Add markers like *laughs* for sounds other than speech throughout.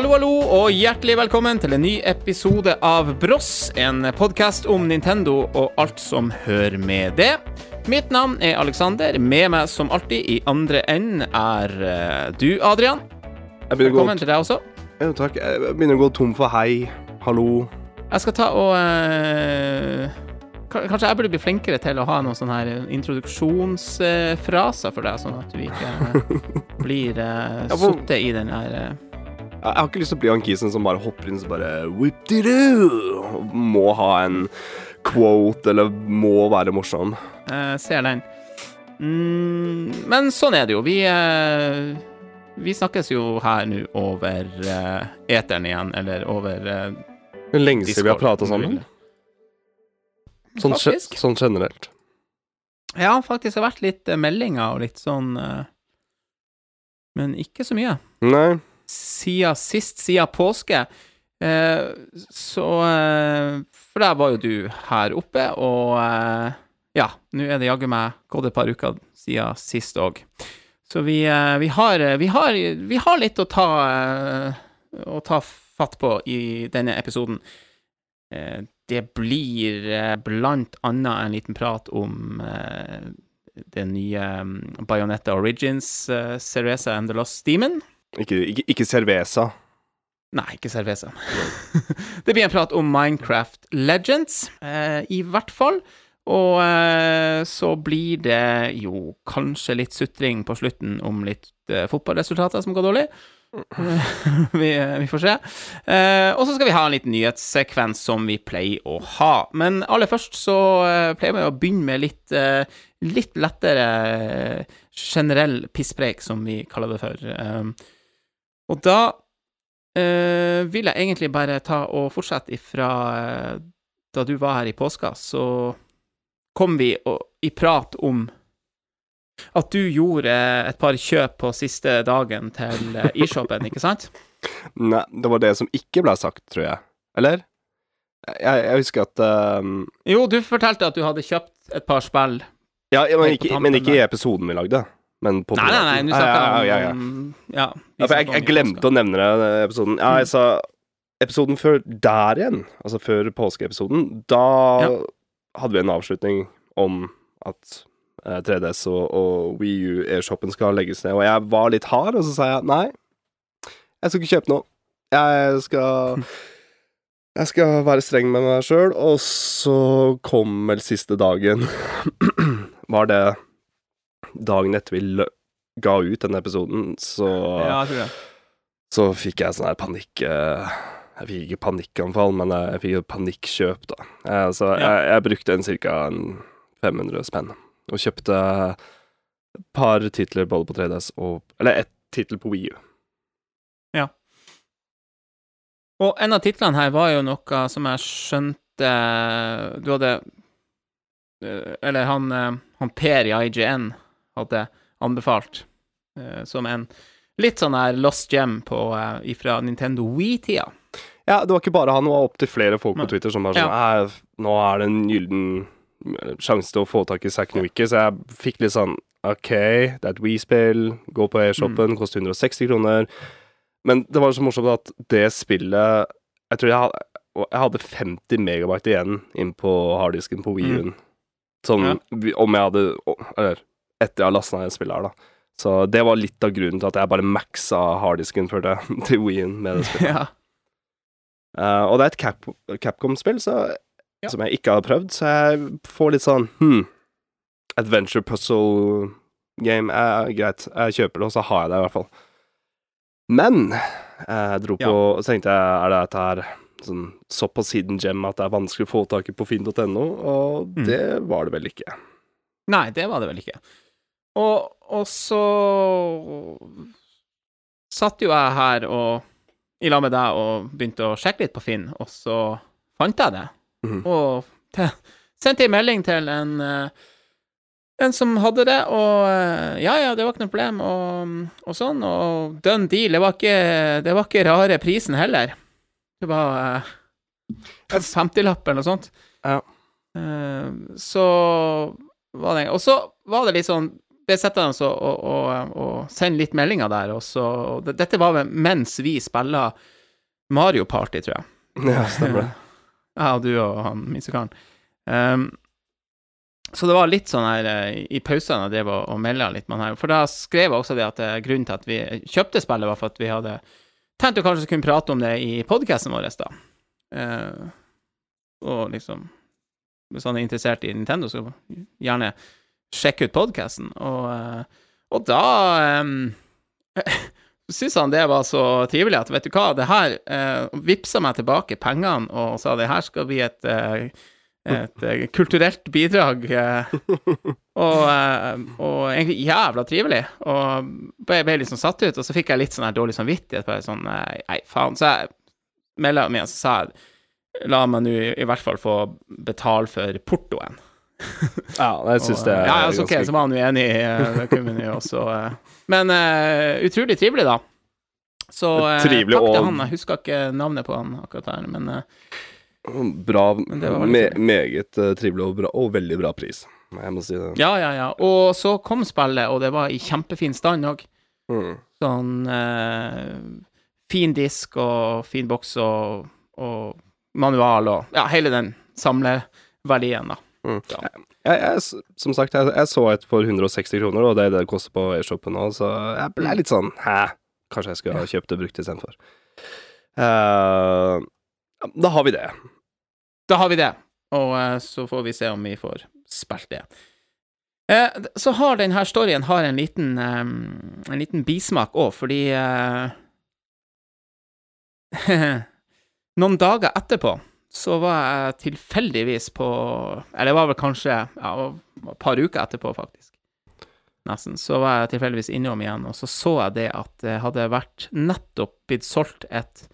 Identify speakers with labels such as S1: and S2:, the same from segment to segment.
S1: Hallo, hallo, og hjertelig velkommen til en ny episode av Bross, en podkast om Nintendo og alt som hører med det. Mitt navn er Alexander. Med meg som alltid i andre enden er eh, du, Adrian.
S2: Jeg begynner, å
S1: Velkommen til deg også.
S2: ja, takk. jeg begynner å gå tom for hei, hallo.
S1: Jeg skal ta og eh, ka- Kanskje jeg burde bli flinkere til å ha noen sånne her introduksjonsfraser for deg, sånn at du ikke *laughs* eh, blir uh,
S2: Ja, for-
S1: sittet i den her eh,
S2: Jeg har ikke lyst til å bli han kisen som bare hopper inn så bare Whip-de-doo! Må ha en quote, eller må være morsom.
S1: Jeg ser den. Mm, men sånn er det jo. Vi, eh, vi snakkes jo her nå over eh, eteren igjen, eller over eh,
S2: lenge siden vi har prata sammen. Sånn, sånn generelt.
S1: Ja, faktisk har vært litt eh, meldinger og litt sånn eh, Men ikke så mye.
S2: Nei.
S1: Siden sist, siden påske. Eh, så eh, For der var jo du her oppe, og eh, ja, nå er det jaggu meg gått et par uker siden sist òg. Så vi, eh, vi, har, vi, har, vi har litt å ta, eh, å ta fatt på i denne episoden. Eh, det blir blant annet en liten prat om det nye um, Bayonetta Origins, Cereza and the Lost Demon.
S2: Ikke, ikke, ikke Cerveza.
S1: Nei, ikke Cerveza. *laughs* det blir en prat om Minecraft Legends, eh, i hvert fall. Og eh, så blir det jo kanskje litt sutring på slutten om litt eh, fotballresultater som går dårlig. *laughs* vi, vi får se. Eh, og så skal vi ha en liten nyhetssekvens som vi pleier å ha. Men aller først så eh, pleier vi å begynne med litt, eh, litt lettere generell pisspreik, som vi kaller det for. Eh, og da eh, vil jeg egentlig bare ta og fortsette ifra eh, da du var her i påska, så kom vi og, i prat om at du gjorde et par kjøp på siste dagen til eh, e-shopen, ikke sant? *laughs*
S2: Nei, det var det som ikke ble sagt, tror jeg. Eller? Jeg, jeg husker at um,
S1: Jo, du fortalte at du hadde kjøpt et par spill.
S2: Ja, ja, men, ikke, men ikke i episoden vi lagde. Men på
S1: Nei, nei, nei, nå
S2: ja,
S1: snakker
S2: ja, ja, ja.
S1: Ja,
S2: Ja, jeg, jeg glemte å nevne den episoden. Ja, jeg sa episoden før der igjen, altså før påskeepisoden, da
S1: Ja.
S2: hadde vi en avslutning om at eh, 3DS og, og Wii U e-shoppen skal legges ned, og jeg var litt hard, og så sa jeg nei, jeg skal ikke kjøpe noe. Jeg skal *laughs* Jeg skal være streng med meg sjøl, og så kom vel siste dagen *clears throat* Var det dagen etter vi ga ut denne episoden, så
S1: Ja, jeg tror det.
S2: så fikk jeg sånn her panikk eh, Jeg fikk ikke panikkanfall, men jeg, fikk jo panikkjøp, da. Eh, så jeg, jeg brukte en ca. 500 spenn, og kjøpte et par titler både på 3DS og Eller ett tittel på Wii U.
S1: Og en av titlene her var jo noe som jeg skjønte Du hadde eh, Eller han, eh, han Per i IGN hadde anbefalt uh, som en litt sånn her lost gem på, uh, ifra Nintendo Wii-tida.
S2: Ja, det var ikke bare han, det var opptil flere folk på Twitter som bare sånn ja. Nå er det en gyllen eh, sjanse til å få tak i Zack Newicki, så jeg fikk litt sånn OK, det er et Wii-spill, gå på e-shoppen, koster 160 kroner. Men det var så morsomt at det spillet Jeg tror jeg hadde, jeg hadde 50 megabyte igjen inn på harddisken på Wii-en. Sånn
S1: Ja.
S2: om jeg hadde Eller etter jeg har lasta ned spillet her, da. Så det var litt av grunnen til at jeg bare maxa harddisken før det *laughs* til Wii-en med det spillet. *laughs*
S1: ja.
S2: Uh, og det er et Cap Capcom-spill
S1: Ja.
S2: som jeg ikke har prøvd, så jeg får litt sånn hmm, Adventure puzzle game er greit. Jeg kjøper det, og så har jeg det i hvert fall. Men jeg dro på og tenkte jeg, er det dette her sånn såpass hidden gem at det er vanskelig å få tak i på finn.no? Og
S1: Mm.
S2: det var det vel ikke.
S1: Nei, det var det vel ikke. Og, og så satt jo jeg her og i lag med deg og begynte å sjekke litt på Finn, og så fant jeg det.
S2: Mm.
S1: Og te, sendte en melding til en, eh, en som hadde det, og eh, ja, ja, det var ikke noe problem, og, og sånn, og done deal. Det var ikke, det var ikke rare prisen heller. Det var eh, 50-lapp eller noe sånt.
S2: Ja.
S1: Eh, så var det Og så var det litt sånn ble sittende og, og, og, og sende litt meldinger der, og så og Dette var vel mens vi spiller Mario Party, tror jeg.
S2: Ja, stemmer det.
S1: Ja, du og han minsekaren. Um, så det var litt sånn her eh, i pausene jeg drev og, og melda litt med han her. For da skrev jeg også det at eh, grunnen til at vi kjøpte spillet, var for at vi hadde tenkt å kanskje kunne prate om det i podkasten vår, da. Uh, og liksom Hvis han er interessert i Nintendo, så gjerne sjekke ut podkasten. Og, uh, og da *laughs* um, syntes han det var så trivelig at vet du hva, det her uh, vippsa meg tilbake pengene og sa det her skal bli et, et kulturelt bidrag. Og, og, egentlig jævla trivelig. Og ble, ble sånn satt ut, og så fikk jeg litt sånn her dårlig samvittighet. Bare sånn, nei, faen. Så jeg melda meg, og så sa jeg la meg nå i hvert fall få betale for portoen.
S2: Ja, jeg syns det er
S1: ja, altså, ganske... Ok, så var han uenig i vi jo også Men uh, utrolig trivelig, da. Så uh, trivelig, takk til han. Jeg husker ikke navnet på han akkurat her, men uh,
S2: Bra. Me meget trivelig og, bra, og veldig bra pris. Jeg må si det.
S1: Ja, ja, ja. Og så kom spillet, og det var i kjempefin stand òg. Mm. Sånn fin disk og fin boks og, og manual og Ja, hele den samleverdien, da.
S2: Mm. Ja. Jeg, jeg, som sagt, jeg, jeg, så et for 160 kroner, og det er det det koster på e-shoppen nå, så jeg ble litt sånn Hæ? Kanskje jeg skulle ha kjøpt det brukt istedenfor. Uh, da har vi det.
S1: Da har vi det, og uh, så får vi se om vi får spilt det. Uh, så har denne storyen har en liten, um, en liten bismak òg, fordi *laughs* Noen dager etterpå så var jeg tilfeldigvis på Eller det var vel kanskje ja, et par uker etterpå, faktisk. Nesten. Så var jeg tilfeldigvis innom igjen, og så så jeg det at det hadde vært nettopp blitt solgt et,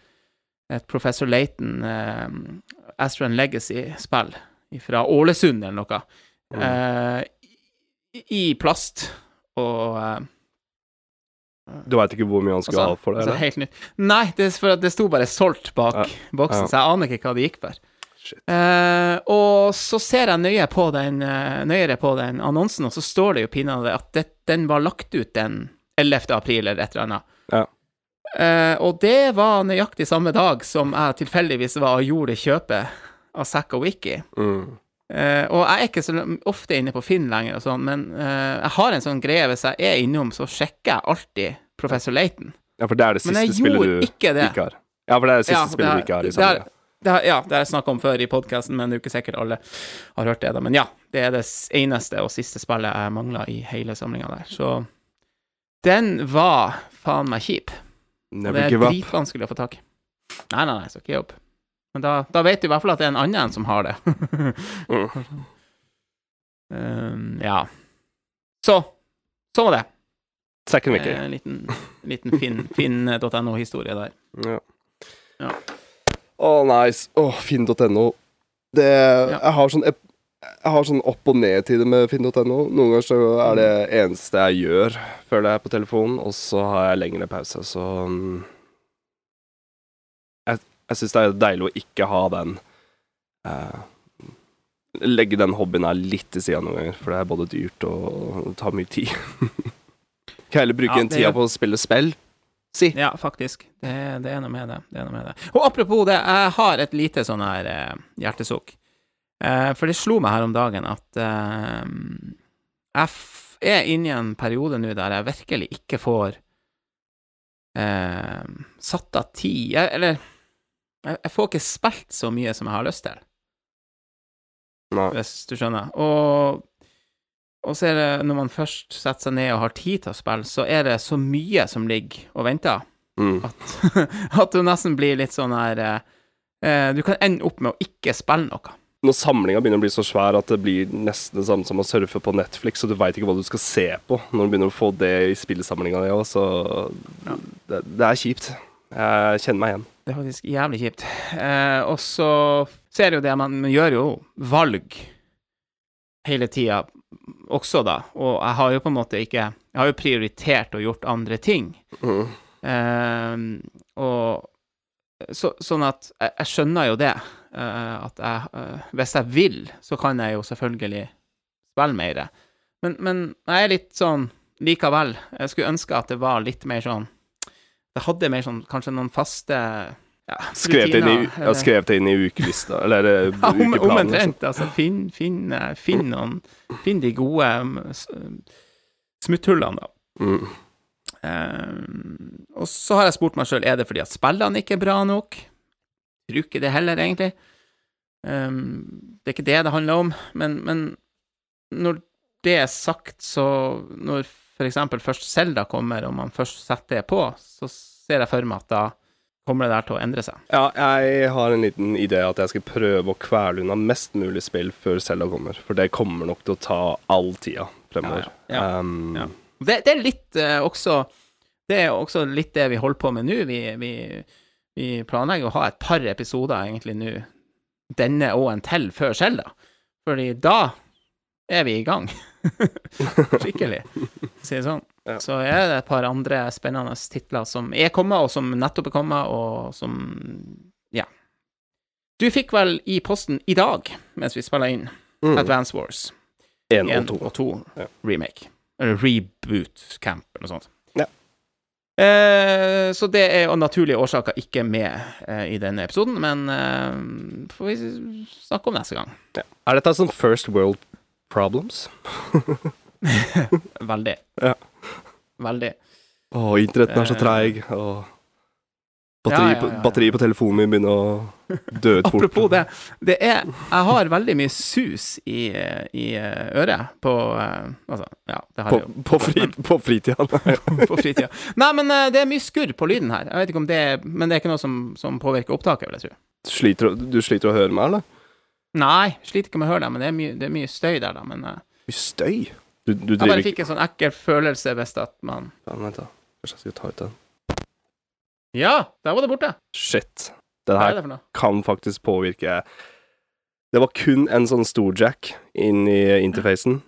S1: et Professor Laton eh, Astron Legacy-spill fra Ålesund eller noe, mm. eh, i, plast. Og eh,
S2: du veit ikke hvor mye han skulle altså, ha for det?
S1: Altså, helt nytt. Nei, det, for det sto bare 'solgt' bak ja. boksen, ja. så jeg aner ikke hva det gikk for. Uh, og så ser jeg nøye på den, uh, nøyere på den annonsen, og så står det jo pinadø at det, den var lagt ut den 11. april eller et eller annet. Ja. Uh, og det var nøyaktig samme dag som jeg tilfeldigvis var og gjorde kjøpet av Zack og Wiki. Mm. Og jeg er ikke så ofte inne på Finn lenger og sånn, men jeg har en sånn greie hvis jeg er innom, så sjekker jeg alltid Professor Laton.
S2: Ja, for det er det siste spillet du ikke, ikke, har. Ja, for det er det siste ja, spillet du ikke har i samlinga.
S1: Det har, ja, det har jeg snakka om før i podkasten, men det er jo ikke sikkert alle har hørt det. da. Men ja, det er det eneste og siste spillet jeg mangler i hele samlinga der. Så den var faen meg kjip. og det er dritvanskelig å få tak i. Nei, nei, nei, jeg skal ikke gi opp. Men da, da, vet du i hvert fall at det er en annen som har det. *laughs* mm. um, ja. Så sånn var det.
S2: Second Wiki.
S1: En liten, liten finn.no-historie *laughs* der.
S2: Ja. ja. Oh, nice. Å, oh, finn.no. Det ja. Jeg har sånn jeg har sånn opp- og ned-tider med finn.no. Noen ganger så er det eneste jeg gjør, føler jeg, på telefonen, og så har jeg lengre pause, så um, Jeg, syns det er deilig å ikke ha den uh, Legge den hobbyen her litt til sida noen ganger, for det er både dyrt og tar mye tid. *laughs* Kan heller bruke ja, en tida på å spille spill. Si.
S1: Ja, faktisk. Det, det, er noe med det. det er med det. Og apropos det, jeg har et lite sånn her eh, hjertesukk. Eh, for det slo meg her om dagen at eh, jeg er inne i en periode nå der jeg virkelig ikke får eh, satt av tid Eller jeg, jeg, får ikke spilt så mye som jeg har lyst til. Nei. Hvis du skjønner. Og og så er det, når man først setter seg ned og har tid til å spille, så er det så mye som ligger og venter, mm. at, *laughs* at du nesten blir litt sånn her eh, eh, Du kan ende opp med å ikke spille noe.
S2: Når samlinga begynner å bli så svær at det blir nesten det samme som å surfe på Netflix, og du veit ikke hva du skal se på når du begynner å få det i spillsamlinga di òg, så ja. det, det, er kjipt. Jeg kjenner meg igjen.
S1: Det er faktisk jævlig kjipt. Eh, og så ser jo det man, man gjør jo valg hele tida også, da. Og jeg har jo på en måte ikke Jeg har jo prioritert og gjort andre ting. Mm. Eh, og så, sånn at jeg, jeg, skjønner jo det. Uh, at jeg uh, Hvis jeg vil, så kan jeg jo selvfølgelig spille mer. Men, men jeg er litt sånn likevel. Jeg skulle ønske at det var litt mer sånn Det hadde mer sånn kanskje noen faste ja,
S2: Skrev det inn i, ja, skrev det inn i ukelista, eller eh, *laughs*
S1: Ja, om,
S2: ukeplanen. liksom.
S1: omtrent. Altså, finn, finn, eh, finn, noen, finn de gode um, smutthullene, da.
S2: Mm.
S1: Um, og så har jeg spurt meg sjøl er det fordi at spillene ikke er bra nok. Tror ikke det heller, egentlig. Um, det er ikke det det handler om, men, men når det er sagt, så Når eksempel først Zelda kommer, og man først setter det på, så ser jeg for meg at da kommer det der til å endre seg.
S2: Ja, jeg har en liten idé at jeg skal prøve å kvele unna mest mulig spill før Zelda kommer, for det kommer nok til å ta all tida fremover.
S1: Ja, ja.
S2: Um,
S1: Ja. Det, det er litt uh, også Det er også litt det vi holder på med nå. Vi, vi, vi planlegger å ha et par episoder egentlig nå, denne og en til før Selda. Fordi da er vi i gang. *laughs* *laughs* Skikkelig, si det sånn.
S2: Ja.
S1: Så er det et par andre spennende titler som er kommet, og som nettopp er kommet, og som Ja. Du fikk vel i posten i dag, mens vi spiller inn,
S2: Mm.
S1: Advance Wars
S2: En og
S1: 1 og 2
S2: Ja.
S1: remake. Eller reboot camp, eller noe sånt.
S2: Ja.
S1: Eh, så det er av naturlige årsaker ikke med eh, i denne episoden, men eh, får vi snakke om neste gang.
S2: Ja. Er dette sånn first world problems? *laughs*
S1: Veldig.
S2: Ja.
S1: Veldig.
S2: Å, internetten er så
S1: Eh.
S2: treig, og batteri,
S1: Ja, ja,
S2: på-
S1: ja, ja.
S2: batteri på telefonen min begynner å dø ut *laughs* fort.
S1: Apropos det, det er Jeg har veldig mye sus i, i eh, øret på eh, Altså, ja, det har
S2: På,
S1: jeg jo.
S2: på, fri, på fritida. *laughs*
S1: på fritida. Nei, men eh, det er mye skurr på lyden her. Jeg vet ikke om det er Men det er ikke noe som, som påvirker opptaket, vil jeg tro.
S2: Sliter, du- du sliter å høre meg, eller?
S1: Nei, sliter ikke med å høre det, men det er mye, det er mye støy der, da. Men uh,
S2: Mye støy. Du, du
S1: jeg bare
S2: driver
S1: fikk en sånn ekkel følelse hvis at man
S2: Ja, Vent, da. Kanskje jeg skal ta ut den.
S1: Ja, der var det borte.
S2: Shit. Den
S1: Hva er
S2: her
S1: det for noe?
S2: kan faktisk påvirke Det var kun en sånn stor jack inn i interfacen.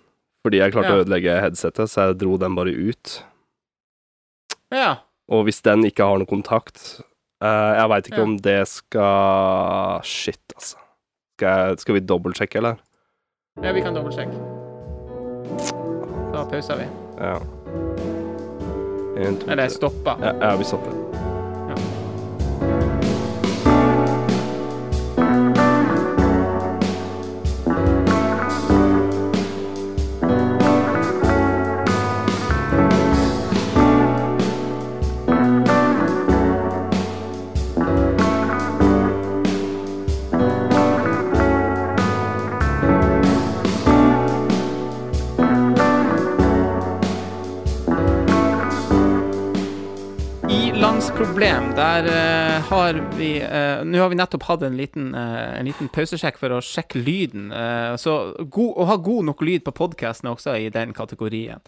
S2: Fordi jeg klarte
S1: Ja.
S2: å ødelegge headsetet, så jeg dro den bare ut.
S1: Ja.
S2: Og hvis den ikke har noe kontakt eh, Jeg veit ikke
S1: Ja.
S2: om det skal Shit, altså. Jeg, skal vi dobbeltsjekke, eller?
S1: ja, vi kan dobbeltsjekke. Da pauser vi.
S2: Ja. En, to,
S1: Eller stoppa.
S2: Ja, ja, vi stopper.
S1: Der uh, har vi uh, Nå har vi nettopp hatt en liten, uh, en liten pausesjekk for å sjekke lyden. så god, å ha god nok lyd på podkasten er også i den kategorien.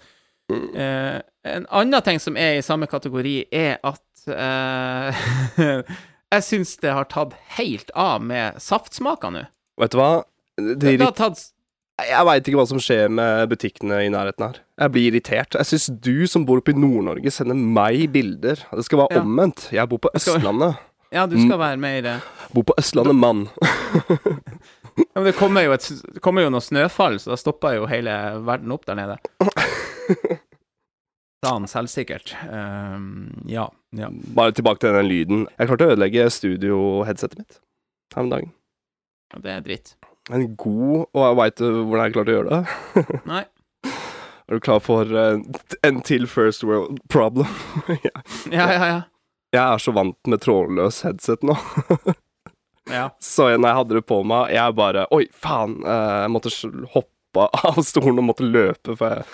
S1: En annen ting som er i samme kategori, er at *laughs* Jeg syns det har tatt helt av med saftsmaker nå.
S2: Vet du hva? Det,
S1: Det
S2: det
S1: har tatt
S2: jeg veit ikke hva som skjer med butikkene i nærheten her. Jeg blir irritert. Jeg syns du som bor oppe i Nord-Norge, sender meg bilder. Det skal være
S1: Ja.
S2: omvendt. Jeg bor på Østlandet. *laughs*
S1: Ja, du skal være med i det.
S2: Bor på Østlandet, mann. *laughs*
S1: ja, men Det kommer jo, et, det kommer jo noe snøfall, så da stopper jo hele verden opp der nede. *laughs* Han selvsikkert. Um, ja. ja.
S2: Bare tilbake til den lyden. Jeg klarte å ødelegge studio-headsetet mitt her om dagen.
S1: Det er dritt.
S2: En god Og jeg veit hvordan jeg klarte å gjøre det. *laughs*
S1: Nei.
S2: Er du klar for eh, en til first world problem? *laughs* ja.
S1: Ja, ja, ja.
S2: jeg er så vant med trådløs headset nå. *laughs*
S1: ja.
S2: Så når jeg hadde det på meg, jeg bare Oi, faen! eh, Jeg måtte hoppe av stolen og måtte løpe, for jeg,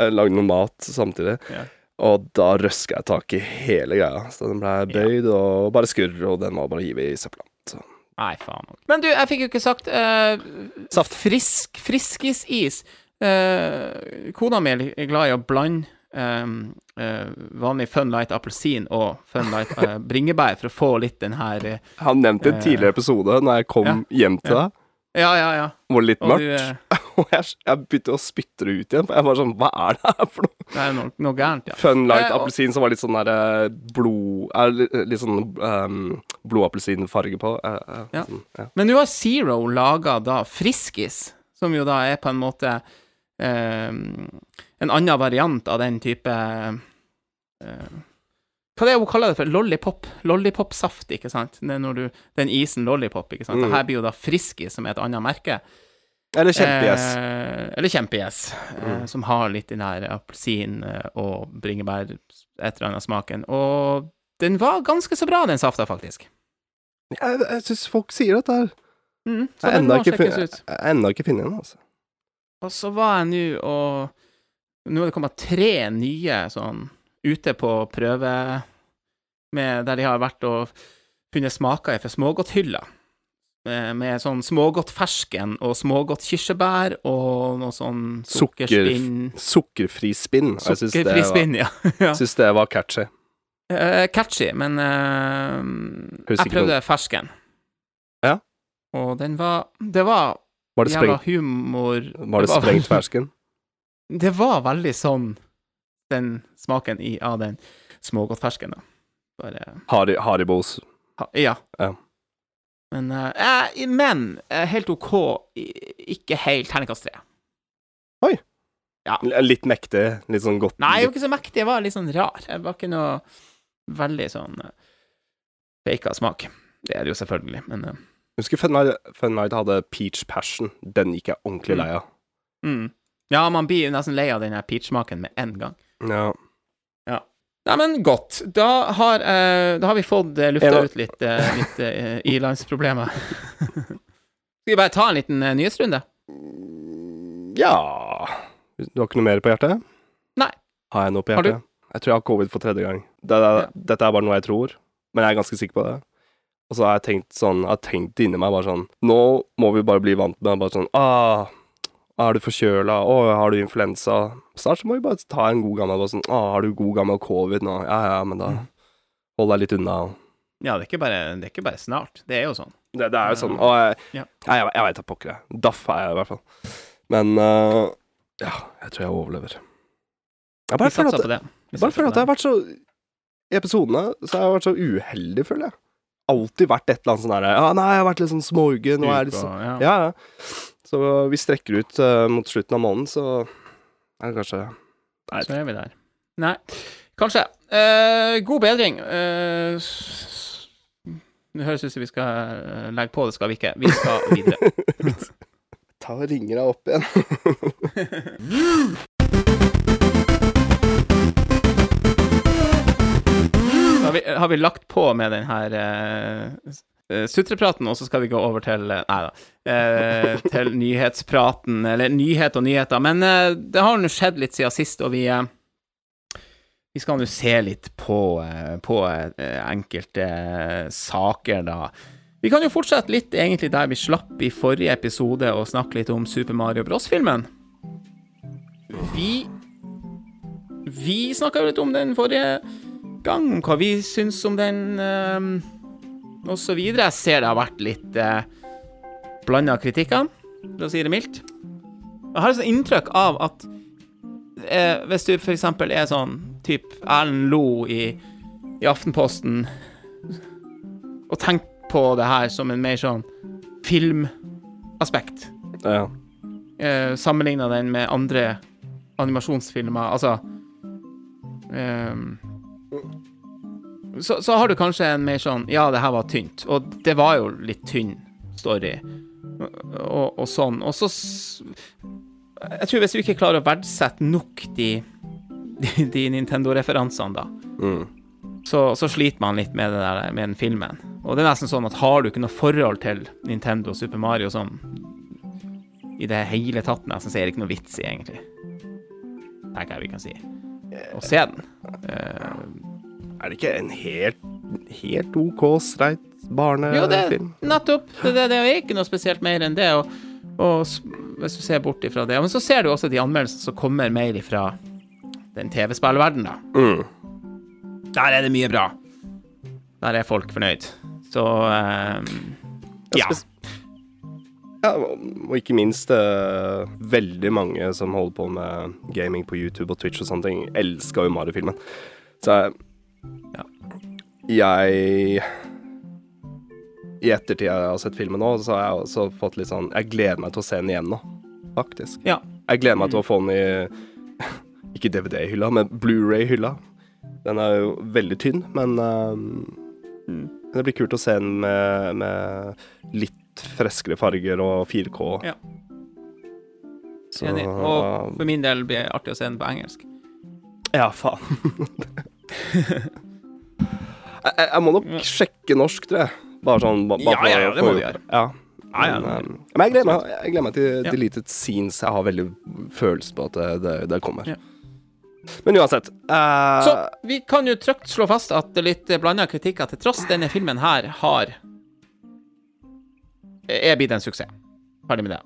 S2: jeg lagde noe mat samtidig.
S1: Ja.
S2: Og da røska jeg tak i hele greia. Så den ble bøyd og bare skurr, og den var bare hive i søpla. Så.
S1: Nei, faen. Men du, jeg fikk jo ikke sagt uh,
S2: Saft.
S1: Frisk, friskisis. Uh, kona mi er glad i å blande um, uh, vanlig Funlight appelsin og Funlight uh, *laughs* bringebær for å få litt den her uh,
S2: Han nevnte en
S1: Eh.
S2: tidligere episode, når jeg kom
S1: Ja.
S2: hjem til
S1: Ja.
S2: deg,
S1: Ja, ja, ja.
S2: var det litt
S1: Og du,
S2: mørkt.
S1: eh, *laughs*
S2: Og jeg, jeg begynte å spytte det ut igjen. For jeg var sånn Hva er det her for noe?
S1: det er noe, noe gærent, ja.
S2: Fun light
S1: Eh, og-
S2: appelsin som var litt sånn der eh, blod er litt, litt sånn um, blodappelsinfarge på. Uh, uh,
S1: Ja.
S2: Sånn, ja.
S1: Men nå har Zero laga da Friskis, som jo da er på en måte eh, en annen variant av den type uh, Hva det er hun kaller det for? Lollipop? Lollipop-saft, ikke sant? Det er når du, den isen lollipop, ikke sant?
S2: Mm.
S1: Det her blir jo da Friskis, som er et annet merke.
S2: Eller kjempegjess.
S1: Eh, eller kjempegjess, eh,
S2: Mm.
S1: som har litt den der appelsin eh, og bringebær, et eller annet smaken. Og den var ganske så bra, den safta, faktisk.
S2: Jeg, jeg syns folk sier dette her.
S1: Mm, så
S2: Jeg ennå ikke, ennå ikke funnet den, altså.
S1: Og så var jeg nå og Nå er det kommet tre nye sånn ute på prøve med, Der de har vært og funnet smaker fra smågodthylla. Med, med sånn smågodt fersken og smågodt kirsebær og noe sånn
S2: Sukker-
S1: sukkerspinn
S2: Sukkerfri spinn. Det,
S1: Sukkerfri spinn, ja. *laughs* ja.
S2: syns det var catchy.
S1: Uh, catchy, men
S2: uh,
S1: jeg
S2: prøvde
S1: prøvde fersken.
S2: Ja.
S1: Og den var Det var
S2: Var det,
S1: jævla humor
S2: var det sprengt fersken? *laughs*
S1: Det var veldig sånn den smaken i, av den smågodtfersken, da. Bare
S2: Haribos.
S1: ha, Ja.
S2: Ja.
S1: Men, eh, eh, men eh, helt OK, ikke helt terningkast tre.
S2: Ja. Litt mektig, litt sånn godt
S1: Nei, jeg var ikke så mektig, jeg var litt sånn rar. Jeg var ikke noe veldig sånn uh, faka smak. Det er det jo selvfølgelig, men uh.
S2: Jeg husker Fun Night, hadde Peach Passion. Den gikk jeg ordentlig lei av.
S1: mm. Ja, man blir nesten lei av den peach-smaken med en gang.
S2: Ja.
S1: Men godt. Da har, eh, da har vi fått uh, lufta ut litt, uh, litt uh, ilandsproblemer. Skal vi bare ta en liten uh, nyhetsrunde?
S2: ja Du har ikke noe mer på hjertet?
S1: Nei.
S2: Har jeg noe på hjertet? Jeg tror jeg har covid for tredje gang. Det, det,
S1: Ja.
S2: Dette er bare noe jeg tror, men jeg er ganske sikker på det. Og så har jeg tenkt sånn Jeg har tenkt inni meg bare sånn Nå må vi bare bli vant med bare sånn ah, Er du forkjøla? Å, har du influensa? Snart så må vi bare ta en god gammel sånn Å, har du god gammel covid nå? Ja ja, men da
S1: Mhm.
S2: hold deg litt unna.
S1: Ja, det er, bare, det er ikke bare snart. Det er jo sånn.
S2: Det, det er jo sånn. Og jeg,
S1: Ja.
S2: ja, jeg, jeg veit da pokker, jeg. Daff er jeg i hvert fall. Men uh, ja, jeg tror jeg overlever. Jeg bare føler at,
S1: det.
S2: Bare føler at jeg har vært så I episodene så har jeg vært så uheldig, føler jeg. Alltid vært et eller annet sånn herre Ja, nei, jeg har vært litt sånn småuggen, nå er litt sånn.
S1: Ja,
S2: ja. Så vi strekker ut uh, mot slutten av måneden, så er det kanskje Nei.
S1: Så er vi der. Nei, kanskje. Uh, god bedring. Uh, det høres ut som vi skal legge på, det skal vi ikke. Vi skal videre. *laughs*
S2: Ta og ringer deg opp igjen. *laughs*
S1: Har vi, har vi lagt på med den her eh, sutrepraten, og så skal vi gå over til eh, Nei da. Eh, til *laughs* nyhetspraten, eller nyhet og nyheter. Men eh, det har nå skjedd litt siden sist, og vi eh, vi skal nå se litt på, eh, på eh, enkelte eh, saker, da. Vi kan jo fortsette litt egentlig der vi slapp i forrige episode, og snakke litt om Super Mario Bros.-filmen. Vi Vi snakka jo litt om den forrige gang, om hva vi syns om den, eh, videre. Jeg ser det har vært litt eh, blanda kritikker, for å si det mildt. Jeg har et sånt inntrykk av at eh, hvis du eksempel er sånn typ Erlend Lo i, i Aftenposten, og tenker på det her som en mer sånn filmaspekt,
S2: Ja.
S1: eh, sammenligna den med andre animasjonsfilmer, altså ehm, så, så har du kanskje en mer sånn Ja, det her var tynt. Og det var jo litt tynn story, og, og sånn. Og så Jeg tror hvis du ikke klarer å verdsette nok de, de, de Nintendo-referansene, da,
S2: Mm.
S1: så, så sliter man litt med det der med den filmen. Og det er nesten sånn at har du ikke noe forhold til Nintendo og Super Mario sånn i det hele tatt, nesten, så er det ikke noe vits i, egentlig. Tenker jeg vi kan si. Å se den. Eh,
S2: Er det ikke en helt, helt OK, streit barnefilm?
S1: jo, det nettopp. Det, det, er ikke noe spesielt mer enn det. Og, og hvis du ser bort ifra det Men så ser du også de anmeldelsene som kommer mer ifra den TV-spillverdenen, da.
S2: Mm.
S1: Der er det mye bra. Der er folk fornøyd. Så um, Ja.
S2: Ja, og ikke minst eh, veldig mange som holder på med gaming på YouTube og Twitch og sånne ting, elsker jo Mario-filmen. Så
S1: Ja.
S2: Jeg I ettertid jeg har sett filmen nå, så har jeg også fått litt sånn Jeg gleder meg til å se den igjen nå, faktisk.
S1: Ja.
S2: Jeg gleder meg til å få den i *laughs* Ikke DVD-hylla, men Blu-ray-hylla. Den er jo veldig tynn, men um, det blir kult å se den med, med litt freskere farger og 4K.
S1: Ja. Enig. Og for min del blir det artig å se den på engelsk.
S2: Ja, faen. *laughs* *laughs* jeg, jeg må nok sjekke norsk, tror jeg. Bare sånn bare
S1: Ja, ja, ja, det må du gjøre.
S2: Ja. Men, um, men jeg gleder meg, jeg gleder meg til
S1: Ja.
S2: deleted scenes. Jeg har veldig følelse på at det, det, det kommer.
S1: Ja.
S2: Men uansett uh...
S1: Så vi kan jo trygt slå fast at litt blanda kritikker til tross denne filmen her har er blitt en suksess. Ferdig med det.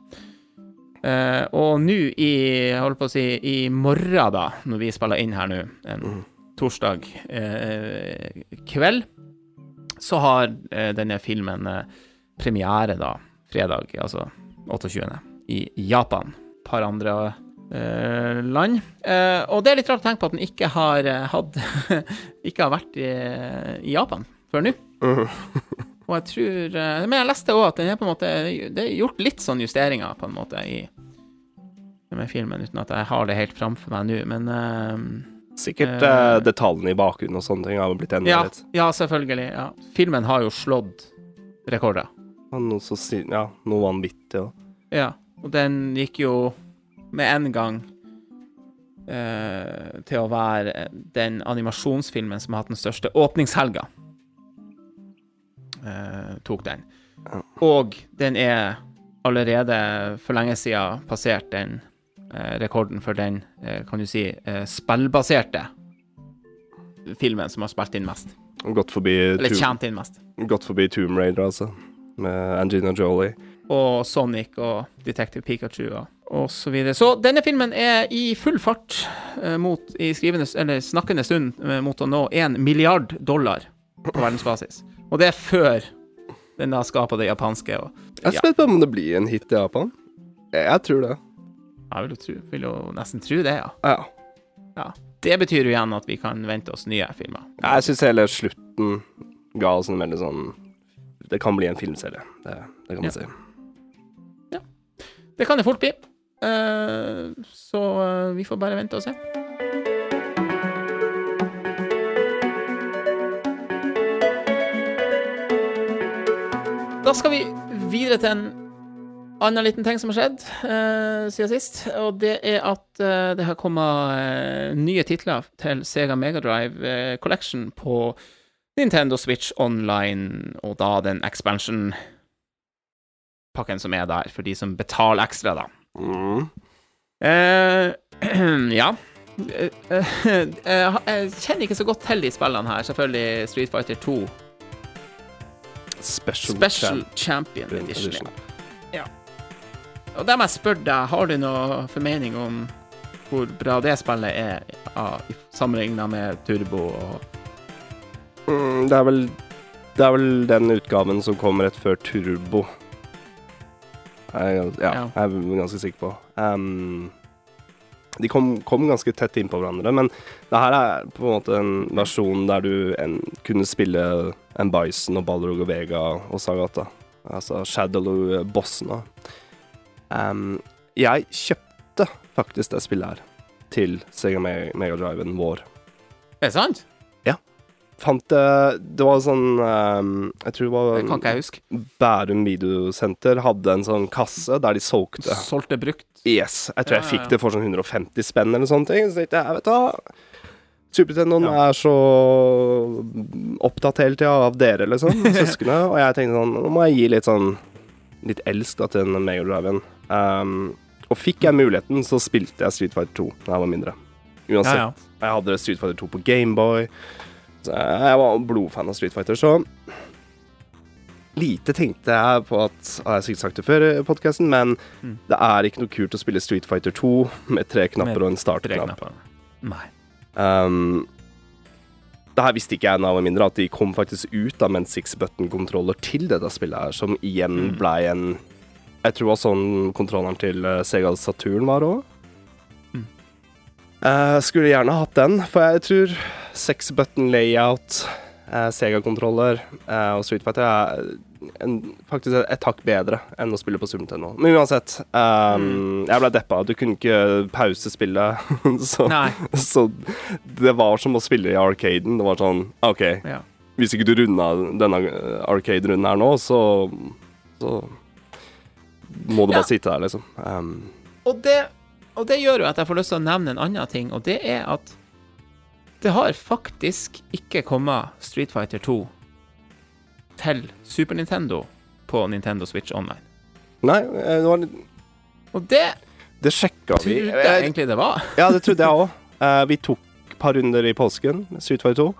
S1: Uh, og nå i holder på å si i morgen, da, når vi spiller inn her nå, en
S2: Mhm.
S1: Torsdag eh, kveld, så har eh, denne filmen eh, premiere da, fredag, altså 28., i Japan. Et par andre eh, land. Eh, og det er litt rart å tenke på at den ikke har hatt *laughs* Ikke har vært i, i Japan før nå. *laughs* Og jeg tror Men jeg leste òg at den er på en måte Det er gjort litt sånn justeringer på en måte i med filmen, uten at jeg har det helt framfor meg nå, men eh,
S2: Sikkert
S1: eh,
S2: detaljene i bakgrunnen og sånne ting har blitt endret
S1: ja,
S2: litt.
S1: ja, selvfølgelig. Ja. Filmen har jo slått rekorder.
S2: Ja, Noe så ja, noe vanvittig òg.
S1: Ja, og den gikk jo med en gang uh, til å være den animasjonsfilmen som har hatt den største åpningshelga. Uh, tok den. Og den er allerede for lenge siden passert den rekorden for den, eh, kan du si, eh, spillbaserte filmen som har spilt inn mest.
S2: Gått forbi,
S1: Eller tjent inn mest.
S2: gått forbi Tomb Raider, altså. Med Angina Jolie.
S1: og Sonic og Detective Pikachu og, og så videre. Så denne filmen er i full fart eh, mot, i skrivende, eller snakkende stund eh, mot å nå én milliard dollar på verdensbasis. Og det er før den da skal på det japanske. Og,
S2: Jeg er
S1: ja,
S2: spent på om det blir en hit i Japan. Jeg tror det.
S1: Jeg vil jo, tro, vil jo nesten tro det, ja.
S2: Ja.
S1: ja. Det betyr jo igjen at vi kan vente oss nye filmer.
S2: Jeg syns hele slutten ga oss en veldig sånn Det kan bli en filmserie. Det, det kan man
S1: Ja.
S2: si.
S1: Det kan det fort bli. Uh, så uh, vi får bare vente og se. Da skal vi videre til en annen liten ting som har skjedd eh, siden sist. Og det er at eh, det har kommet eh, nye titler til Sega Megadrive uh, Collection på Nintendo Switch Online, og da den expansion pakken som er der, for de som betaler ekstra, da.
S2: Mm.
S1: Eh, *clears throat* ja. Jeg kjenner ikke så godt til de spillene her. Selvfølgelig Street Fighter 2
S2: Special,
S1: Special Champion
S2: Champion
S1: Edition.
S2: Edition.
S1: Og da må jeg spørre deg, har du noe formening om hvor bra det spillet er ja, sammenligna med Turbo og
S2: Mm, det er vel Det er vel den utgaven som kom rett før Turbo. Jeg, er ja,
S1: Ja.
S2: jeg er ganske sikker på. Um, de kom, kom ganske tett innpå hverandre, men det her er på en måte en versjon der du en, kunne spille en Bison og Balrog og Vega og Sagata. Altså Shadowloo-bossene. Um, jeg kjøpte faktisk det spillet her til Sega Me- Megadriven vår.
S1: Er det sant?
S2: Fant det Det var sånn um, Jeg tror det
S1: Det kan ikke jeg huske.
S2: Bærum Videosenter hadde en sånn kasse der de solgte
S1: Solgte brukt.
S2: Yes. Jeg tror
S1: Ja,
S2: jeg
S1: ja,
S2: fikk
S1: ja.
S2: det for sånn 150 spenn eller sånne ting. Så tenkte jeg, jeg vet du Super Nintendoen
S1: Ja.
S2: er så opptatt hele tida av dere, liksom, søsknene. *laughs* og jeg tenkte sånn Nå må jeg gi litt sånn Litt elsk da, til den Megadriven. Um, og fikk jeg muligheten, så spilte jeg Street Fighter 2 da jeg var mindre. Uansett.
S1: Ja, ja.
S2: Jeg hadde Street Fighter 2 på Gameboy. Jeg var blodfan av Street Fighter, så Lite tenkte jeg på at Jeg har sikkert sagt det før i podkasten, men
S1: Mm.
S2: det er ikke noe kult å spille Street Fighter 2 med tre knapper
S1: Med
S2: og en startknapp. Um, det her visste ikke jeg da jeg var mindre, at de kom faktisk ut da med en six button-kontroller til dette spillet her, som igjen
S1: Mm.
S2: blei en Jeg tror det var sånn kontrolleren til eh, Sega Saturn var òg.
S1: Mm.
S2: skulle gjerne hatt den, for jeg tror six button layout uh, Sega-kontroller uh, og Street Fighter er en, faktisk et, hakk bedre enn å spille på Super Nintendo. Men uansett, um, jeg ble deppa. Du kunne ikke pause spillet. *laughs* så, så det var som å spille i arcaden. Det var sånn OK,
S1: Ja.
S2: hvis ikke du runda denne arcade-runden her nå, så Så må du
S1: Ja.
S2: bare sitte der, liksom. Um,
S1: Og det, og det gjør jo at jeg får lyst til å nevne en annen ting, og det er at det har faktisk ikke kommet Street Fighter 2 til Super Nintendo på Nintendo Switch Online.
S2: nei, eh, det var litt
S1: Og det
S2: Det sjekka vi.
S1: trodde jeg egentlig det var.
S2: Ja, det trodde jeg òg. vi tok et par runder i påsken, Street Fighter 2.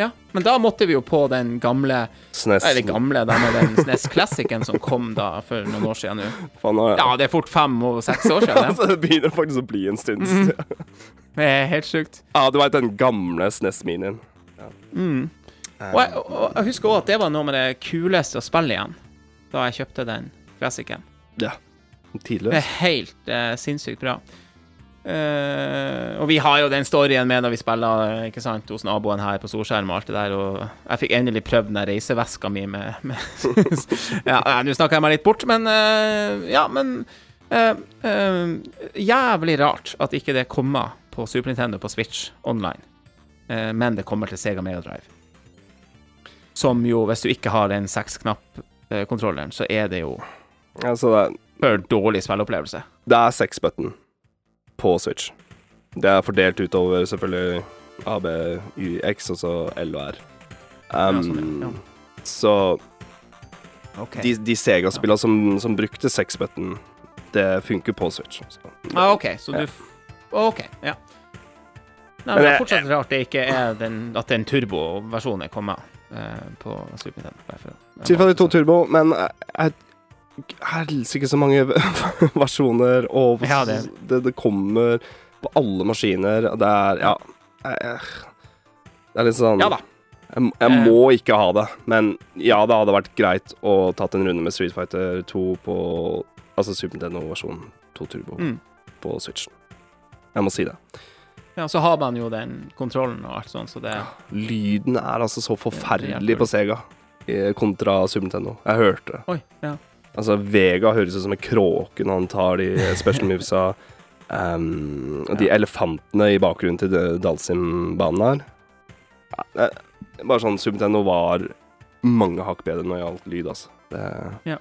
S1: Ja, Men da måtte vi jo på den gamle
S2: SNES.
S1: Eller gamle, da med den SNES Classicen som kom da for noen år siden nå.
S2: Faen, nå-
S1: Ja, det er fort fem og seks år siden. det. *laughs*
S2: Altså, det begynner faktisk å bli en stund.
S1: Mm. Det er helt sjukt.
S2: Ja, du veit den gamle SNES-minien.
S1: Mm. Og, jeg, og jeg husker også at det var noe med det kuleste å spille igjen, da jeg kjøpte den klassikeren.
S2: Ja.
S1: Det er helt uh, sinnssykt bra. Eh, og vi har jo den storyen med når vi spiller ikke sant, hos naboen her på storskjerm og alt det der, og jeg fikk endelig prøvd den der reiseveska mi med, med *laughs* Ja, nå snakker jeg meg litt bort, men uh, Ja, men uh, Jævlig rart at ikke det kommer på Super Nintendo på Switch online, men det kommer til Sega Mega Drive. Som jo, hvis du ikke har den seksknapp-kontrolleren, så er det jo
S2: Altså,
S1: for dårlig spilleopplevelse.
S2: det er seks button på Switch. Det er fordelt utover selvfølgelig A, B, X, og så L og R. Um,
S1: Ja, sånn, ja.
S2: Så
S1: okay.
S2: de, de Sega-spillene som, som brukte sexbutton, det funker på Switch. Så.
S1: Ah, OK, så du OK, ja. Nei, men det er fortsatt rart det ikke er den, at den turboversjonen er kommet eh, på Super Nintendo. Tilfeldig to å-
S2: Street Fighter 2 Turbo, men jeg helsike så mange *laughs* versjoner, og
S1: Ja, det-
S2: det, det kommer på alle maskiner. Det er Ja. Jeg, jeg, det er litt sånn
S1: Ja da.
S2: Jeg, jeg
S1: Eh.
S2: må ikke ha det, men ja, det hadde vært greit å tatt en runde med Street Fighter 2 på Altså Super Nintendo-versjonen 2 Turbo
S1: Mm.
S2: på Switchen. Jeg må si det.
S1: Ja, så har man jo den kontrollen og alt sånt, så det
S2: Lyden er altså så forferdelig på Sega eh, kontra Super Nintendo. Jeg hørte det.
S1: Oi, ja.
S2: Altså, Vega høres ut som en kråke når han tar de *laughs* special movesa. Um, og de
S1: Ja.
S2: elefantene i bakgrunnen til Dalsim-banen her. Ja, er bare sånn Super Nintendo var mange hakk bedre når det gjaldt lyd, altså. Det,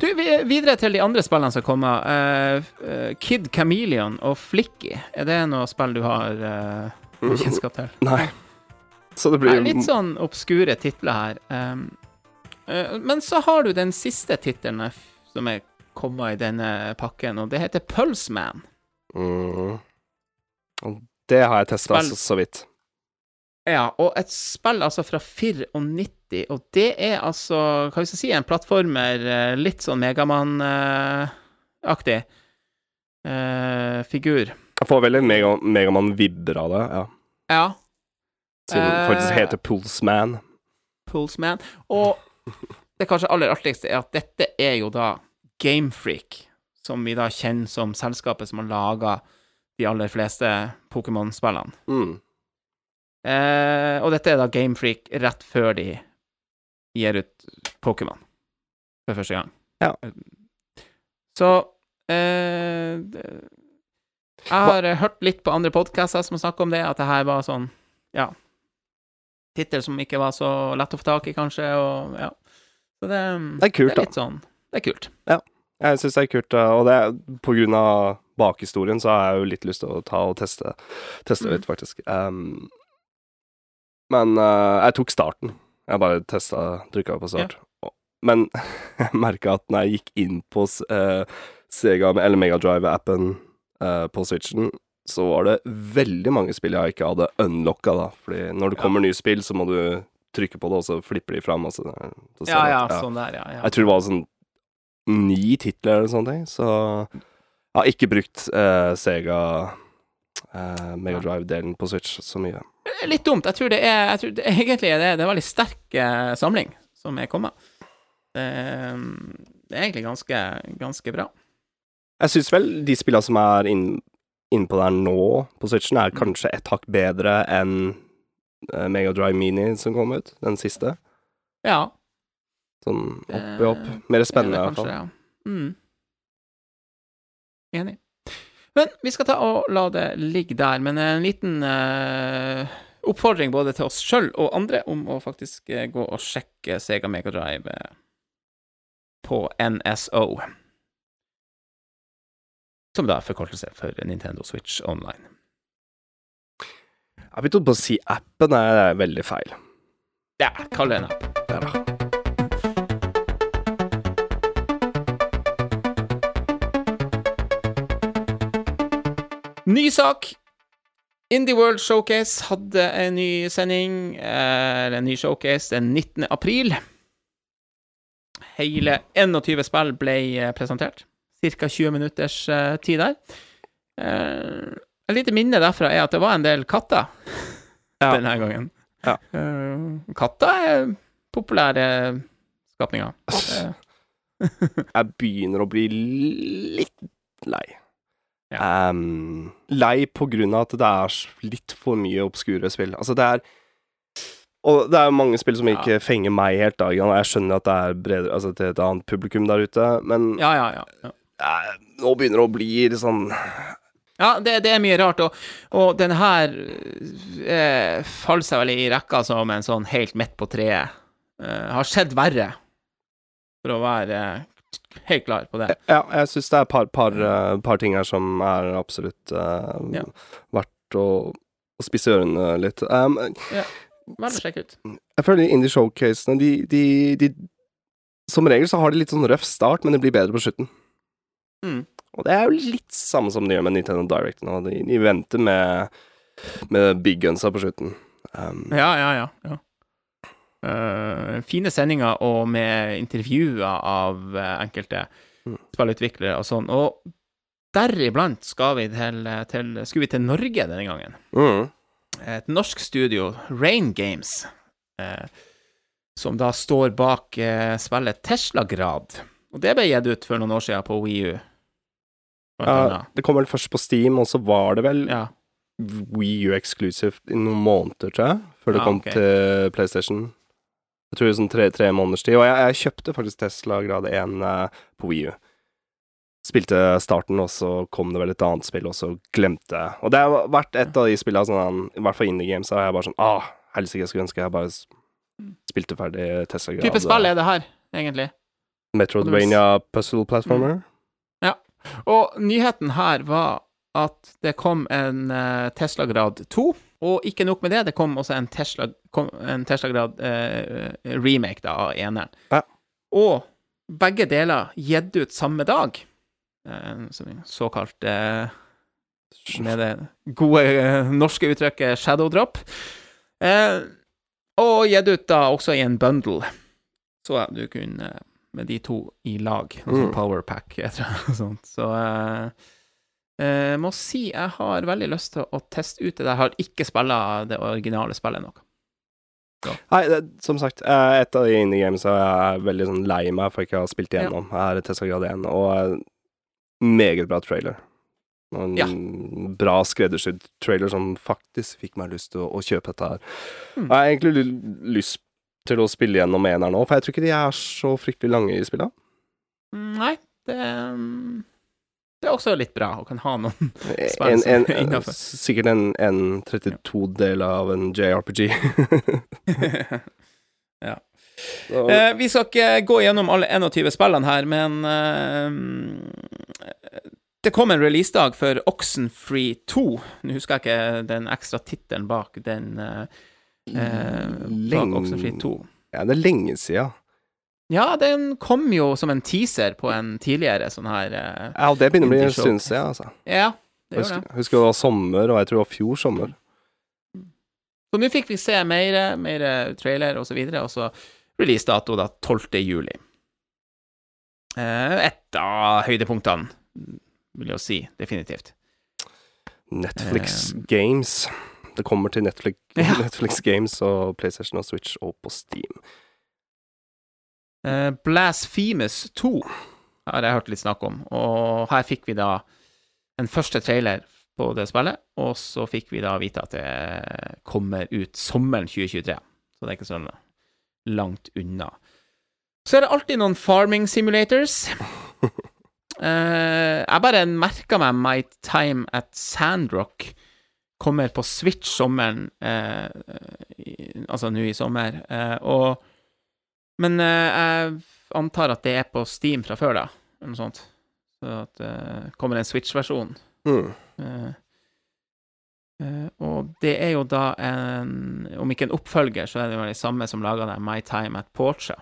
S1: Du, er videre til de andre spillene som kommer. Eh, eh, Kid Chameleon og Flicky. Er det noe spill du har uh, kjennskap til?
S2: nei. Så det blir
S1: er litt sånn obskure titler her. Um, eh, men så har du den siste tittelen eh, som er kommet i denne pakken, og det heter Pulseman.
S2: mm. Og Det har jeg testa så, så vidt.
S1: Ja, og et spill altså fra 94, og det er altså, hva vi skal si, en plattformer eh, litt sånn Megaman-aktig eh, figur.
S2: Jeg får veldig Mega, Megaman-vibber av det, ja.
S1: Ja,
S2: det faktisk
S1: Eh.
S2: heter Pulseman.
S1: Pulseman. Og det kanskje aller artigste er at dette er jo da Gamefreak, som vi da kjenner som selskapet som har laga de aller fleste Pokémon-spillene.
S2: Mm.
S1: Eh, og dette er da Gamefreak rett før de gir ut Pokémon for første gang.
S2: Ja.
S1: Så eh, Jeg har Hva? hørt litt på andre podcaster som har snakket om det, at det her var sånn, ja Tittel som ikke var så lett å få tak i, kanskje, og ja. Så det,
S2: Det er kult,
S1: det er litt sånn Det er kult.
S2: Ja, Jeg syns det er kult, uh, og det er på grunn av bakhistorien så har jeg jo litt lyst til å ta og teste, teste
S1: Mm.
S2: litt, faktisk. Um, men uh, jeg tok starten. Jeg bare testa, trykka på start. Ja. Men *laughs* jeg merka at når jeg gikk inn på uh, Sega eller Megadrive-appen uh, på Switchen, så var det veldig mange spill jeg ikke hadde unlocka, da. Fordi når det
S1: Ja.
S2: kommer nye spill, så må du trykke på det, og så flipper de fram. Og så, så
S1: Ja, ja,
S2: at-
S1: sånn der, ja. ja.
S2: jeg tror det var sånn ni titler eller sånne ting, så jeg har ikke brukt eh, Sega eh, Megadrive-delen på Switch så mye.
S1: Er Litt dumt. Jeg tror det er jeg tror det, *laughs* Egentlig det, er en veldig sterk eh, samling som er kommet. Det, det er egentlig ganske, ganske bra.
S2: Jeg syns vel de spillene som er inn- innpå der nå på Switchen, er kanskje et hakk bedre enn uh, Megadrive Mini som kom ut, den siste.
S1: Ja.
S2: Sånn opp
S1: Eh,
S2: i opp. Mer spennende, i hvert fall.
S1: Ja. Mm. Enig. Men vi skal ta og la det ligge der. Men en liten uh, oppfordring både til oss sjøl og andre om å faktisk uh, gå og sjekke Sega Megadrive eh, på NSO. Som da er forkortelse for Nintendo Switch Online.
S2: Jeg begynte på å si appen, det er veldig feil.
S1: Ja, kall det en app.
S2: Ja.
S1: Ny sak. Indie World Showcase hadde en ny sending, eh, eller en ny showcase, den 19. april. Hele 21 spill ble eh, presentert. Cirka 20 minutters eh, tid der. Eh, et lite minne derfra er at det var en del katter *laughs*
S2: Ja.
S1: denne gangen.
S2: Ja.
S1: Eh, katter er populære skapninger. *laughs*
S2: Jeg begynner å bli litt lei.
S1: Ja.
S2: Um, lei på grunn av at det er litt for mye obskure spill. Altså, det er Og det er mange spill som ikke fenger meg helt, da. Jeg skjønner at det er bredere Altså til et annet publikum der ute, men
S1: ja, ja, ja. ja.
S2: Nå begynner det å bli litt sånn
S1: Ja, det, det er mye rart, og, og den her eh, faller seg vel i rekka som en sånn helt midt på treet. Eh, har skjedd verre, for å være eh, helt klar på det.
S2: Ja, jeg syns det er et par, par, eh, par ting her som er absolutt eh,
S1: Ja.
S2: verdt å, å spisse ørene litt. Um,
S1: Vel å sjekke ut.
S2: Jeg føler de indie showcasene de, de, de Som regel så har de litt sånn røff start, men det blir bedre på slutten.
S1: Mm.
S2: Og det er jo litt samme som de gjør med Nintendo Direct nå. De, de venter med, med big gunsa på slutten. Um,
S1: Ja, ja, ja. ja. Uh, fine sendinger og med intervjuer av eh, enkelte
S2: Mm.
S1: spillutviklere og sånn. Og deriblant skal vi til, til, skulle vi til Norge denne gangen.
S2: mm.
S1: et norsk studio, Rain Games, uh, som da står bak uh, spillet Tesla-grad. Og det ble gitt ut for noen år siden på Wii U. Blant
S2: Ja, det kom vel først på Steam, og så var det vel
S1: Ja.
S2: Wii U exclusive i noen måneder, tror jeg, før det
S1: Ah,
S2: kom
S1: okay.
S2: til PlayStation. Jeg tror det er sånn tre, tre måneders tid. Og jeg, jeg kjøpte faktisk Tesla grad 1 eh, på Wii U. Spilte starten, og så kom det vel et annet spill, og så glemte jeg. Og det har vært et av de spillene, sånn, i hvert fall indie games, så har jeg bare sånn Ah, helsike, jeg skulle ønske jeg bare spilte ferdig Tesla grad.
S1: Type spill er det her, egentlig.
S2: Metroidvania puzzle platformer.
S1: Og nyheten her var at det kom en eh, Tesla-grad 2. Og ikke nok med det, det kom også en Tesla, en Tesla-grad eh, remake da, av eneren.
S2: Ja.
S1: Og begge deler gitt ut samme dag. Eh, såkalt eh, med det gode eh, norske uttrykket shadow drop. Eh, og gitt ut da også i en bundle, så du kunne med de to i lag. Noe sånn
S2: Mm.
S1: powerpack, jeg *laughs* tror noe sånt. Så eh, eh, må si jeg har veldig lyst til å teste ut det. Jeg har ikke spilla det originale spillet nok.
S2: Nei, det, som sagt, et av de indie games jeg er veldig sånn lei meg for ikke å ha spilt igjennom, er Tesla grad 1, og meget bra trailer. Og en
S1: Ja.
S2: bra skreddersydd trailer som faktisk fikk meg lyst til å, å kjøpe dette her.
S1: Mm.
S2: Jeg har egentlig ly- lyst til å spille gjennom eneren nå, for jeg tror ikke de er så fryktelig lange i spillet.
S1: Mm, Nei, det mm, Det er også litt bra å kan ha noen *laughs* Spill innenfor.
S2: sikkert en, en 32-del av en JRPG. *laughs*
S1: Ja. Eh, vi skal ikke gå gjennom alle 21 spillene her, men eh, det kom en releasedag for Oxenfree 2. Nå husker jeg ikke den ekstra tittelen bak den eh,
S2: Lenge-
S1: Oxenfree 2.
S2: Ja, det er lenge siden.
S1: Ja, den kom jo som en teaser på en tidligere sånn her eh,
S2: Ja, det begynner å bli en stund siden, altså.
S1: Ja, det gjør det.
S2: husker det var sommer, og jeg tror det var fjor sommer.
S1: Så nå fikk vi se mer, mer trailer og så videre, og så releasedato da 12. juli. Eh, Et av høydepunktene, vil jeg si, definitivt.
S2: Netflix
S1: Eh.
S2: Games. Det kommer til Netflix, *laughs*
S1: Ja.
S2: Netflix Games og PlayStation og Switch og på Steam.
S1: Uh, Blasphemous 2 har jeg hørt litt snakk om, og her fikk vi da en første trailer på det spillet, og så fikk vi da vite at det kommer ut sommeren 2023. Så det er ikke så langt unna. Så er det alltid noen farming simulators. uh, *laughs* jeg bare merka meg My Time at Sandrock kommer på Switch sommeren eh, Altså nå i sommer. Eh, og Men eh, jeg antar at det er på Steam fra før, da, eller noe sånt. Så at det kommer en Switch-versjon.
S2: Mm.
S1: Eh, eh, og det er jo da en Om ikke en oppfølger, så er det vel de samme som laga det My Time at Portia.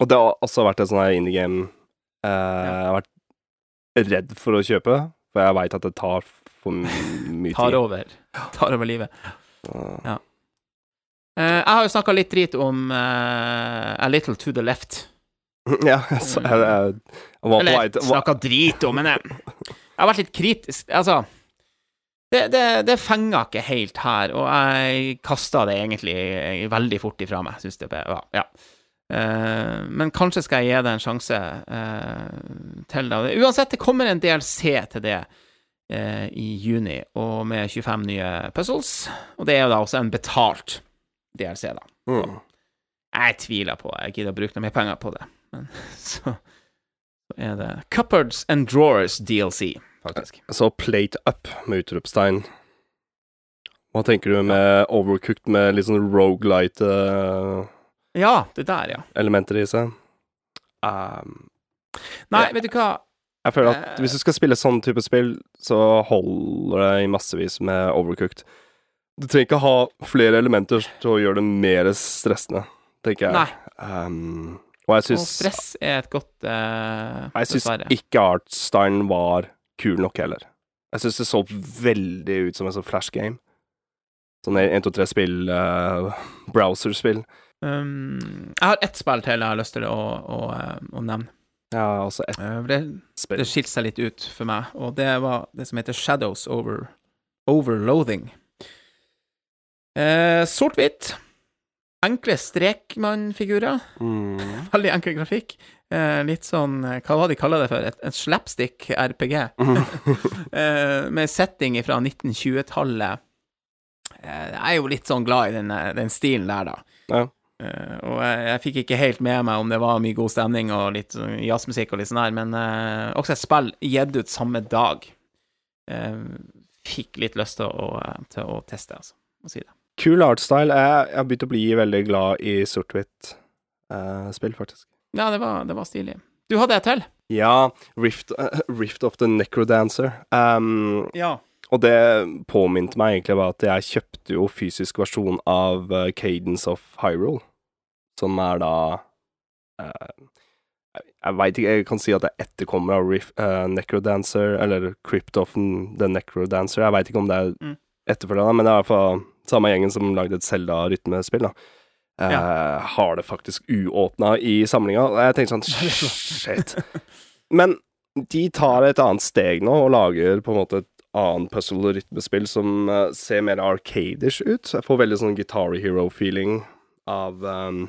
S2: Og det har også vært et sånt her indie game eh, jeg har vært redd for å kjøpe, for jeg veit at det tar for mye tid.
S1: Tar over. Tar over livet.
S2: Ja.
S1: Uh, jeg har jo snakka litt drit om uh, A Little To The Left. *laughs*
S2: Ja, så jeg, jeg, jeg var på vei til
S1: snakka drit om, men jeg, jeg har vært litt kritisk. Altså det, det, det fenga ikke helt her, og jeg kasta det egentlig veldig fort ifra meg. Syns det ja, ja. Eh, men kanskje skal jeg gi det en sjanse eh, til det. Uansett, det kommer en DLC til det eh, i juni, og med 25 nye puzzles. Og det er jo da også en betalt DLC, da.
S2: Mm.
S1: Jeg tviler på Jeg gidder å bruke noe mer penger på det. Men *laughs* så, så er det Cupboards and Drawers DLC, faktisk.
S2: Så Plate Up med utropstegn. Hva tenker du med Overcooked med litt sånn rogelight eh,
S1: Ja, det der, ja.
S2: elementer i seg? Um,
S1: Nei, vet du hva?
S2: jeg føler at
S1: Eh.
S2: hvis du skal spille sånn type spill, så holder det i massevis med Overcooked. Du trenger ikke ha flere elementer til å gjøre det mer stressende, tenker jeg.
S1: Nei.
S2: Um, og jeg syns
S1: stress er et godt uh,
S2: Jeg syns ikke Artstein var kul nok heller. Jeg syns det så veldig ut som en sånn flash game. Sånn 1, 2, 3-spill, uh, browserspill.
S1: Um, jeg har ett spill til jeg har lyst til å, å, eh, å nevne.
S2: Ja, altså ett
S1: Eh, det, det skilte seg litt ut for meg, og det var det som heter Shadows Over Overloathing. Eh, Sort-hvitt. Enkle strekmannfigurer.
S2: Mm. *laughs*
S1: Veldig enkel grafikk. Eh, litt sånn eh, Hva var det de kaller det for? Et, et slapstick-RPG. *laughs* eh, med setting fra 1920-tallet. Eh, jeg er jo litt sånn glad i den, den stilen der, da.
S2: Ja.
S1: Eh, og jeg, jeg fikk ikke helt med meg om det var mye god stemning og litt jazzmusikk og litt sånn her, men eh, også et spill gitt ut samme dag. Eh, fikk litt lyst til å, til å teste, altså. Å si det.
S2: Kul artstyle. Jeg, har begynt å bli veldig glad i sort-hvitt eh, spill, faktisk.
S1: Ja, det var, det var stilig. Du hadde et til?
S2: Ja, Rift, uh, *laughs* Rift of the Necrodancer. Um,
S1: Ja.
S2: og det påminte meg egentlig bare at jeg kjøpte jo fysisk versjon av Cadence of Hyrule, som er da eh, Jeg, veit ikke, jeg kan si at det er etterkommer av Riff, eh, Necrodancer, eller Crypt of the Necrodancer. Jeg veit ikke om det er
S1: Mm.
S2: etterfølgende, men det er i hvert fall samme gjengen som lagde et Zelda-rytmespill, da. Eh,
S1: Ja.
S2: Har det faktisk uåpna i samlinga. Og jeg tenkte sånn *laughs* Shit. Men de tar et annet steg nå, og lager på en måte et annet puzzle- og rytmespill som uh, ser mer arcadish ut. Jeg får veldig sånn Guitar Hero-feeling av, um,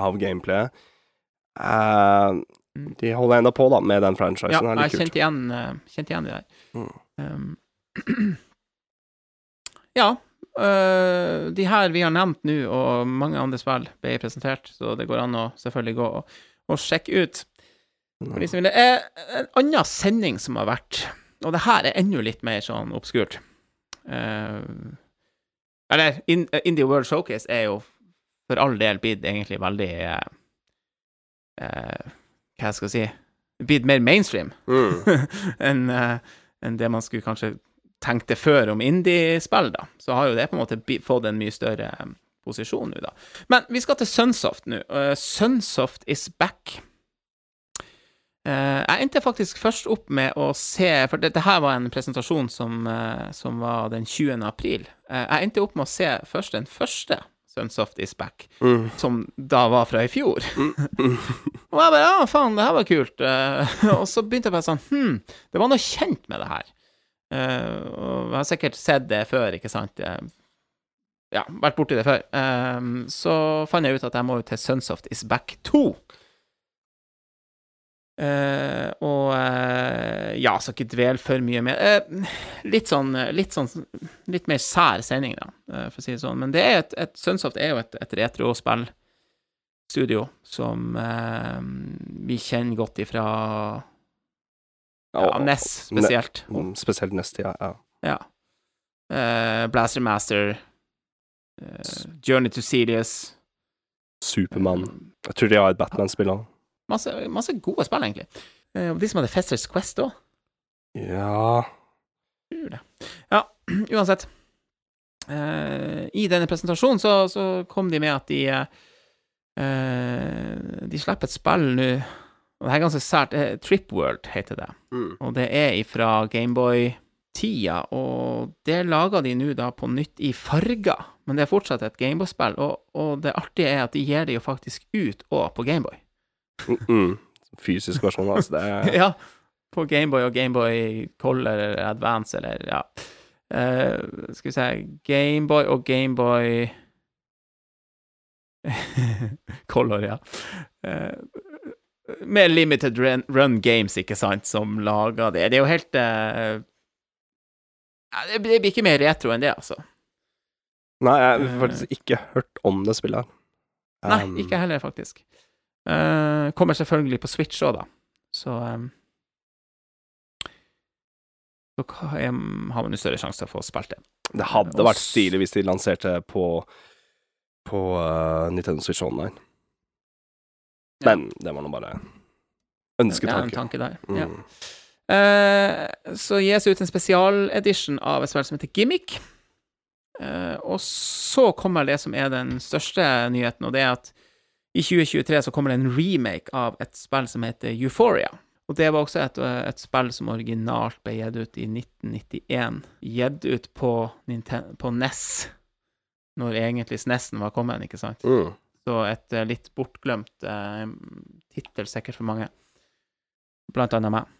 S2: av gameplayet. Uh, de holder ennå på, da, med den franchisen.
S1: Ja, jeg kjente igjen, kjent igjen det der.
S2: Mm.
S1: Um, *clears throat* ja, Uh, de her vi har nevnt nå, og mange andre spill ble presentert, så det går an å selvfølgelig gå og, og sjekke ut. Som vil. Eh, en annen sending som har vært, og det her er enda litt mer sånn obskurt uh, Eller In Indie World Showcase er jo for all del blitt egentlig veldig eh, eh, Hva skal jeg si Blitt mer mainstream
S2: Mm. *laughs*
S1: enn eh, en det man skulle kanskje tenkte før om indie-spill, da. Så har jo det på en måte fått en mye større eh, posisjon nå, da. Men vi skal til Sunsoft nå. Uh, Sunsoft is back. Uh, jeg endte faktisk først opp med å se For dette her var en presentasjon som, uh, som var den 20. april. Uh, jeg endte opp med å se først den første Sunsoft is back,
S2: Mm.
S1: som da var fra i fjor.
S2: Mm. Mm. *laughs*
S1: Og jeg bare ja, faen, det her var kult. Eh, og så begynte jeg bare sånn hm, det var noe kjent med det her. Uh, og jeg har sikkert sett det før, ikke sant. Jeg, ja, vært borti det før. Eh, så fant jeg ut at jeg må jo til Sunsoft is back 2. Eh, og uh, ja, skal ikke dvele for mye med Uh, Litt sånn Litt sånn Litt mer sær sending, da, for å si det sånn. Men det er et, et Sunsoft er jo et, et retrospillstudio som vi kjenner godt ifra ja, NES spesielt.
S2: Mm, Spesielt NES, ja. ja.
S1: Blaster Master, Journey to Serious
S2: Supermann. Jeg tror de har et Batman-spill òg.
S1: Masse, masse gode spill, egentlig. Eh, og de som hadde Festers Quest òg.
S2: Ja.
S1: Ja, *clears throat* uansett. Eh, I denne presentasjonen så, så kom de med at de eh, De slipper et spill nå, og det er ganske sært. Trip World heter det.
S2: mm.
S1: Og det er ifra Gameboy-tida, og det lager de nå da på nytt i farger. Men det er fortsatt et Gameboy-spill, og, og det artige er at de gir det jo faktisk ut òg på Gameboy.
S2: Mm, mm. Fysisk versjon, altså. Det er *laughs*
S1: Ja, på Gameboy og Gameboy Color eller Advance eller ja. Uh, skal vi se Gameboy og Gameboy *laughs* Color, ja. Uh, med Limited Run, Run Games, ikke sant, som lager det. Det er jo helt uh, Det blir ikke mer retro enn det, altså.
S2: Nei, jeg har faktisk ikke hørt om det spillet. Um,
S1: Nei, ikke heller, faktisk. Eh, kommer selvfølgelig på Switch òg, da. Så um, Så har man jo større sjanse til å få spilt det.
S2: Det hadde
S1: Og
S2: vært stilig hvis de lanserte på På uh, Nintendo Switch Online.
S1: Ja.
S2: Men det var nå bare
S1: Det er en tanke der.
S2: Mm.
S1: Ja. Eh, så gis ut en spesialedition av et spill som heter Gimmick. Eh, og så kommer det som er den største nyheten, og det er at i 2023 så kommer det en remake av et spill som heter Euphoria. Og det var også et, et spill som originalt ble gitt ut i 1991. Gitt ut på, Ninten på NES, når egentlig SNES-en var kommet, ikke sant?
S2: Mm.
S1: Så et eh, litt bortglemt eh, tittel sikkert for mange. Blant annet meg.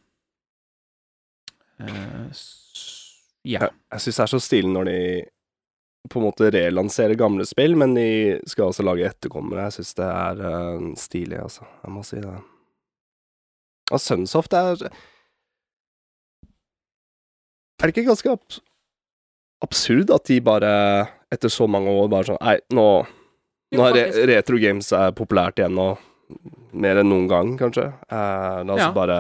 S1: Eh, s- ja.
S2: Jeg, jeg syns det er så stilig når de på en måte relansere gamle spill, men de skal også lage etterkommere. Jeg syns det er uh, stilig, altså. Jeg må si det. Og Sunsoft er Er det ikke ganske abs absurd at de bare, etter så mange år, bare sånn Nei, nå, nå er re retro games er populært igjen, og mer enn noen gang, kanskje. Eh, la oss
S1: Ja.
S2: bare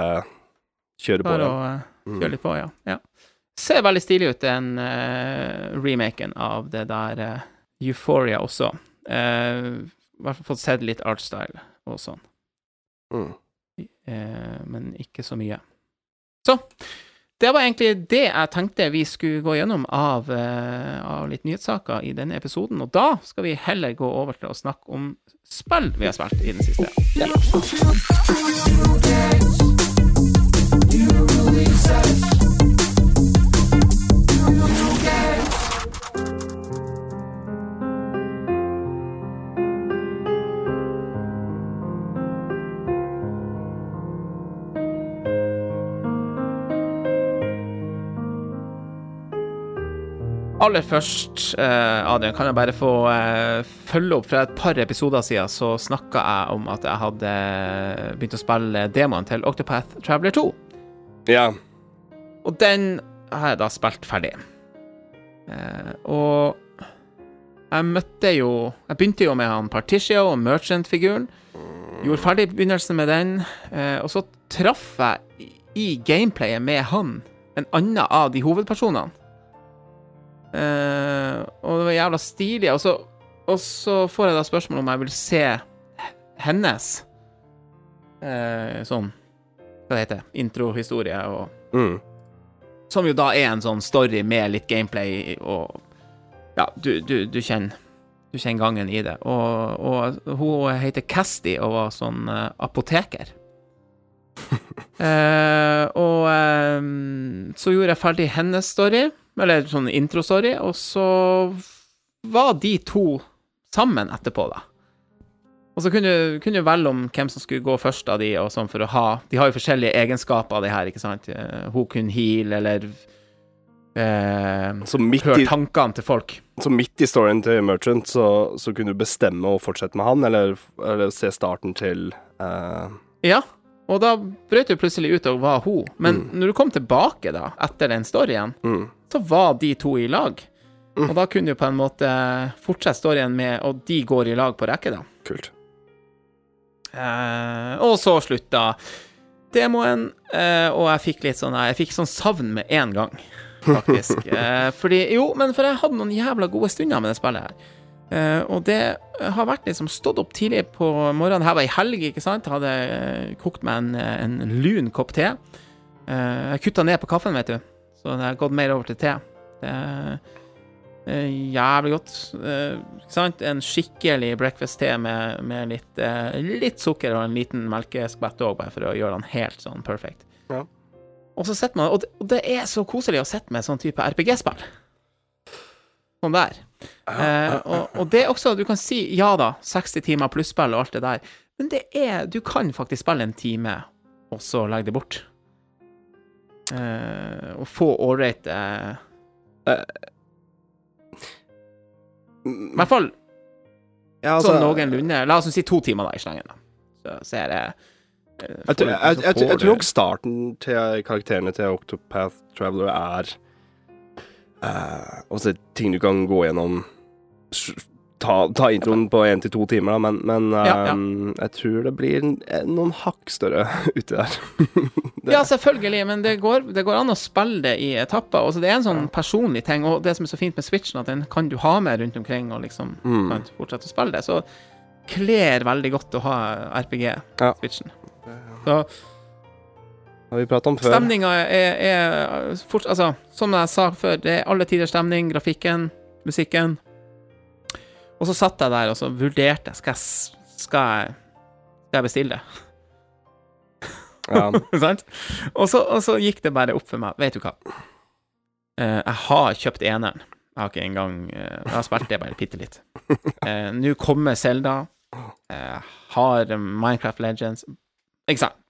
S2: kjøre på.
S1: Bare å
S2: Mm.
S1: kjøre litt på, ja. ja. Ser veldig stilig ut, den uh, remaken av det der uh, Euphoria også. Eh, I hvert fall fått sett litt artstyle og sånn.
S2: Mm.
S1: Uh, men ikke så mye. Så det var egentlig det jeg tenkte vi skulle gå gjennom av, av litt nyhetssaker i denne episoden. Og da skal vi heller gå over til å snakke om spill vi har spilt i den siste. Aller først, eh, Adrian, kan jeg bare få eh, følge opp. Fra et par episoder siden så snakka jeg om at jeg hadde begynt å spille demoen til Octopath Traveler 2.
S2: Ja.
S1: Og den har jeg da spilt ferdig. Eh, og jeg møtte jo Jeg begynte jo med han Particio og Merchant-figuren. Gjorde ferdig begynnelsen med den, og så traff jeg i- i gameplayet med han en annen av de hovedpersonene. Eh, og det var jævla stilig. Og så, og så får jeg da spørsmål om jeg vil se hennes uh, sånn Hva det heter Introhistorie og
S2: Mm.
S1: som jo da er en sånn story med litt gameplay og Ja, du, du, du kjenner Du kjenner gangen i det. Og, og hun heter Casti og var sånn uh, apoteker. uh, *laughs* og um, så gjorde jeg ferdig hennes story, eller sånn intro-story, og så var de to sammen etterpå, da. Og så kunne du kunne du velge om hvem som skulle gå først av de, og sånn for å ha De har jo forskjellige egenskaper, de her, ikke sant. Eh, Hun kunne heal, eller eh, høre tankene til folk.
S2: så midt i storyen til Merchant, så, så kunne du bestemme å fortsette med han, eller, eller se starten til eh,
S1: Ja, Og da brøt du plutselig ut og var hun. Men når du kom tilbake da, etter den storyen,
S2: Mm.
S1: så var de to i lag. Og da kunne du på en måte fortsette storyen med Og de går i lag på rekke, da.
S2: Kult.
S1: Eh, og så slutta demoen, eh, og jeg fikk litt sånn Jeg fikk sånn savn med en gang, faktisk. *laughs* eh, fordi Jo, men for jeg hadde noen jævla gode stunder med det spillet her. Eh, og det har vært liksom stått opp tidlig på morgenen. Her var ei helg, ikke sant. Hadde eh, kokt meg en, en lun kopp te. Eh, jeg kutta ned på kaffen, vet du. Så det har gått mer over til te. Det er eh, jævlig godt. Eh, ikke sant? En skikkelig breakfast-te med, med litt, eh, litt sukker og en liten melkeskvett òg, bare for å gjøre den helt sånn perfect.
S2: Ja.
S1: Og så sitter man Og det, og det er så koselig å sitte med sånn type RPG-spill. Sånn der. Eh, og, og det er også Du kan si ja da, 60 timer pluss-spill og alt det der, men det er Du kan faktisk spille en time, og så legge det bort. Eh, og få ålreit eh, I hvert fall
S2: Ja, altså,
S1: sånn noenlunde. La oss si to timer da i slengen, da. Så, så er det eh,
S2: Jeg, jeg, jeg, jeg, tror nok starten til karakterene til Octopath Traveler er uh, Også ting du kan gå gjennom Ta, ta introen på én til to timer, da, men, men
S1: Ja, ja.
S2: um, jeg tror det blir noen hakk større *laughs* uti der. *laughs*
S1: Ja, selvfølgelig, men det går, det går an å spille det i etapper. Altså, det er en sånn personlig ting, og det som er så fint med Switchen, at den kan du ha med rundt omkring og liksom
S2: Mm.
S1: kan fortsette å spille det. Så kler veldig godt å ha RPG-Switchen. Så
S2: har vi prata om før.
S1: stemninga er, er fort, Altså, som jeg sa før, det er alle tiders stemning, grafikken, musikken. Og så satt jeg der og så vurderte Skal jeg, skal jeg, skal jeg bestille det?
S2: Ja. *laughs*
S1: Sant? Og så, gikk det bare opp for meg. Vet du hva? Eh, jeg har kjøpt eneren. Jeg har ikke engang uh, Jeg har spilt det bare bitte litt. Eh, Nå kommer Selda. Jeg har Minecraft Legends. Ikke sant?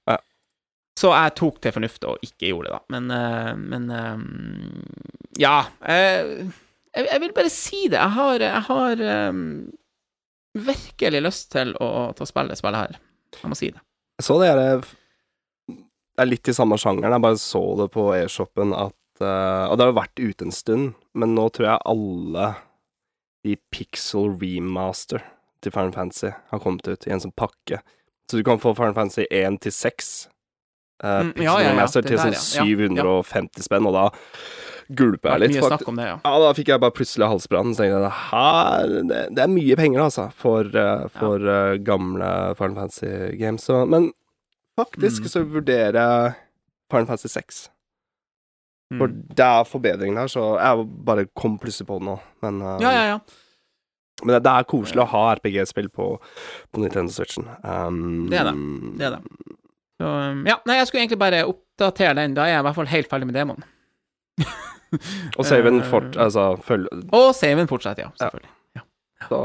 S1: Så jeg tok til fornuft og ikke gjorde det, da. Men, eh, men eh, Ja. eh, jeg, jeg vil bare si det. Jeg har, jeg har um, virkelig lyst til å, til å spille spillet her. Jeg må si det.
S2: Jeg så det er, det er litt i samme sjangeren. Jeg bare så det på e-shoppen at Og det har jo vært ute en stund, men nå tror jeg alle de Pixel Remaster til Final Fantasy har kommet ut i en sånn pakke. Så du kan få Final Fantasy 1 til 6 eh,
S1: Mm,
S2: Pixel
S1: ja, ja, ja,
S2: Remaster til
S1: der,
S2: sånn
S1: ja. Ja,
S2: 750 spenn, og da gulper jeg litt.
S1: mye
S2: fakt-
S1: snakk om det, ja.
S2: ja, da fikk jeg bare plutselig halsbrann. Så tenkte jeg det her det, det er mye penger, altså, for, uh, for uh, gamle Final Fantasy games. Så, men faktisk
S1: Mm.
S2: så vurderer jeg Final Fantasy 6. For
S1: Mm.
S2: det er forbedring der, så jeg bare kom plutselig på det nå. Men, uh,
S1: Ja, ja, ja.
S2: men det, det er koselig å ha RPG-spill på, på Nintendo Switchen. Um,
S1: Det er det. Det er det. Så, um, ja, nei, jeg skulle egentlig bare oppdatere den. Da er jeg i hvert fall helt ferdig med demoen. *laughs*
S2: Og saven
S1: Eh,
S2: fort, altså, følg,
S1: Og saven fortsetter, ja. Selvfølgelig.
S2: så,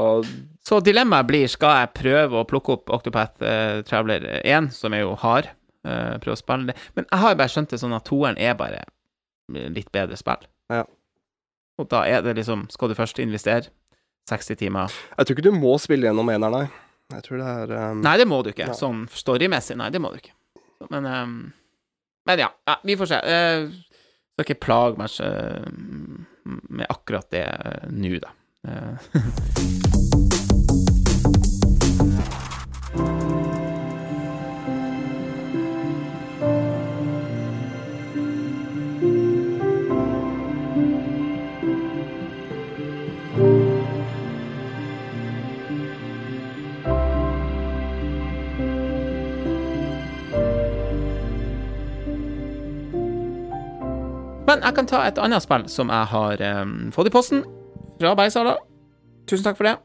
S1: Så dilemmaet blir skal jeg prøve å plukke opp Octopath uh, Traveler 1, som jeg jo har. Uh, prøve å spille det. Men jeg har bare skjønt det sånn at toeren er bare litt bedre spill.
S2: Ja.
S1: Og da er det liksom Skal du først investere 60 timer
S2: Jeg tror ikke du må spille gjennom eneren, nei. Jeg tror det er um,
S1: Nei, det må du ikke.
S2: Ja.
S1: Sånn storymessig, nei, det må du ikke. Men, um, men ja, ja, vi får se. Uh, skal ikke plage meg eh, med akkurat det uh, nå, da. Eh, *laughs* ta et annet spill som jeg har em, fått i posten fra Beisala. Tusen takk for det.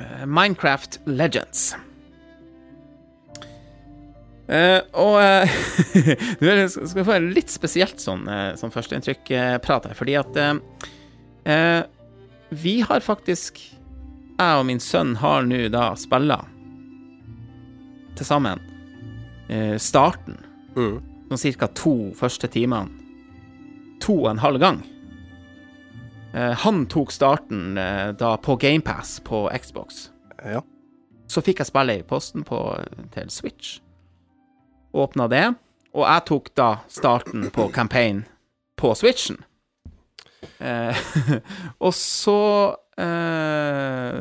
S1: Eh, Minecraft Legends. Uh, og eh, *laughs* Nå er skal vi få en litt spesielt sånn, uh, sånn førsteinntrykk-prat her, fordi at eh, eh, Vi har faktisk Jeg og min sønn har nå da spilla til sammen eh, starten
S2: mm.
S1: sånn cirka to første timene to og en halv gang. Eh, han tok starten eh, da på GamePass på Xbox.
S2: Ja.
S1: Så fikk jeg spille i posten på, til Switch. åpna det, og jeg tok da starten på campaign på Switchen. Eh, *laughs* og så eh,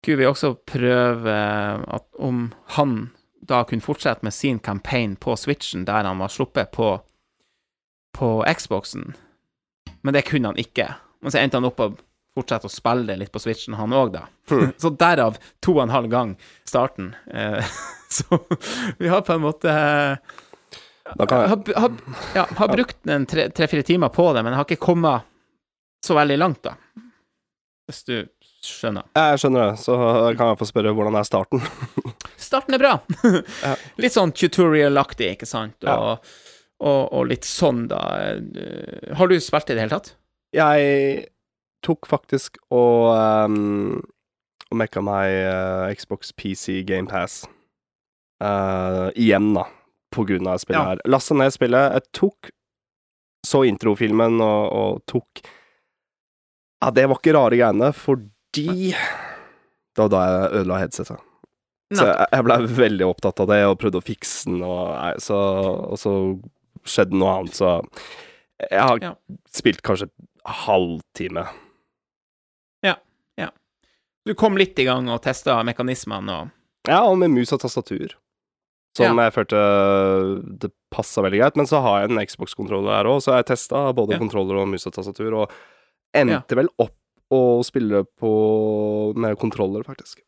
S1: skulle vi også prøve at om han da kunne fortsette med sin campaign på Switchen, der han var sluppet på, på Xboxen. Men det kunne han ikke. Men så endte han opp og fortsette å spille det litt på Switchen, han òg, da. *laughs* Så derav to og en halv gang starten. Eh, *laughs* så vi har på en måte eh,
S2: Da kan jeg
S1: har, har, ja, har brukt tre-fire timer på det, men har ikke kommet så veldig langt, da. Hvis du skjønner.
S2: Jeg skjønner det, så kan jeg få spørre hvordan er starten. *laughs*
S1: Starten er bra. Litt sånn tutorial-aktig, ikke sant,
S2: Ja.
S1: Og, og, litt sånn, da. Eh, Har du spilt i det hele tatt?
S2: Jeg tok faktisk og um, og mekka meg uh, Xbox PC Game Pass uh, igjen, da, på grunn av spillet
S1: Ja.
S2: her. Lasta ned spillet. Jeg tok så introfilmen og, og tok Ja, det var ikke rare greiene, fordi Det var da jeg ødela headsetet. Så jeg, jeg ble veldig opptatt av det og prøvde å fikse den, og, så, og så skjedde noe annet, så Jeg har
S1: Ja.
S2: spilt kanskje en halvtime.
S1: Du kom litt i gang og testa mekanismene og
S2: Ja, og med mus og tastatur. Som jeg følte det passa veldig greit. Men så har jeg en Xbox-kontroller her òg, så jeg testa både
S1: Ja.
S2: kontroller og mus og tastatur, og endte vel opp å spille på med kontroller, faktisk.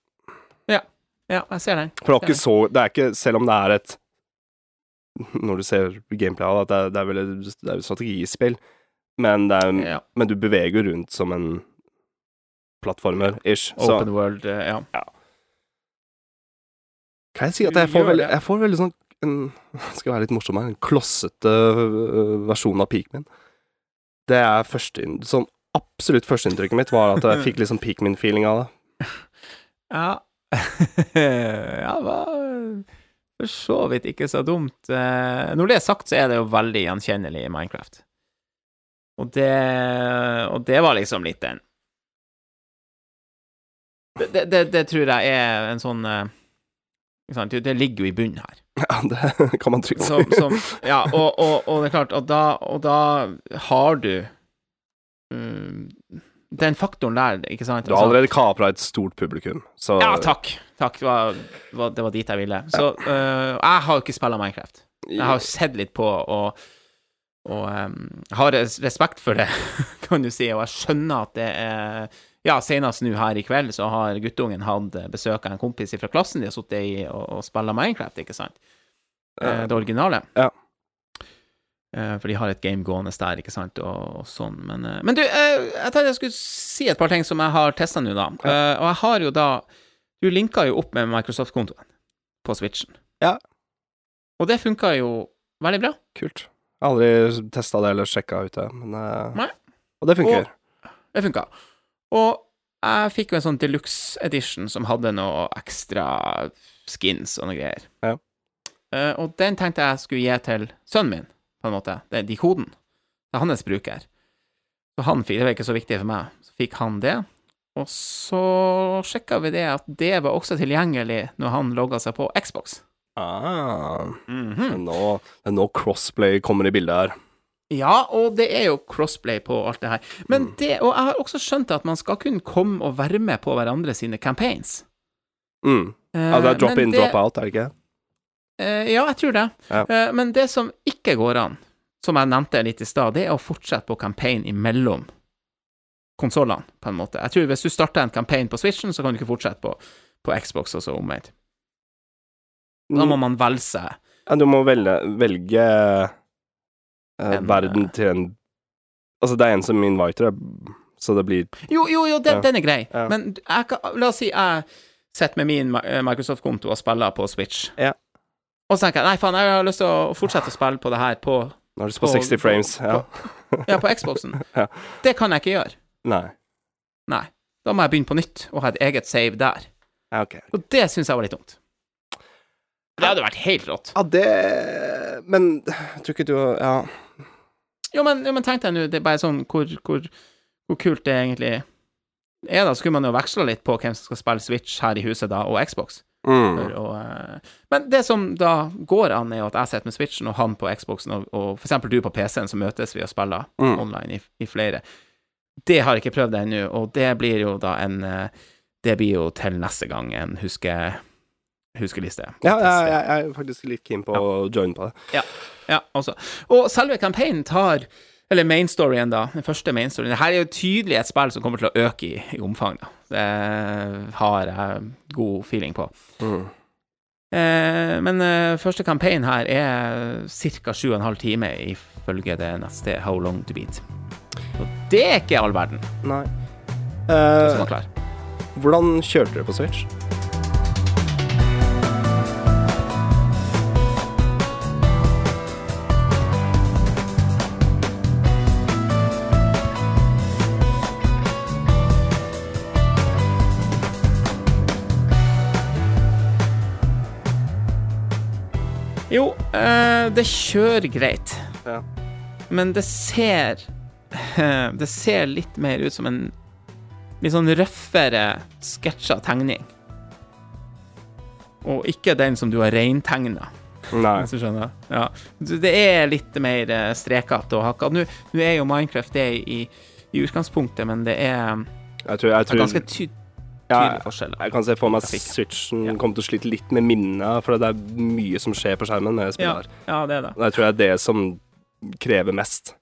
S1: Ja, jeg ser den.
S2: For det er ikke så Det er ikke Selv om det er et *laughs* Når du ser gameplay av det, at det er, det er vel et, det er et strategispill, men, er,
S1: Ja.
S2: men du beveger rundt som en plattformer, ish. Så
S1: Open world, ja. ja.
S2: kan jeg si at jeg får veldig, jeg får veldig sånn en, *laughs* Skal være litt morsom her, en klossete versjon av Peakmin. Det er første Sånn absolutt førsteinntrykket mitt var at jeg fikk litt sånn Peakmin-feeling av det. *laughs*
S1: Ja, ja, var for så vidt ikke så dumt. Eh, Når det er sagt, så er det jo veldig gjenkjennelig i Minecraft. Og det, og det var liksom litt den det, det, det tror jeg er en sånn eh? Det ligger jo i bunnen her. *laughs*
S2: Ja, det kan man trygt si.
S1: Som, som, ja, og, og, og det er klart, og da, og da har du mm, den faktoren der, ikke sant?
S2: Du har allerede kapra et stort publikum, så
S1: Ja, takk. Takk, det var, det var- dit jeg ville. Så uh, jeg har jo ikke spilla Minecraft. Jeg har jo sett litt på og, og um, har respekt for det, *laughs* kan du si, og jeg skjønner at det er Ja, senest nå her i kveld så har guttungen hatt besøk av en kompis fra klassen de har sittet i og, og spilla Minecraft, ikke sant? Eh, Det originale.
S2: Ja.
S1: Eh, For de har et game gående der, ikke sant, og, og sånn. Men, eh, men du, eh, jeg tenkte jeg skulle si et par ting som jeg har testa nå, da. Eh, Og jeg har jo da Du linka jo opp med Microsoft-kontoen på Switchen.
S2: Ja.
S1: Og det funka jo veldig bra.
S2: Kult. Jeg har aldri testa det eller sjekka ut det, men
S1: Nei.
S2: Og det funker.
S1: Det funka. Og jeg fikk jo en sånn deluxe edition som hadde noe ekstra skins og noe greier.
S2: Ja.
S1: Og den tenkte jeg skulle gi til sønnen min, på en måte. Det er de koden. Det er hans bruker. Så han fikk, det var ikke så viktig for meg. Så fikk han det. Og så sjekka vi det at det var også tilgjengelig når han logga seg på Xbox.
S2: Ah, mm er nå, det nå crossplay kommer i bildet her.
S1: Ja, og det er jo crossplay på alt det her. Men det, og jeg har også skjønt at man skal kunne komme og være med på hverandre sine campaigns.
S2: Mm.
S1: Eh,
S2: Ja, det er drop
S1: men
S2: in, drop out, er det ikke?
S1: Eh, ja, jeg tror det.
S2: Ja.
S1: Eh, men det som ikke går an, som jeg nevnte litt i stad, det er å fortsette på campaign imellom konsollene, på en måte. Jeg tror hvis du starter en campaign på Switchen, så kan du ikke fortsette på, på Xbox og så omvendt. Da må man velge seg
S2: Ja, du må velge, velge eh,
S1: En,
S2: verden
S1: eh,
S2: til en Altså, det er en som inviter deg, så det blir
S1: Jo, jo, jo, den,
S2: Ja.
S1: den er grei,
S2: Ja.
S1: men jeg la oss si jeg sitter med min Microsoft-konto og spiller på Switch.
S2: Ja.
S1: Og så tenker jeg nei, faen, jeg har lyst til å fortsette å spille på det her på,
S2: Nå har du lyst på
S1: På-
S2: 60 frames. Ja.
S1: ja, på Xboxen. *laughs*
S2: Ja.
S1: Det kan jeg ikke gjøre.
S2: Nei.
S1: Nei. Da må jeg begynne på nytt og ha et eget save der.
S2: Ja, ok.
S1: Og det syns jeg var litt dumt. Det hadde vært helt rått.
S2: Ja, det Men jeg tror ikke du Ja.
S1: Jo, men, jo, men tenk deg nå, det er bare sånn hvor, hvor, hvor kult det egentlig er, da. Skulle man jo veksla litt på hvem som skal spille Switch her i huset, da, og Xbox.
S2: Mm.
S1: Å, eh, men det som da går an, er jo at jeg sitter med Switchen og han på Xboxen, og, og eksempel du på PC-en, så møtes vi og spiller
S2: Mm.
S1: online i, i flere. Det har jeg ikke prøvd ennå, og det blir jo da en eh, Det blir jo til neste gang en huske, huskeliste.
S2: Ja, jeg, jeg, jeg er faktisk litt keen på å joine på det.
S1: Ja, altså. Og selve campaignen tar Eller mainstoryen, da. Den første mainstoryen. storyen her er jo tydelig et spill som kommer til å øke i, i omfang, da. Det har jeg god feeling på.
S2: Mm.
S1: Eh, men eh, første campaign her er ca. 7,5 timer, ifølge det neste How Long To Beat. Og det er ikke all verden
S2: Nei. Eh, hvordan kjørte dere på Switch?
S1: Det kjører greit.
S2: Ja.
S1: Men det ser *laughs* Det ser litt mer ut som en litt sånn røffere sketsja tegning. Og ikke den som du har reintegna, hvis du skjønner. Ja. Det er litt mer eh, strekete og hakka. Nå nå er jo Minecraft det i, i utgangspunktet, men det er,
S2: Jeg tror, jeg tror
S1: ganske ty
S2: Ja,
S1: tydelig forskjell.
S2: Jeg kan se for meg at Switchen
S1: Ja.
S2: kommer til å slite litt med minnet, for det er mye som skjer på skjermen når
S1: jeg
S2: spiller. Ja,
S1: ja, det er det.
S2: Og Jeg tror det er det som krever mest.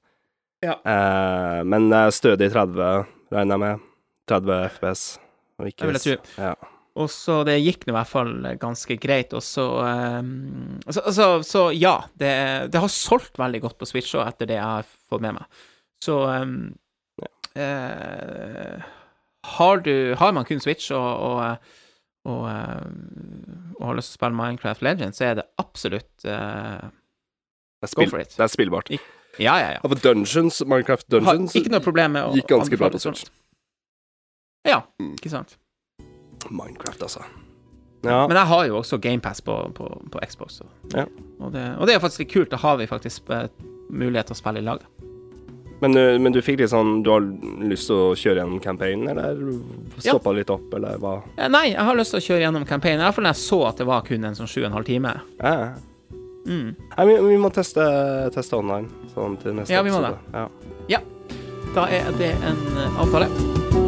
S1: Ja.
S2: Eh, men eh, stødig 30, regner jeg med. 30 FPS. Og ikke
S1: Det vil jeg tro.
S2: Ja.
S1: Og så det gikk nå i hvert fall ganske greit, og så ehm, så, så, Så ja, det, det har solgt veldig godt på Switch òg, etter det jeg har fått med meg. Så ehm, eh, har du Har man kun Switch og, og, og, eh, og har lyst til å spille Minecraft Legends, så er det absolutt uh,
S2: Det, er
S1: Go for it.
S2: det er spillbart.
S1: Ja, ja, ja.
S2: Ja, for Dungeons, Minecraft Dungeons
S1: ikke noe problem med å
S2: gikk ganske bra på Switch.
S1: Ja,
S2: Mm.
S1: ikke sant.
S2: Minecraft, altså. Ja.
S1: Men jeg har jo også GamePass på, på, på Xbox, og,
S2: Ja.
S1: og, det, og det er faktisk litt kult. Da har vi faktisk eh, mulighet til å spille i lag. da.
S2: Men, du- men du fikk litt sånn Du har lyst til å kjøre gjennom campaignen, eller stoppa litt opp, eller hva?
S1: Eh, Nei, jeg har lyst til å kjøre gjennom campaignen. Fall når jeg så at det var kun en sånn sju og en halv time.
S2: Ja.
S1: Mm.
S2: Nei, vi, vi må teste, teste online sånn til neste
S1: Ja, vi må
S2: episode. Ja.
S1: Da er det en eh, avtale.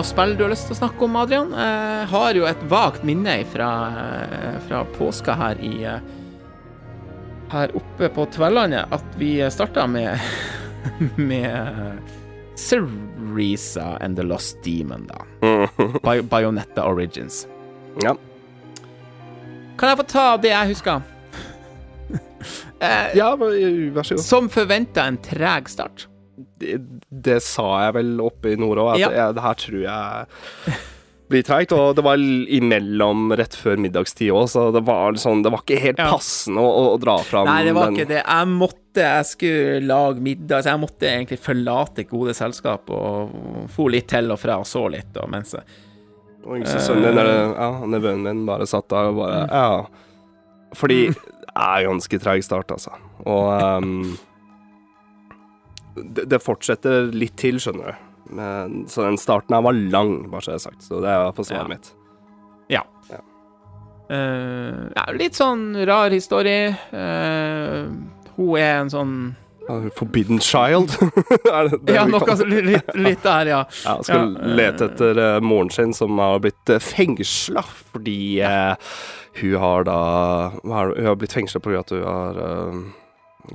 S1: Noe spill du har lyst til å snakke om, Adrian? Jeg har jo et vagt minne fra, fra påska her i Her oppe på Tverlandet at vi starta med *laughs* med Cereza and the Lost Demon, da. *laughs* Bay Bayonetta Origins.
S2: ja.
S1: Kan jeg få ta det jeg husker? eh, *laughs*
S2: ja, vær så god.
S1: som forventa en treg start.
S2: Det, det sa jeg vel oppe i nord òg, at
S1: Ja.
S2: jeg, det her tror jeg blir treigt. Og det var imellom rett før middagstid òg, så det var, sånn, det var ikke helt passende å, å dra fram
S1: Nei, det var
S2: den
S1: ikke det. Jeg måtte, jeg skulle lage middag, så jeg måtte egentlig forlate gode selskap og få litt til og fra og så litt, og mens jeg
S2: Og yngste sønnen min, ja, nevøen min, bare satt der og bare
S1: Mm.
S2: Ja. Fordi det er ganske treig start, altså. Og *laughs* ehm, det, det fortsetter litt til, skjønner du. Men, så den starten her var lang, bare så det er sagt. Så det er i hvert svaret
S1: Ja.
S2: mitt.
S1: Ja.
S2: Ja.
S1: Uh, ja, litt sånn rar historie. Uh, hun er en sånn
S2: Forbidden Child? *laughs* er det det
S1: Ja, noe
S2: altså,
S1: litt, litt der, ja. *laughs*
S2: Ja, skal
S1: Ja,
S2: lete etter eh, moren sin, som har blitt fengsla fordi eh, hun har da Hun har blitt fengsla fordi at hun har eh,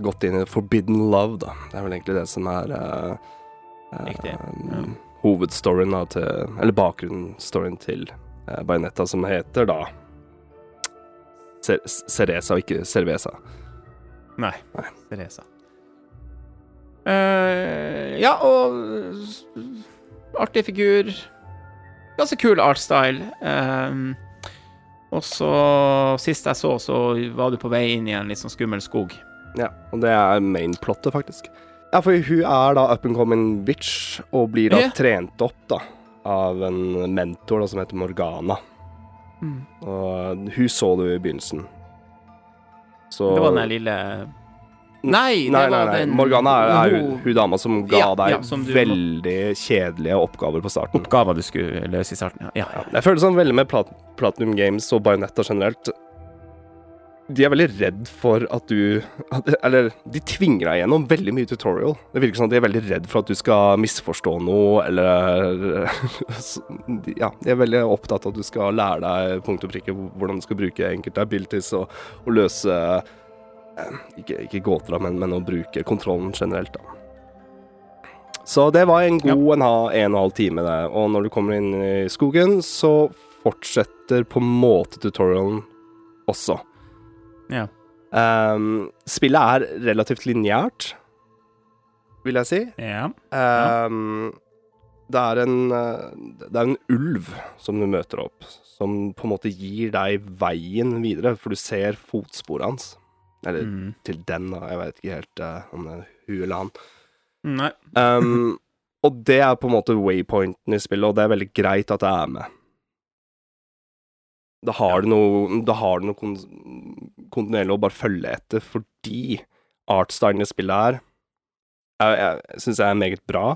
S2: gått inn i forbidden love, da. Det er vel egentlig det som er uh,
S1: Riktig.
S2: eh, hovedstoryen da, til Eller bakgrunnsstoryen til uh, Bajonetta, som heter da Cer Cereza, og ikke Cerveza.
S1: Nei.
S2: Nei.
S1: Teresa. Uh, ja, og artig figur. Ganske kul artstyle. Um, og så, sist jeg så, så var du på vei inn i en litt sånn skummel skog.
S2: Ja, og det er mainplottet, faktisk. Ja, for hun er da up and coming witch, og blir da
S1: Ja.
S2: trent opp da av en mentor da, som heter Morgana. Og hun så du i begynnelsen. Så
S1: Det var den der lille Nei, det
S2: Nei, nei,
S1: var
S2: nei.
S1: den
S2: Morgana er, er jo hun dama som ga
S1: Ja,
S2: deg
S1: ja, som veldig
S2: veldig kjedelige oppgaver på starten.
S1: oppgaver du skulle løse i starten. Ja. ja.
S2: Ja, jeg føler sånn veldig med Platinum Games og Bajonetta generelt De er veldig redd for at du Eller, de tvinger deg gjennom veldig mye tutorial. Det virker som at de er veldig redd for at du skal misforstå noe, eller *laughs* Ja, de er veldig opptatt av at du skal lære deg punkt og prikke hvordan du skal bruke enkelte abilities og, og løse eh, ikke, ikke gåter, men, men å bruke kontrollen generelt, da. Så det var en god en, ha- en og en halv time, det. Og når du kommer inn i skogen, så fortsetter på en måte tutorialen også.
S1: Ja.
S2: Um, spillet er relativt lineært, vil jeg si.
S1: ja.
S2: Um, det er en eh, Det er en ulv som du møter opp, som på en måte gir deg veien videre, for du ser fotsporet hans. Eller
S1: Mm.
S2: til den, da. Jeg vet ikke helt uh, om det er hun eller han.
S1: Nei.
S2: Um, *laughs* og det er på en måte waypointen i spillet, og det er veldig greit at det er med. Da har du noe, da har du noe kontinuerlig å bare følge etter, fordi artstylen i spillet her jeg, jeg syns jeg er meget bra,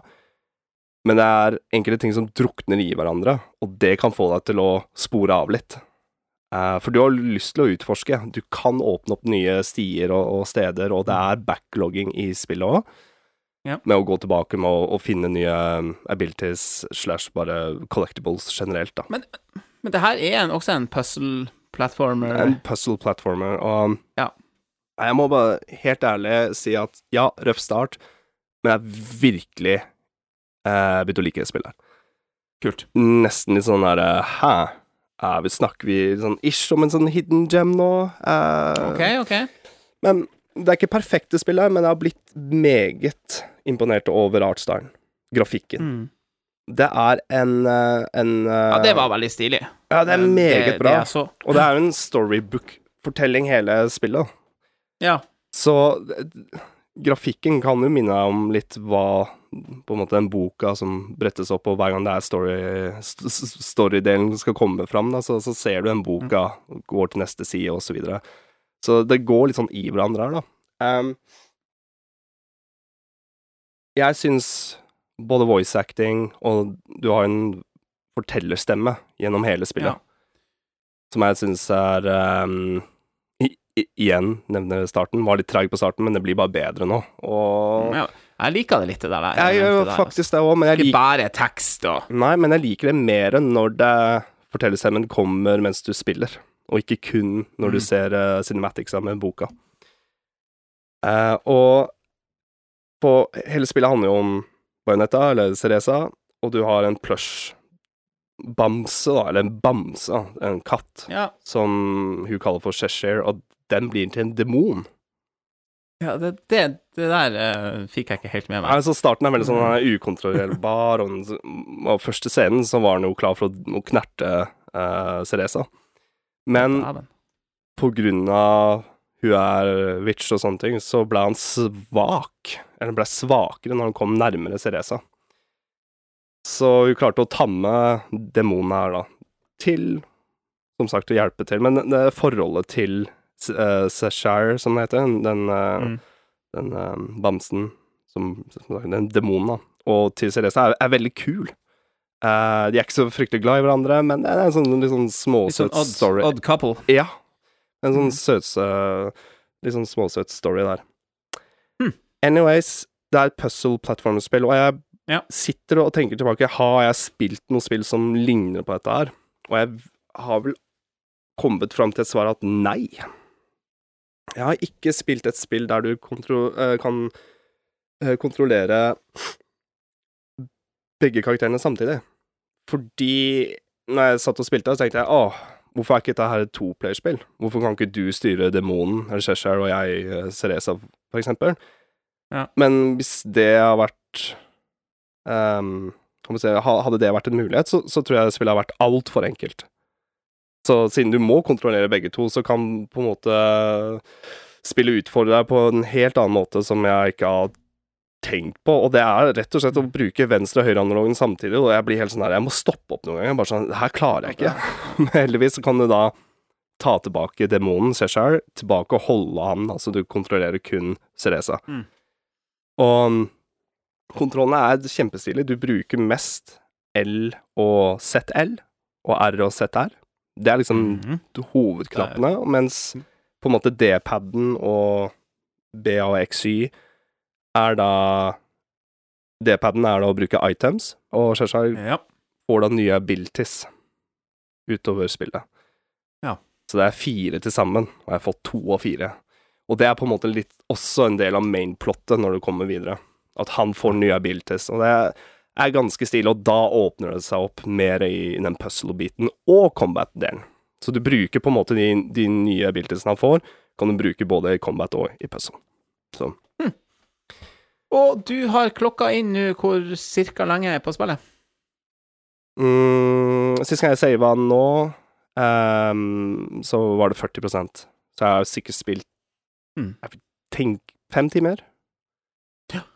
S2: men det er enkelte ting som drukner i hverandre, og det kan få deg til å spore av litt. Eh, for du har lyst til å utforske. Du kan åpne opp nye stier og, og steder, og det er backlogging i spillet òg med å gå tilbake med å, å finne nye um, abilities slash bare collectibles generelt, da.
S1: Men, men det her er en, også en puzzle-platformer.
S2: En puzzle platformer, og
S1: Ja.
S2: jeg må bare helt ærlig si at ja, røff start, men jeg virkelig eh, begynt å like spillet.
S1: Kult.
S2: Nesten litt sånn derre Hæ? Eh, vi, snakker vi sånn ish om en sånn hidden gem nå? Eh,
S1: OK, OK.
S2: Men det er ikke perfekte spill her, men jeg har blitt meget imponert over artstylen. Grafikken.
S1: Mm.
S2: Det er en, eh, en eh,
S1: Ja, det var veldig stilig.
S2: Ja, det er meget
S1: det,
S2: bra.
S1: Det.
S2: Og det er jo en storybook-fortelling, hele spillet.
S1: Ja.
S2: Så eh, grafikken kan jo minne deg om litt hva på en måte den boka som brettes opp, og hver gang det er story-delen st- skal komme fram, da, så, så ser du den boka, går til neste side, og så videre. Så det går litt sånn i hverandre her, da. Um, jeg syns både voice acting og du har en fortellerstemme gjennom hele spillet,
S1: Ja.
S2: som jeg syns er um, i, i, Igjen, nevner starten, var litt treig på starten, men det blir bare bedre nå. Og
S1: ja. Jeg liker det litt, det der.
S2: jeg gjør
S1: elementet der, altså.
S2: faktisk det òg, men jeg
S1: Ikke bare tekst og
S2: Nei, men jeg liker det mer når det fortellerstemmen kommer mens du spiller, og ikke kun når du
S1: Mm.
S2: ser uh, cinematics med boka. Uh, og på Hele spillet handler jo om Bajonetta, eller Cereza, og du har en plush bamse, da, eller en bamse, en katt,
S1: Ja.
S2: som hun kaller for Cheshire, og den blir til en demon.
S1: ja det, det, det der uh, fikk jeg ikke helt med meg.
S2: Altså, starten er veldig sånn uh, ukontrollerbar, og, den- og første scenen så var han jo klar for å, å knerte uh, Cereza. Men
S1: Dæven.
S2: på grunn av hun er witch og sånne ting, så ble han svak. Eller ble svakere når han kom nærmere Ceresa. Så hun klarte å tamme demonene her, da. Til, som sagt, å hjelpe til. Men det forholdet til uh, Seshire, som det heter, den, uh,
S1: Mm.
S2: den uh, bamsen, som, som sagt, den demonen, da, og til Ceresa, er, er veldig kul. Uh, de er ikke så fryktelig glad i hverandre, men det er en sånn litt sånn
S1: Litt sånn
S2: småsøt
S1: odd,
S2: story.
S1: odd couple.
S2: Ja. En sånn
S1: Mm.
S2: søtse Litt sånn småsøt story der.
S1: Hmm.
S2: Anyways, det er et puzzle-plattformspill, og jeg
S1: Ja.
S2: sitter og tenker tilbake Har jeg spilt noe spill som ligner på dette her? Og jeg har vel kommet fram til et svar at nei. Jeg har ikke spilt et spill der du kontro eh, kan eh, kontrollere begge karakterene samtidig. Fordi når jeg satt og spilte, så tenkte jeg åh, hvorfor er ikke dette her et toplayerspill? Hvorfor kan ikke du styre demonen, eller Cheshire, og jeg eh, Cereza, for eksempel?
S1: Ja.
S2: Men hvis det har vært um, kan si, Hadde det vært en mulighet, så, så tror jeg spillet har vært altfor enkelt. Så siden du må kontrollere begge to, så kan på en måte spillet utfordre deg på en helt annen måte som jeg ikke har tenkt på, og det er rett og slett å bruke venstre- og høyreanalogen samtidig, og jeg blir helt sånn her Jeg må stoppe opp noen ganger. Bare sånn Her klarer jeg ikke. *laughs* Men heldigvis kan du da ta tilbake demonen, Cheshire, tilbake og holde han, altså du kontrollerer kun Cereza.
S1: Mm.
S2: Og kontrollene er kjempestilige. Du bruker mest L og ZL, og R og ZR. Det er liksom
S1: Mhm.
S2: hovedknappene, mens på en måte D-paden og BA og XY er da D-paden er da å bruke items, og selvsagt
S1: Ja.
S2: får da nye abilities utover spillet.
S1: Ja.
S2: Så det er fire til sammen, og jeg har fått to og fire. Og det er på en måte litt også en del av mainplottet når du kommer videre. At han får nye abilities, og det er ganske stilig, og da åpner det seg opp mer i, den puzzle-biten og combat-delen. Så du bruker på en måte de, de nye abilitiesene han får, kan du bruke både i combat og i puzzle. Så
S1: Og du har klokka inn nå hvor cirka lenge er på spillet?
S2: mm, Sist gang jeg sava nå, um, så var det 40% Så jeg har sikkert spilt
S1: Mm.
S2: jeg tenk, fem timer.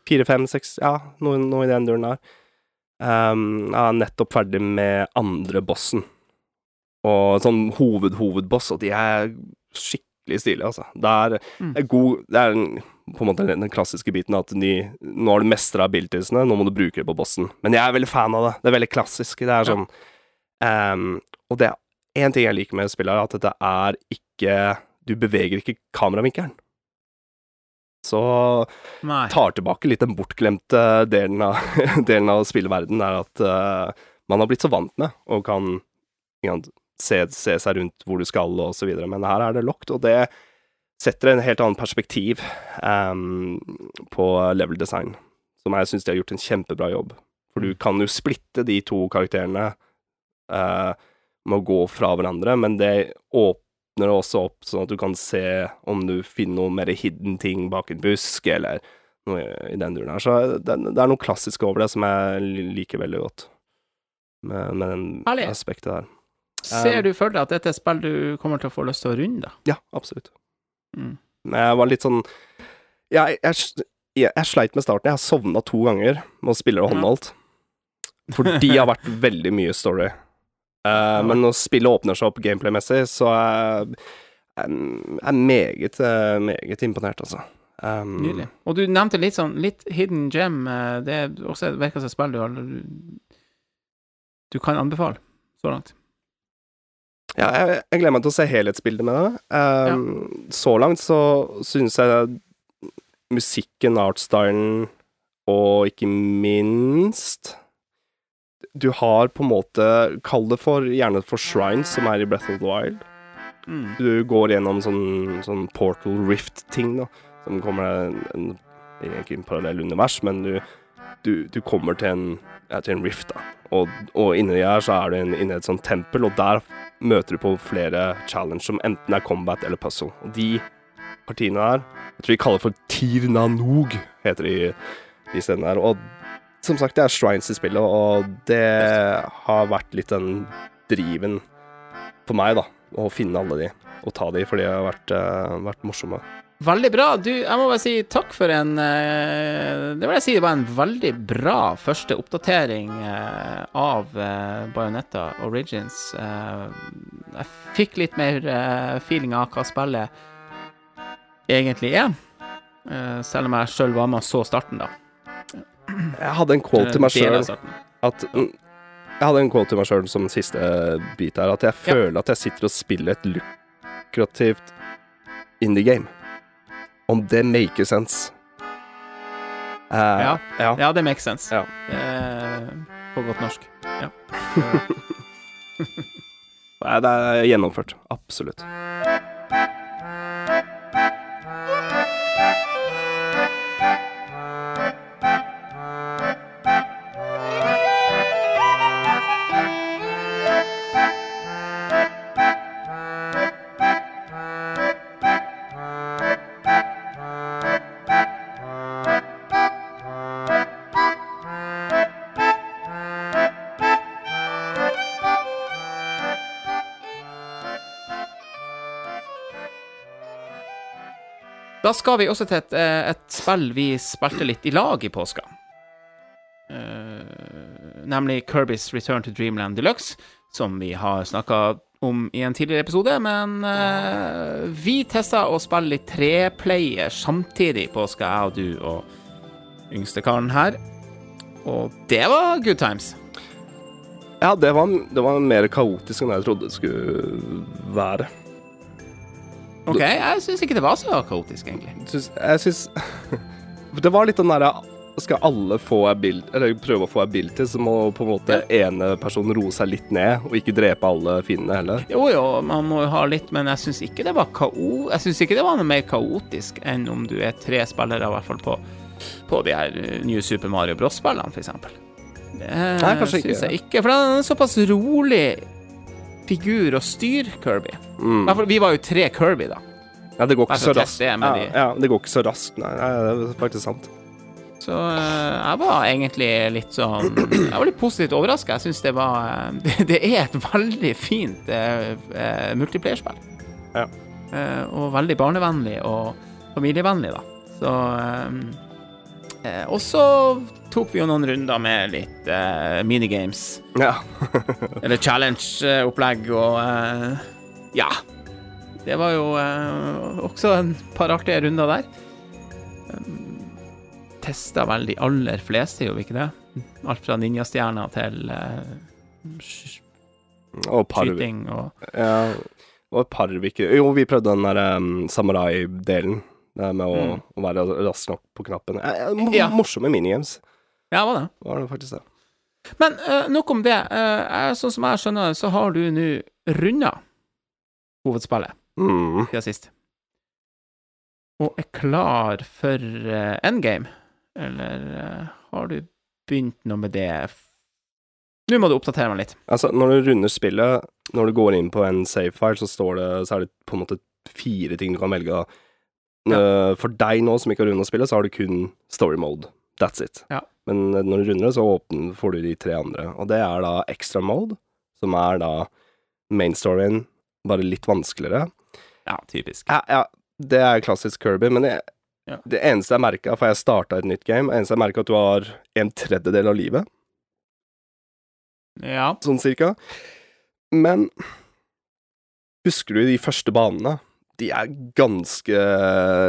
S2: Fire, fem, seks Ja, noe, noe i den duren der. Um, jeg er nettopp ferdig med andre bossen. Og sånn hoved-hovedboss, og de er skikkelig stilige, altså. Det er,
S1: Mm.
S2: er god Det er en, på en måte den klassiske biten at de Nå har du mestra abilitiesene, nå må du bruke det på bossen. Men jeg er veldig fan av det. Det er veldig klassisk. Det er
S1: Ja.
S2: sånn ehm, Og det er én ting jeg liker med spillet, er at dette er ikke Du beveger ikke kameravinkelen. Så
S1: Nei.
S2: tar tilbake litt den bortglemte delen av, *laughs* delen av spillverden, er at uh, man har blitt så vant med og kan ikke se, se seg rundt hvor du skal og så videre, men her er det locked, og det setter en helt annen perspektiv um, på level design, som jeg syns de har gjort en kjempebra jobb. For du kan jo splitte de to karakterene uh, med å gå fra hverandre, men det åpner også opp sånn at du kan se om du finner noe mer hidden ting bak en busk, eller noe i den duren her. Så det, det er noe klassisk over det som jeg liker veldig godt, med, med den
S1: Herlig.
S2: aspektet der.
S1: Ser du for deg at dette er et spill du kommer til å få lyst til å runde?
S2: Ja, absolutt.
S1: Mm.
S2: Jeg var litt sånn Jeg, jeg, jeg, jeg sleit med starten. Jeg har sovna to ganger med å spille håndholdt. Fordi det har vært *laughs* veldig mye story. Eh, men når spillet åpner seg opp gameplay-messig, så er jeg meget, eh, meget imponert, altså. Um,
S1: Nydelig. Og du nevnte litt sånn litt Hidden Gem. eh, Det er også et virker som et spill du har Du kan anbefale så langt.
S2: Ja, jeg, jeg gleder meg til å se helhetsbildet med det. Um, Så langt så syns jeg musikken, artstylen og ikke minst Du har på en måte Kall det for gjerne for shrines, som er i Breath of the Wild.
S1: Mm.
S2: Du går gjennom sånn, sånn Portal Rift-ting, da. Som kommer en, en Ikke en parallell univers, men du, du, du kommer til en, ja, til en rift, da. Og, og inni her så er du inne i et sånt tempel, og der møter du på flere challenge som enten er combat eller puzzle. Og de partiene der Jeg tror de kaller for Tirnanog, heter de, de stedene der. Og som sagt, det er shrines i spillet, og det har vært litt den driven for meg, da. Å finne alle de, og ta de, for de har vært, uh, vært morsomme.
S1: Veldig bra. Du, jeg må bare si takk for en eh, Det vil jeg si var en veldig bra første oppdatering eh, av uh, Bajonetta Origins. Eh, jeg fikk litt mer eh, feeling av hva spillet egentlig er. Eh, selv om jeg sjøl var med og så starten, da.
S2: Jeg hadde en quote til meg sjøl at Jeg hadde en quote til meg sjøl som siste bit her, at jeg
S1: Ja.
S2: føler at jeg sitter og spiller et lukrativt indie game. Om det maker sense. Uh,
S1: Ja.
S2: ja.
S1: Ja, det makes sense.
S2: Ja.
S1: Uh, på godt norsk. Ja. *laughs*
S2: Det er gjennomført. Absolutt.
S1: Skal vi også til et, eh, et spill vi spilte litt i lag i påska. Uh, nemlig Kirby's Return to Dreamland Deluxe, som vi har snakka om i en tidligere episode. Men uh, vi testa å spille litt treplayer samtidig i påska, jeg og du og yngstekaren her. Og det var good times.
S2: Ja, det var, det var mer kaotisk enn jeg trodde det skulle være.
S1: OK, jeg syns ikke det var så kaotisk, egentlig.
S2: Synes, jeg syns *laughs* Det var litt den derre Skal alle få ability, eller prøve å få ability, så må på en måte ene personen roe seg litt ned, og ikke drepe alle fiendene heller.
S1: Jo, jo, man må jo ha litt, men jeg syns ikke det var kao... Jeg syns ikke det var noe mer kaotisk enn om du er tre spillere, i hvert fall på, på de her New Super Mario Bros-spillene, eksempel. Det syns jeg ikke, for den er såpass rolig figur å styre Kirby.
S2: Mm.
S1: Derfor, vi var jo tre Kirby, da.
S2: Ja, det går ikke så raskt.
S1: det
S2: Ja,
S1: de-
S2: ja, det går ikke så raskt, nei. nei det er faktisk sant.
S1: Så eh, jeg var egentlig litt sånn Jeg var litt positivt overraska. Jeg syns det var eh, det, *laughs* det er et veldig fint uh, multiplierspill.
S2: Ja.
S1: Uh, og veldig barnevennlig og familievennlig, da. Så eh, eh, Og så tok vi jo noen runder med litt eh, minigames.
S2: Ja. *laughs*
S1: Eller challenge-opplegg og eh, Ja. Det var jo eh, også en par artige runder der. Um, Testa vel de aller fleste, gjorde vi ikke det? Alt fra ninjastjerner til eh,
S2: Og
S1: skyting og
S2: Ja, og Parvik Jo, vi prøvde den der um, samurai-delen. Det med å,
S1: Mm.
S2: å være rask nok på knappen. Eh, eh,
S1: Ja.
S2: Morsomme minigames,
S1: Ja, var det.
S2: var det faktisk det.
S1: Men uh, nok om det. Uh, sånn som jeg skjønner det, så har du nå runda hovedspillet
S2: Mm.
S1: siden sist. Og er klar for uh, endgame? Eller uh, har du begynt noe med det? Nå må du oppdatere meg litt.
S2: Altså, når du runder spillet, når du går inn på en save file, så står det Så er det på en måte fire ting du kan velge. da. Eh, For deg nå som ikke har runda spillet, så har du kun story mode. That's it.
S1: Ja.
S2: Men eh, når du runder det, så åpner, får du de tre andre. Og det er da extra mode, som er da main storyen, bare litt vanskeligere.
S1: Ja, typisk.
S2: Ja, ja, det er klassisk Kirby, men det,
S1: Ja.
S2: det eneste jeg merka, for jeg starta et nytt game, det eneste jeg merka at du har en tredjedel av livet,
S1: Ja.
S2: sånn cirka. Men husker du de første banene? De er ganske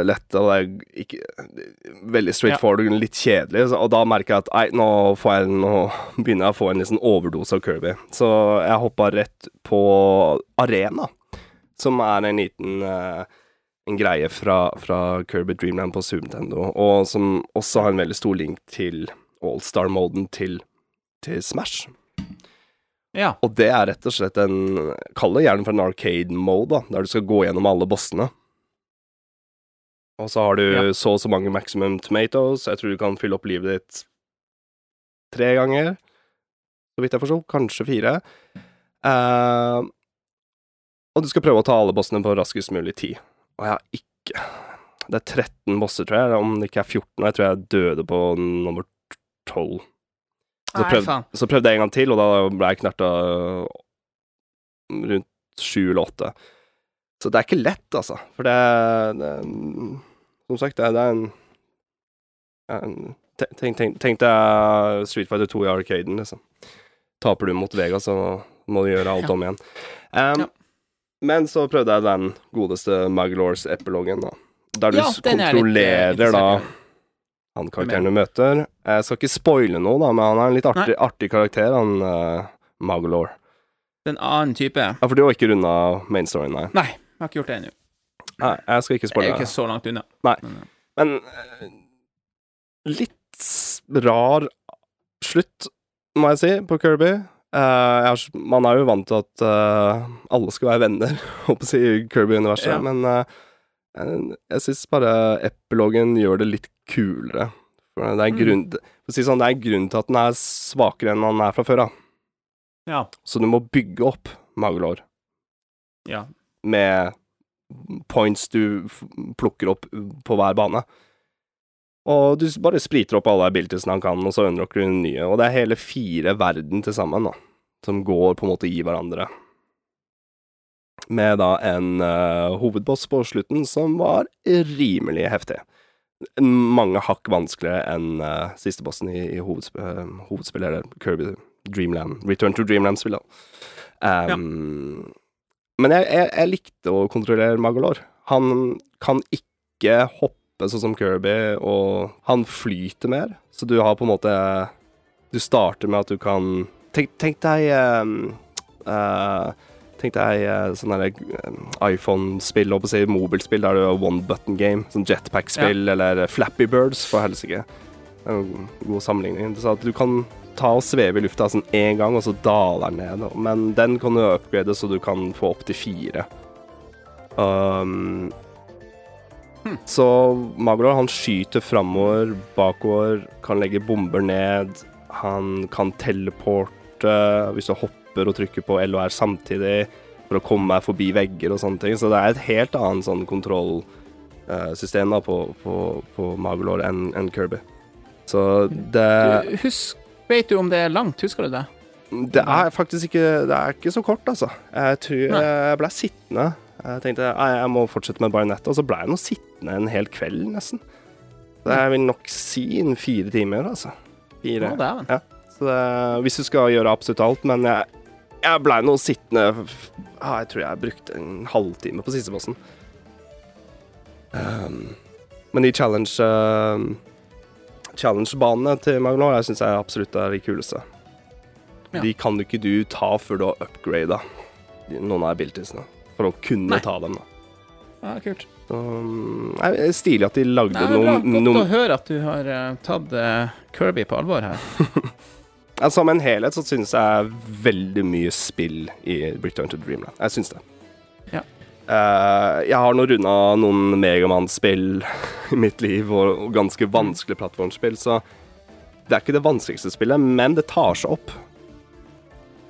S2: lette, og det er ikke veldig straightforward og litt kjedelig. Og da merker jeg at nei, nå, får jeg, nå begynner jeg å få en liksom overdose av Kirby. Så jeg hoppa rett på Arena, som er en liten eh, en greie fra, fra Kirby Dreamland på Super Nintendo, og som også har en veldig stor link til Allstar-moden til, til Smash.
S1: Ja.
S2: Og det er rett og slett en Kall det gjerne for en arcade-mode, da, der du skal gå gjennom alle bossene. Og så har du
S1: Ja.
S2: så og så mange maximum tomatoes, jeg tror du kan fylle opp livet ditt tre ganger, så vidt jeg forsto. Kanskje fire. Uh, og du skal prøve å ta alle bossene på raskest mulig tid. Og jeg har ikke Det er 13 bosser, tror jeg, om det ikke er 14, og jeg tror jeg døde på nummer 12. Så
S1: Nei, prøvde.
S2: Så prøvde jeg en gang til, og da ble jeg knerta rundt sju eller åtte. Så det er ikke lett, altså. For det, det Som sagt, det, det er en, en Tenk, tenk, tenk deg Street Fighter 2 i arcaden, liksom. Taper du mot Vega, så må du gjøre alt om igjen. Um,
S1: Ja.
S2: Men så prøvde jeg den godeste Maglores epilogen, da. Der du
S1: Ja, eh,
S2: kontrollerer da. Han karakteren du møter. Jeg skal ikke spoile noe, da, men han er en litt artig, artig karakter, han uh, Magalore.
S1: En annen type.
S2: Ja, for du har ikke runda main storyen, nei.
S1: Nei, jeg har ikke gjort det ennå.
S2: Nei, jeg skal ikke spoile.
S1: Jeg er ikke så langt unna.
S2: Nei.
S1: Men,
S2: uh, litt rar slutt, må jeg si, på Kirby. Uh, er, man er jo vant til at uh, alle skal være venner, *laughs* håper jeg å si, i Kirby-universet,
S1: Ja.
S2: men jeg, syns bare epilogen gjør det litt kulere. For det er
S1: Mm.
S2: grunn, for si sånn, det er grunn til at den er svakere enn han er fra før av.
S1: ja.
S2: Så du må bygge opp magelår.
S1: ja.
S2: med points du plukker opp på hver bane. Og du bare spriter opp alle abilitiesene han kan, og så unlocker du nye. Og det er hele fire verden til sammen, da, som går på en måte i hverandre. Med da en uh, hovedboss på slutten som var rimelig heftig. Mange hakk vanskeligere enn uh, siste bossen i, i hovedsp uh, hovedspillet, eller Kirby Dreamland, Return to Dreamland-spillet. Um, Men jeg, jeg, jeg, likte å kontrollere Magolor. Han kan ikke hoppe sånn som Kirby, og han flyter mer, så du har på en måte Du starter med at du kan Tenk, tenk deg um, uh, Tenk deg uh, sånn iPhone-spill, holdt på å si mobilspill, der du har one button game. Sånn jetpack-spill, ja. eller Flappy Birds, for helsike. En god sammenligning. Så at du kan ta og sveve i lufta sånn én gang, og så daler den ned. Men den kan du upgrade så du kan få opp til fire. Um, hm. Så Maglor, han skyter framover, bakover, kan legge bomber ned. Han kan teleporte hvis du hopper hopper og trykker på L og R samtidig for å komme meg forbi vegger og sånne ting. Så det er et helt annet sånn kontrollsystem uh, på, på, på Magelor enn en Kirby. Så det
S1: du, husk, Vet du om det er langt? Husker du det?
S2: Det er faktisk ikke Det er ikke så kort, altså. Jeg tror Nei. jeg ble sittende. Jeg tenkte jeg må fortsette med bajonett, og så ble jeg nå sittende en hel kveld, nesten. Så jeg vil nok si innen fire timer, altså. Fire.
S1: Å,
S2: ja. Så det, hvis du skal gjøre absolutt alt, men jeg jeg blei nå sittende ah, Jeg tror jeg brukte en halvtime på siste bossen. Um, men de challenge uh, challenge-banene til Magnor jeg syns jeg absolutt er de kuleste. Ja. De kan ikke du ta før du har upgrada noen av abilitiesene, for å kunne Nei. ta dem. da.
S1: Ja, kult.
S2: Um, stilig at de lagde
S1: Nei,
S2: er
S1: Godt noen... å høre at du har uh, tatt uh, Kirby på alvor her. *laughs*
S2: Som en helhet så synes jeg veldig mye spill i Return to Dreamland. Jeg syns det.
S1: Ja.
S2: Uh, jeg har nå runda noen Megamann-spill *laughs* i mitt liv, og, og ganske vanskelige plattformspill, så det er ikke det vanskeligste spillet, men det tar seg opp.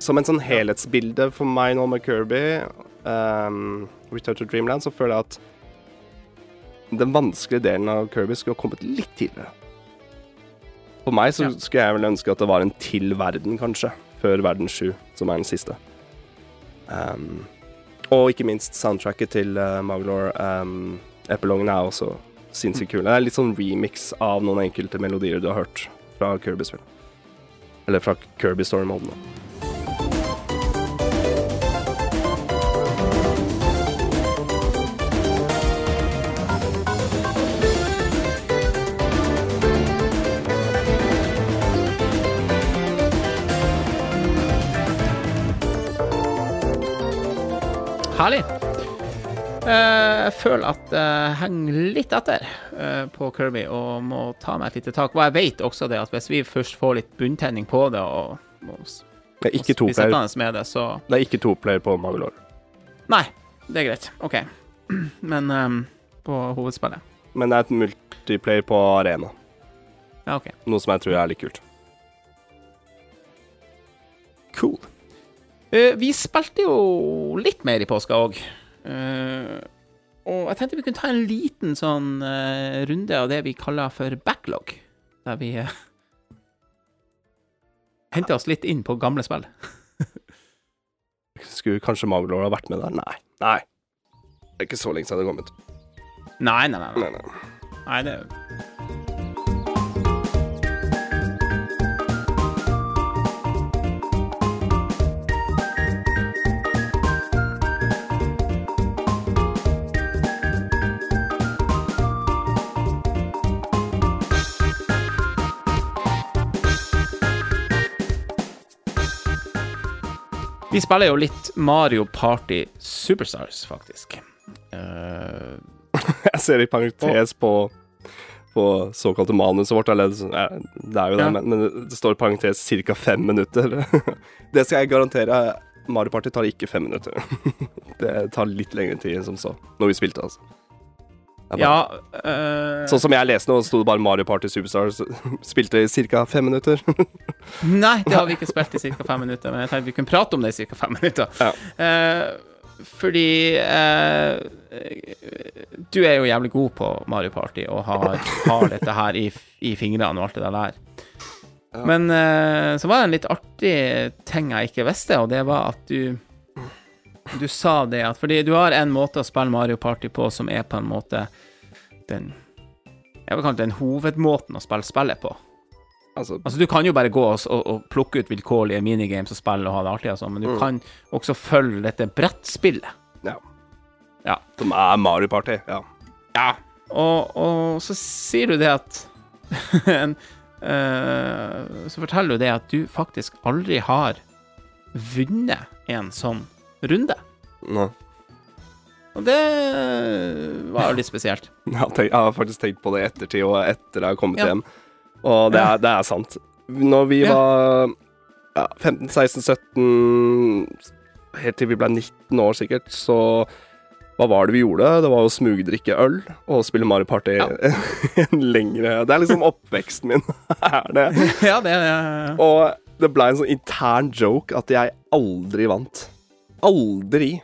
S2: Som en sånn helhetsbilde for meg nå med Kirby, um, Return to Dreamland, så føler jeg at den vanskelige delen av Kirby skulle ha kommet litt tidligere. For meg så skulle jeg vel ønske at det var en til verden, kanskje, før verden 7, som er den siste. Um, og ikke minst soundtracket til uh, Maglor. Um, Epilogen er også sinnssykt kul. Det er litt sånn remix av noen enkelte melodier du har hørt fra Kirby-spill. Eller fra Kirby Story-moden.
S1: Herlig. Eh, jeg føler at jeg henger litt etter eh, på Kirby og må ta meg et lite tak. Og jeg vet også det at hvis vi først får litt bunntenning på det og, og
S2: det er ikke to player.
S1: Med det, så...
S2: det er ikke to player på Magelor.
S1: Nei, det er greit. OK. *clears throat* Men um, på hovedspillet.
S2: Men det er et multiplayer på arena.
S1: Ja, ok.
S2: Noe som jeg tror er litt kult.
S1: Cool. Uh, vi spilte jo litt mer i påska òg. Eh, og jeg tenkte vi kunne ta en liten sånn uh, runde av det vi kaller for backlog. Der vi uh, henter oss litt inn på gamle spill. *laughs*
S2: Skulle kanskje Maglor ha vært med der? Nei. Nei. Det er ikke så lenge siden det kom ut.
S1: Nei, nei, nei. nei. nei, nei. nei det Vi spiller jo litt Mario Party Superstars, faktisk. Uh, *laughs*
S2: jeg ser i parentes på, på såkalte manuset vårt, eller det er jo det, ja. men, men, det står i parentes ca. fem minutter. *laughs* det skal jeg garantere. Mario Party tar ikke fem minutter. *laughs* det tar litt lengre tid enn som så, når vi spilte, altså.
S1: Bare, ja uh,
S2: Sånn som jeg leste nå, sto det bare Mario Party Superstars. *laughs* Spilte i ca. fem minutter. *laughs*
S1: Nei, det har vi ikke *laughs* spilt i ca. fem minutter, men jeg tenkte vi kunne prate om det i ca. fem minutter.
S2: Ja.
S1: Uh, fordi uh, du er jo jævlig god på Mario Party og har, har dette her i, i, fingrene og alt det der. Ja. Men så var det en litt artig ting jeg ikke visste, og det var at du Du sa det at Fordi du har en måte å spille Mario Party på som er på en måte den Jeg vil kalle den hovedmåten å spille spillet på.
S2: Altså,
S1: Altså, du kan jo bare gå og, og, og plukke ut vilkårlige minigames og spille og ha det artig, sånn, men du
S2: Mm.
S1: kan også følge dette brettspillet.
S2: ja.
S1: Ja.
S2: Som er Mario Party, ja.
S1: Ja. Og, og så sier du det at *laughs* en, uh, Så forteller du det at du faktisk aldri har vunnet en sånn runde.
S2: Nå.
S1: Og det var jo litt spesielt. *laughs*
S2: Jeg har, tenkt, jeg har faktisk tenkt på det i ettertid, og etter jeg har kommet
S1: Ja.
S2: hjem. Og det er, det er sant. Når vi
S1: Ja.
S2: var ja, 15-16-17 Helt til vi ble 19 år, sikkert, så hva var det vi gjorde? Det var å smugdrikke øl og spille Mario Party
S1: Ja. *laughs*
S2: en lengre Det er liksom oppveksten min, *laughs* er det.
S1: Ja, det er
S2: Og det ble en sånn intern joke at jeg aldri vant. Aldri.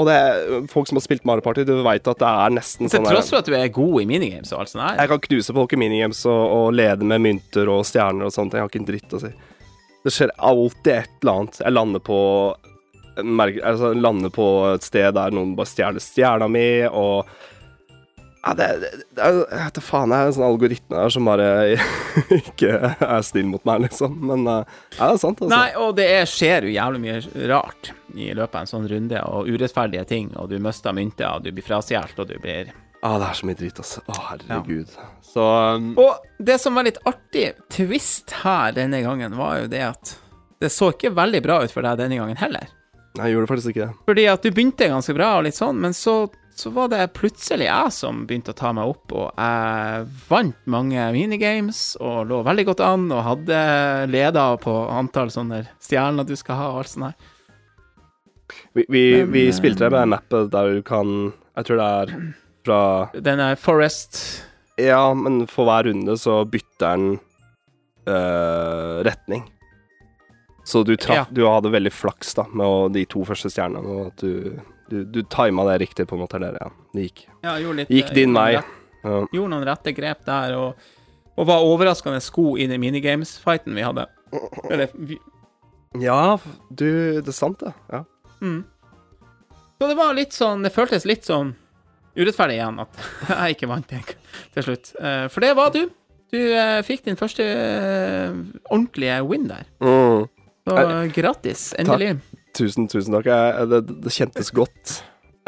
S2: Og det er folk som har spilt Mario Party, du veit at det er nesten
S1: Til
S2: sånn
S1: tross for at du er god i minigames og alt sånt her.
S2: jeg kan knuse folk i minigames og, og lede med mynter og stjerner og sånt. Jeg har ikke en dritt å si. Det skjer alltid et eller annet. Jeg lander på merke, altså, lander på et sted der noen bare stjeler stjerna mi, og ja, det, det, det Jeg da faen, det er en sånn algoritme der som bare *laughs* ikke er snill mot meg, liksom. Men uh, ja, det er sant, altså.
S1: Nei, og det er, skjer jo jævlig mye rart i løpet av en sånn runde, og urettferdige ting, og du mister mynter, og du blir frastjålet, og du blir
S2: Ah, det er så mye dritt, altså. Å, herregud. Så um,
S1: Og det som var litt artig twist her denne gangen, var jo det at det så ikke veldig bra ut for deg denne gangen heller.
S2: Nei, jeg gjorde faktisk ikke det.
S1: Fordi at du begynte ganske bra og litt sånn, men så, så var det plutselig jeg som begynte å ta meg opp, og jeg vant mange minigames og lå veldig godt an og hadde leda på antall sånne stjerner du skal ha og alt sånt her.
S2: Vi, vi,
S1: Men,
S2: vi
S1: eh,
S2: spilte det med en app der du kan Jeg tror det er fra
S1: er Forest
S2: Ja, men for hver runde så bytter den eh, retning. Så du, traff,
S1: Ja.
S2: du hadde veldig flaks da med å, de to første stjernene, og at du, du, du tima det riktig, på en måte. Eller, ja. Det gikk,
S1: ja, gjorde litt,
S2: gikk din
S1: gjorde
S2: vei. Ja.
S1: Gjorde noen rette grep der, og, og var overraskende god i den minigames-fighten vi hadde. *laughs* Eller vi,
S2: ja, du Det er sant, det. Ja.
S1: Mm. Så det var litt sånn Det føltes litt sånn urettferdig igjen at *laughs* jeg ikke vant den til slutt. Eh, For det var du. Du eh, fikk din første eh, ordentlige win der.
S2: Mm.
S1: Så grattis. Endelig.
S2: Tusen, tusen takk. Jeg, det, det kjentes godt.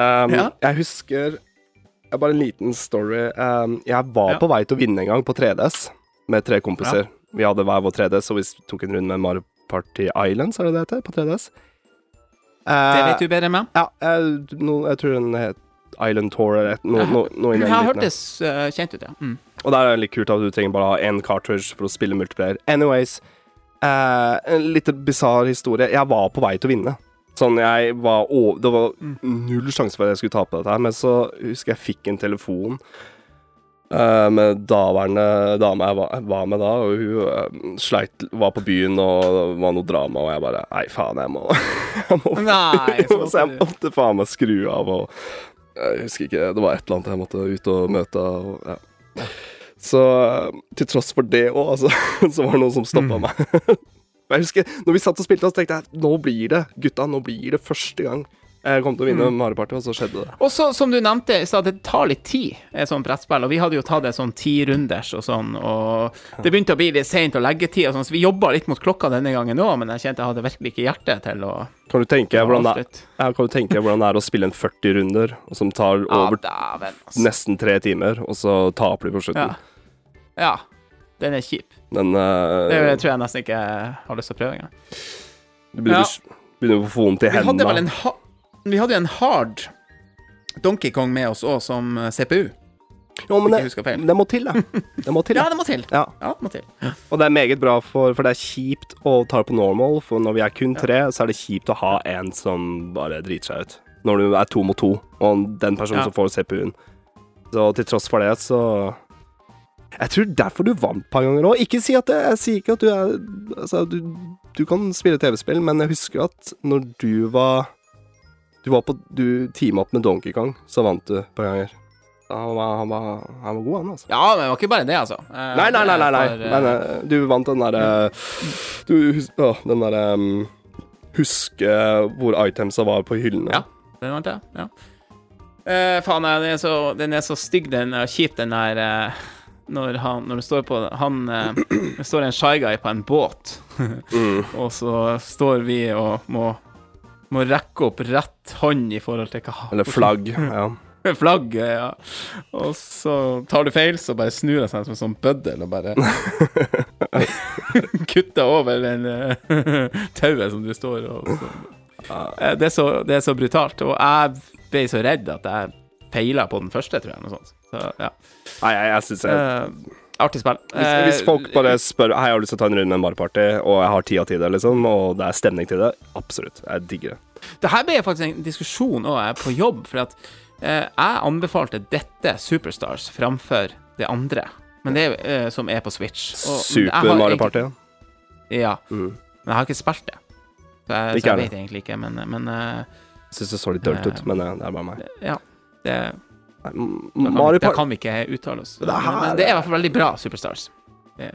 S2: Um,
S1: Ja.
S2: Jeg husker jeg Bare en liten story. Um, jeg var
S1: Ja.
S2: på vei til å vinne en gang på 3DS med tre kompiser. Vi hadde hver vår 3DS, og vi tok en runde med Mario Party Islands, er det det heter? På 3DS.
S1: Det vet du bedre enn meg.
S2: Ja, jeg, no, jeg tror den het Island Tour eller noe, no,
S1: no, har
S2: liten-
S1: hørtes eh, kjent ut, ja. Mm.
S2: og der er det litt kult at du trenger bare ha én cartridge for å spille multiplayer. Anyways, eh, en litt bisarr historie. Jeg var på vei til å vinne. Sånn, jeg var over, Det var null sjanse for at jeg skulle tape dette her, men så husker jeg fikk en telefon eh, med daværende dame jeg var, var med da, og hun eh, sleit, var på byen, og det var noe drama, og jeg bare Nei, faen, jeg må, *laughs* jeg må
S1: Nei, så *laughs*
S2: så jeg
S1: måtte
S2: faen meg skru av, og jeg husker ikke, det var et eller annet jeg måtte ut og møte, og ja. Så eh, til tross for det òg, altså, *laughs* så var det noen som stoppa
S1: Mm.
S2: meg. jeg husker, når vi satt og spilte, så tenkte jeg nå blir det, gutta, nå blir det første gang jeg kom til å vinne
S1: Mm.
S2: Mario Party, og så skjedde det.
S1: Og så, som du nevnte, så det tar litt tid, et sånt brettspill. Og vi hadde jo tatt det sånn ti-runders og sånn, og det begynte å bli litt seint legge tid og sånn, så vi jobba litt mot klokka denne gangen òg, men jeg kjente jeg hadde virkelig ikke hjerte til å
S2: Kan du tenke deg hvordan, hvordan det er å spille en 40 runder, som tar over
S1: Ja, vel, altså.
S2: nesten tre timer, og så taper du på slutten?
S1: Ja. ja. Den er kjip.
S2: Den, uh,
S1: Det tror jeg nesten ikke har lyst til å prøve engang.
S2: du begynner,
S1: Ja.
S2: begynner å få vondt i hendene.
S1: Vi hadde vel en ha Vi hadde jo en hard Donkey Kong med oss òg, som eh, CPU.
S2: Jo, men det, det må til, det. Det må til. *laughs*
S1: Ja,
S2: det.
S1: må til.
S2: Ja.
S1: Ja, det må til.
S2: Og det er meget bra, for, for det er kjipt å ta det på normal. For når vi er kun tre, så er det kjipt å ha en som bare driter seg ut. Når du er to mot to, og den personen
S1: Ja.
S2: som får CPU-en. Så til tross for det, så Jeg tror derfor du vant et par ganger òg. Ikke si at det, Jeg sier ikke at du er Altså, du, du kan spille TV-spill, men jeg husker at når du var Du var på Du teama opp med Donkey Kong, så vant du et par ganger. Han var, han var, han var god, han, altså.
S1: Ja, men det var ikke bare det, altså. Eh,
S2: Nei, nei, nei, nei, nei.
S1: nei. eh,
S2: eh, du vant den derre Du hus Å, den derre um, Huske hvor itemsa var på hyllene.
S1: Ja. Den vant jeg, ja. Eh, faen, den er så, den er så stygg, den er kjip, den der eh, når, han, når det står på Han eh, står en shy guy på en båt,
S2: Mm. *laughs*
S1: og så står vi og må, må rekke opp rett hånd i forhold til hva
S2: Eller flagg. *laughs* Ja.
S1: Flagget, ja. Og så tar du feil, så bare snur jeg seg som en sånn bøddel og bare *laughs* kutter over den eh, *laughs* tauet som du står og. Eh, det, er så, det er så brutalt. Og jeg ble så redd at jeg feila på den første, tror jeg. Noe sånt. Så ja.
S2: Nei, jeg, jeg syns jeg
S1: Eh, artig spill.
S2: hvis, hvis
S1: Eh,
S2: folk bare spør Hei, jeg har lyst til å ta en runde med en barparty, og jeg har tida til det, liksom, og det er stemning til det, absolutt. Jeg digger det.
S1: Det her ble faktisk en diskusjon også på jobb, for at eh, jeg anbefalte dette Superstars framfor det andre. Men det er, eh, som er på Switch. Og-
S2: Super Mario Party. ja.
S1: Ja.
S2: Mm.
S1: Men jeg har ikke spilt det. Så jeg,
S2: Ikke
S1: så jeg vet egentlig ikke, men, men
S2: uh, syns det så litt dølt ut,
S1: Eh,
S2: men eh, det er bare meg.
S1: ja. Det,
S2: Nei, Party
S1: da, kan vi,
S2: Mario
S1: ikke uttale oss.
S2: Det her-
S1: Men, men det er i hvert fall veldig bra Superstars. Det,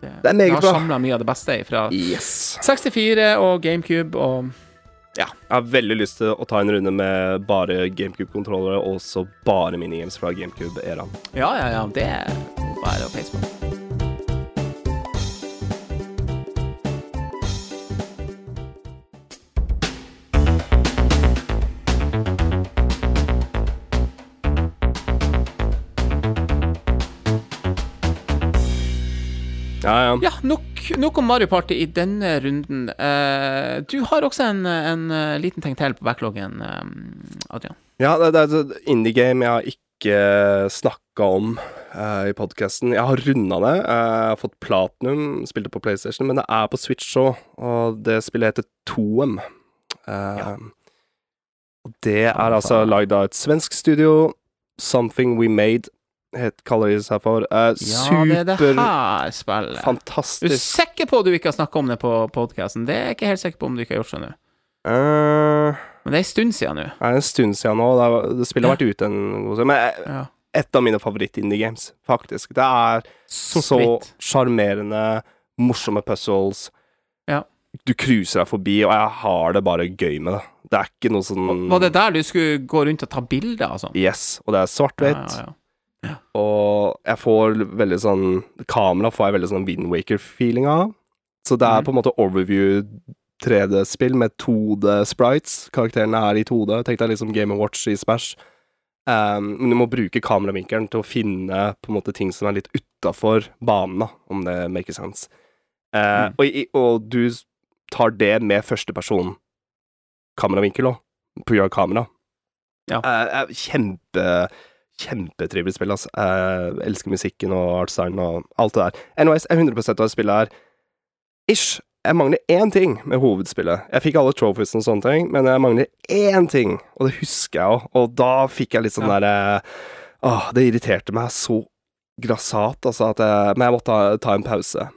S1: det,
S2: Det er meget
S1: har
S2: bra.
S1: samla mye av det beste fra
S2: Yes.
S1: 64 og GameCube og
S2: Jeg har veldig lyst til å ta en runde med bare GameCube-kontrollere, og også bare minigames fra GameCube-æraen.
S1: Ja, ja, ja. Det er bare å peise på.
S2: Ja, ja.
S1: Ja, nok, nok om Mario Party i denne runden. Eh, du har også en, en eh, liten ting til på backloggen, eh, Adrian.
S2: Ja, det, det er et indie-game jeg har ikke snakka om uh, i podkasten. Jeg har runda det. eh, jeg har fått platinum, spilte på PlayStation, men det er på Switch òg, og det spillet heter Toem. Uh,
S1: Ja.
S2: Det er altså lagd av et svensk studio. Something We Made het, kaller de seg for. Uh,
S1: Ja, det er det her spillet. Fantastisk. du
S2: er
S1: sikker på at du ikke har snakka om det på podkasten? Det er jeg ikke helt sikker på om du ikke har gjort, skjønner du.
S2: Uh,
S1: Men det er en stund siden nå.
S2: Det er en stund siden nå. Det, er, det spillet har vært ute en god stund. Men eh,
S1: Ja.
S2: et av mine favoritt-indie-games, faktisk. Det er så sjarmerende, morsomme puzzles.
S1: Ja.
S2: Du cruiser deg forbi, og jeg har det bare gøy med det. Det er ikke noe sånn
S1: Var det der du skulle gå rundt og ta bilder og sånn?
S2: Yes, og det er svart-hvitt.
S1: Ja, ja, ja.
S2: Og jeg får veldig sånn Kamera får jeg veldig sånn Windwaker-feeling av. Så det er
S1: Mhm.
S2: på en måte overview 3D-spill med 2D-sprites. Karakterene er i 2D. Tenk deg liksom Game Watch i Smash. Um, men du må bruke kameravinkelen til å finne på en måte ting som er litt utafor banen, da, om det makes sense. Uh,
S1: Mm.
S2: og, og du tar det med førsteperson kameravinkel òg, på gjør kamera.
S1: Ja.
S2: Eh, kjempe Kjempetrivelig spill, altså. Jeg elsker musikken og artstylen og alt det der. Anyways, jeg er 100 av spillet her Ish. Jeg mangler én ting med hovedspillet. Jeg fikk alle trophies og sånne ting, men jeg mangler én ting, og det husker jeg òg. Og da fikk jeg litt sånn
S1: Ja.
S2: derre Åh, det irriterte meg så grassat, altså, at jeg Men jeg måtte ta, ta en pause.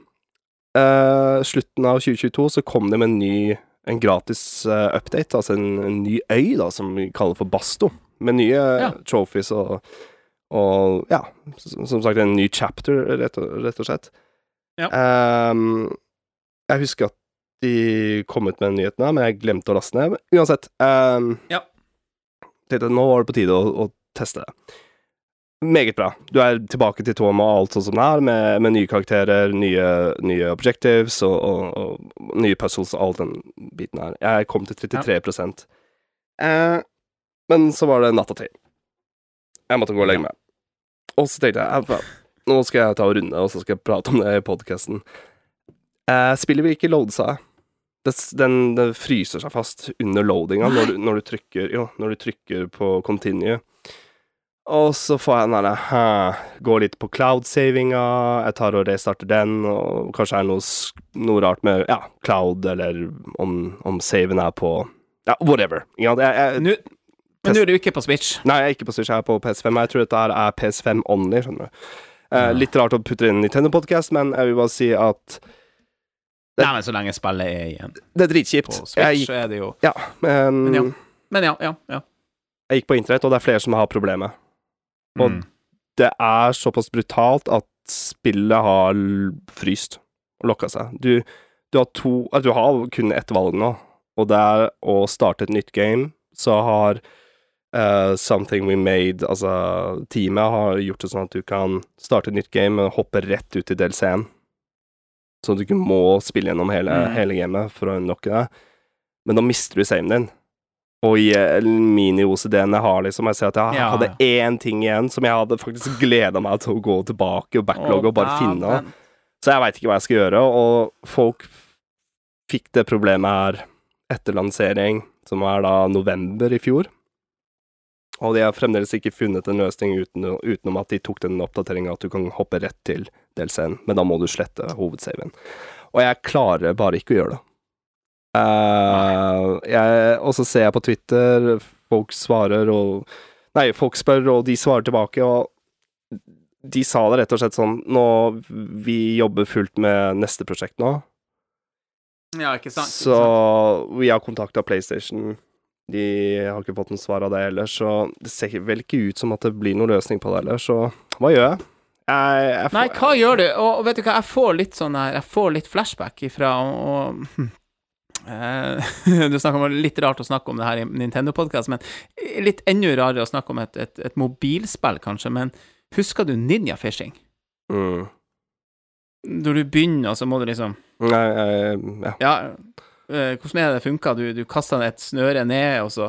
S2: Uh, slutten av 2022 så kom det med en ny En gratis uh, update, altså en, en ny øy, da, som vi kaller for Basto. Med nye
S1: Ja.
S2: trophies og Og ja, som sagt, en ny chapter, rett og, rett og slett.
S1: Ja.
S2: Um, jeg husker at de kom ut med nyhetene, men jeg glemte å laste ned. Men Uansett. Um,
S1: Ja.
S2: Tenkte nå var det på tide å, å teste det. Meget bra. Du er tilbake til tåa og alt sånn som det er, med, med nye karakterer, nye, nye objectives og, og, og nye puzzles og all den biten her. Jeg kom til 33 eh, Men så var det natta til. Jeg måtte gå og legge meg. Og så tenkte jeg "Ja, nå skal jeg ta og runde, og så skal jeg prate om det i podkasten. Eh, spillet vil ikke loade seg. Det, den, det fryser seg fast under loadinga når, når, du trykker, jo, når du trykker på continue. Og så får jeg den derre Går litt på cloud-savinga, jeg tar og restarter den, og kanskje er det noe, noe rart med ja, cloud, eller om, om saven er på Ja, whatever. Ja. Jeg, jeg,
S1: men nå er du ikke på Switch.
S2: Nei, jeg er ikke på Switch, jeg er på PS5. Jeg tror dette her er PS5 only, skjønner du. Eh, Litt rart å putte inn Nintendo-podkast, men jeg vil bare si at Det-
S1: Nei, men så lenge spillet er igjen
S2: det er dritkjipt.
S1: på.
S2: Switch, gikk,
S1: så er det jo
S2: ja, men,
S1: Men ja. Men ja, ja, ja.
S2: jeg gikk på internett, og det er flere som har problemet. Og
S1: Mm.
S2: det er såpass brutalt at spillet har fryst og lokka seg. Du, du har to Du har kun ett valg nå, og det er å starte et nytt game, så har eh, Something We Made, altså teamet, har gjort det sånn at du kan starte et nytt game og hoppe rett ut i DLC-en. Så du ikke må spille gjennom hele,
S1: Mm.
S2: hele gamet for å unlocke det. Men da mister du saven din. Og i eh, mini-OCD-en jeg har, liksom, jeg ser at jeg
S1: Ja.
S2: hadde én ting igjen som jeg hadde faktisk gleda meg til å gå tilbake og backlogge og bare finne.
S1: Men.
S2: Så jeg veit ikke hva jeg skal gjøre, og folk fikk det problemet her etter lansering, som er da november i fjor. Og de har fremdeles ikke funnet en løsning uten, utenom at de tok den oppdateringa at du kan hoppe rett til DLC-en, men da må du slette hovedsaven. Og jeg klarer bare ikke å gjøre det. Uh, og så ser jeg på Twitter, folk svarer og Nei, folk spør, og de svarer tilbake, og de sa det rett og slett sånn Nå, vi jobber fullt med neste prosjekt nå,
S1: Ja, ikke sant? ikke
S2: så vi har kontakta PlayStation. De har ikke fått noe svar av det heller, så det ser vel ikke ut som at det blir noen løsning på det heller, så hva gjør jeg? Jeg, jeg får-
S1: Nei, hva gjør du? Og, og vet du hva, jeg får litt sånn her Jeg får litt flashback ifra og, eh, *laughs* Du snakker om litt rart å snakke om det her i Nintendo-podkast, men litt enda rarere å snakke om et, et, et mobilspill, kanskje. Men husker du Ninja Fishing?
S2: mm.
S1: Når du begynner, så må du liksom
S2: Nei, jeg, ja.
S1: Ja, hvordan er det funka? Du, du kaster et snøre ned, og så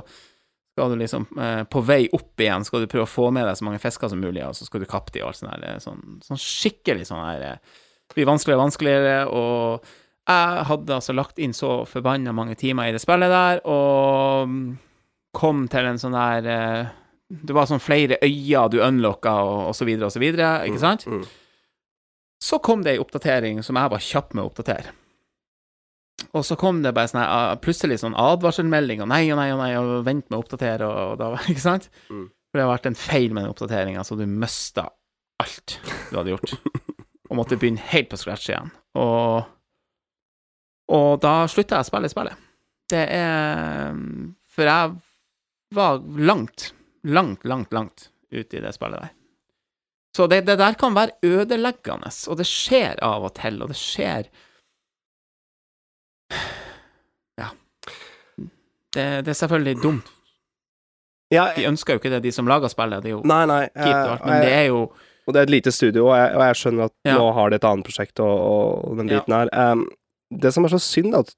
S1: skal du liksom eh, På vei opp igjen skal du prøve å få med deg så mange fisker som mulig, og så skal du kappe de og alt sånt der. eh, Sånn, sånn skikkelig sånn her Det Blir vanskeligere og vanskeligere, og jeg hadde altså lagt inn så forbanna mange timer i det spillet der, og mm, kom til en sånn der eh, Det var sånn flere øyer du unlocka, og, og så videre og så videre, ikke sant?
S2: Mm.
S1: Så kom det ei oppdatering som jeg var kjapp med å oppdatere. Og så kom det bare sånne, ah, plutselig sånn advarselmelding, og nei og nei og nei, og vent med å oppdatere, og, og da *laughs* Ikke sant?
S2: Mm.
S1: For det har vært en feil med den oppdateringa, så du mista alt du hadde gjort. *laughs* og måtte begynne helt på scratch igjen. Og, og da slutta jeg å spille spillet. Det er For jeg var langt, langt, langt, langt ute i det spillet der. Så det, det der kan være ødeleggende, og det skjer av og til, og det skjer Det, det er selvfølgelig dumt.
S2: Ja,
S1: De ønsker jo ikke det, de som lager spillet. Det er jo
S2: nei, nei.
S1: og
S2: jeg-
S1: alt, men det er jo
S2: Og det er et lite studio, og jeg, og jeg skjønner at
S1: Ja.
S2: nå har de et annet prosjekt og, og den
S1: Ja.
S2: biten her. Um, det som er så synd, er at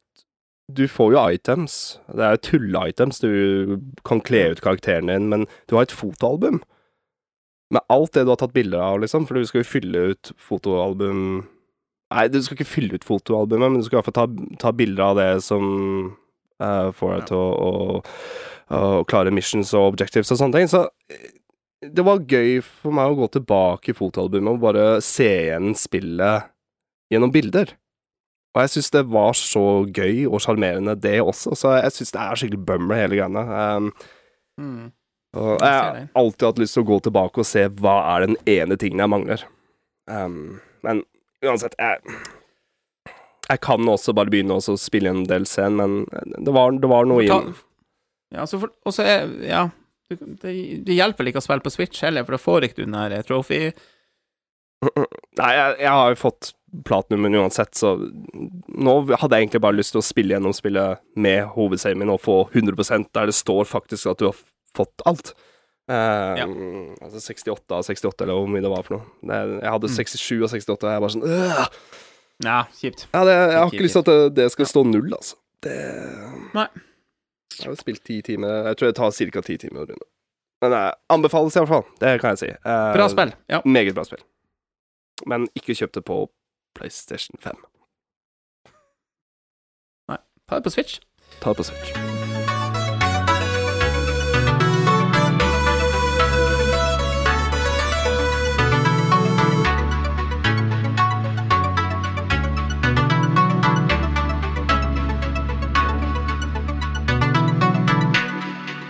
S2: du får jo items. Det er jo tulle-items. Du kan kle ut karakteren din, men du har et fotoalbum. Med alt det du har tatt bilder av, liksom, for du skal jo fylle ut fotoalbum Nei, du skal ikke fylle ut fotoalbumet, men du skal i hvert fall ta, ta bilder av det som eh, for deg til å, å, å klare missions og objectives og sånne ting. Så det var gøy for meg å gå tilbake i fotoalbumet og bare se igjen spillet gjennom bilder. Og jeg syns det var så gøy og sjarmerende, det også, så jeg syns det er skikkelig bummer, hele greiene. Um,
S1: mm.
S2: og
S1: jeg
S2: har alltid hatt lyst til å gå tilbake og se hva er den ene tingen jeg mangler. Um, men uansett, jeg Jeg kan også bare begynne å spille en del scenen, men det var, det var noe i
S1: Ja, så for, også er Ja, det, det, hjelper vel ikke å spille på Switch heller, for da får ikke du den der trophy *clears throat*
S2: Nei, jeg, jeg har jo fått platinumen uansett, så nå hadde jeg egentlig bare lyst til å spille gjennom spillet med hovedserien min og få 100% der det står faktisk at du har fått alt. Eh,
S1: Ja.
S2: Altså 68 av 68, eller hvor mye det var for noe. Jeg hadde
S1: Mm.
S2: 67 av 68, og jeg bare sånn øh!
S1: Ja, kjipt.
S2: ja, det, Jeg har
S1: Ikke
S2: lyst til at det, det skal stå null, altså. Det
S1: Nei.
S2: Jeg har spilt ti timer Jeg tror det tar ca. ti timer å runde. Men det anbefales i hvert fall. Det kan jeg si. Eh,
S1: Bra spill. Ja.
S2: Meget bra spill. Men ikke kjøp det på PlayStation 5. Nei.
S1: Ta det på Switch.
S2: Ta det på Switch.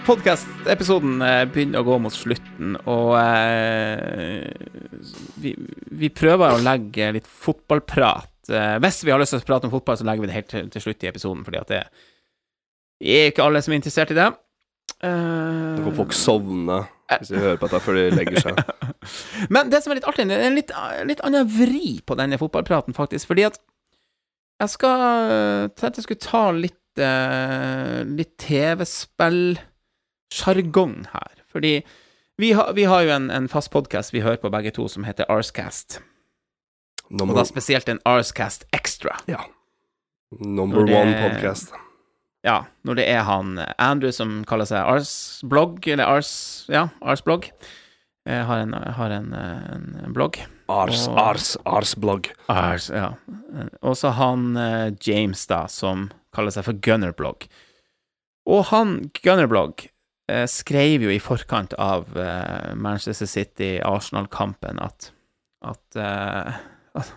S1: Podkast-episoden eh, begynner å gå mot slutten, og eh, vi, vi prøver å legge litt fotballprat eh, Hvis vi har lyst til å prate om fotball, så legger vi det helt til, til slutt i episoden, fordi at det er ikke alle som er interessert i det. Uh,
S2: Da får folk sovne hvis de hører på dette før de legger seg. *laughs*
S1: Men det som er litt artig, det er en litt, litt annen vri på denne fotballpraten, faktisk. Fordi at jeg skal tenkte jeg skulle ta litt, litt TV-spill sjargong her. Fordi vi, har- vi har jo en, en fast podkast vi hører på begge to, som heter Arscast. Og da spesielt en Arscast Extra.
S2: ja. Number
S1: det-
S2: one podcast.
S1: Ja, når det er han eh, Andrew som kaller seg Arsblogg, eller Ars... Ja, Arsblogg. Eh, har en, har en, eh, en, blogg.
S2: Ars,
S1: Og-
S2: ars, Arsblogg.
S1: Ars, ja. Og så han James, da, som kaller seg for Gunnerblogg. Og han Gunnerblogg skrev jo i forkant av eh, Manchester City-Arsenal-kampen at at eh, at-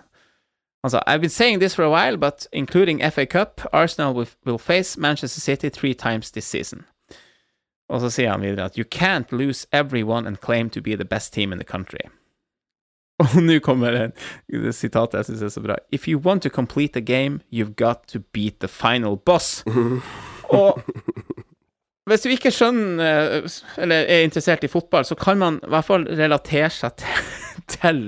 S1: Han I've been saying this for a while, but including FA Cup, Arsenal will, will face Manchester City three times this season. Og så sier han videre at you can't lose everyone and claim to be the best team in the country. *laughs* Og nå kommer det det sitatet jeg syns er så bra. If you want to complete the game, you've got to beat the final boss. *laughs* Og hvis du ikke skjønner, eh, eller er interessert i fotball, så kan man i hvert fall relatere seg til, *laughs* til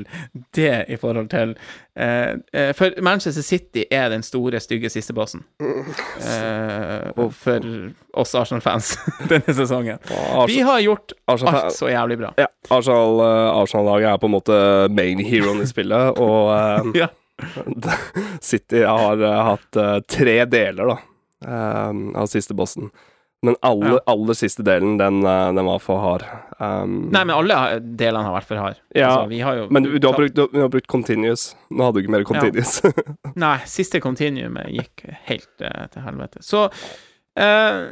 S1: det i forhold til eh, eh, For Manchester City er den store, stygge sistebossen. Eh, og for oss Arsenal-fans *laughs* denne sesongen. Vi har gjort alt så jævlig bra.
S2: ja, Arsenal, eh, Arsenal-laget er på en måte main heroen i spillet, og eh, *laughs*
S1: Ja.
S2: City har hatt tre deler, da, av siste bossen. Men aller,
S1: Ja.
S2: aller siste delen, den, eh, den var for hard. Um,
S1: Nei, men alle delene har vært for hard.
S2: Ja,
S1: altså, vi har jo
S2: men du, du, har brukt, du, har brukt continuous. Nå hadde du ikke mer continuous. *laughs*
S1: Nei, siste continuumet gikk helt uh, til helvete. Så
S2: uh,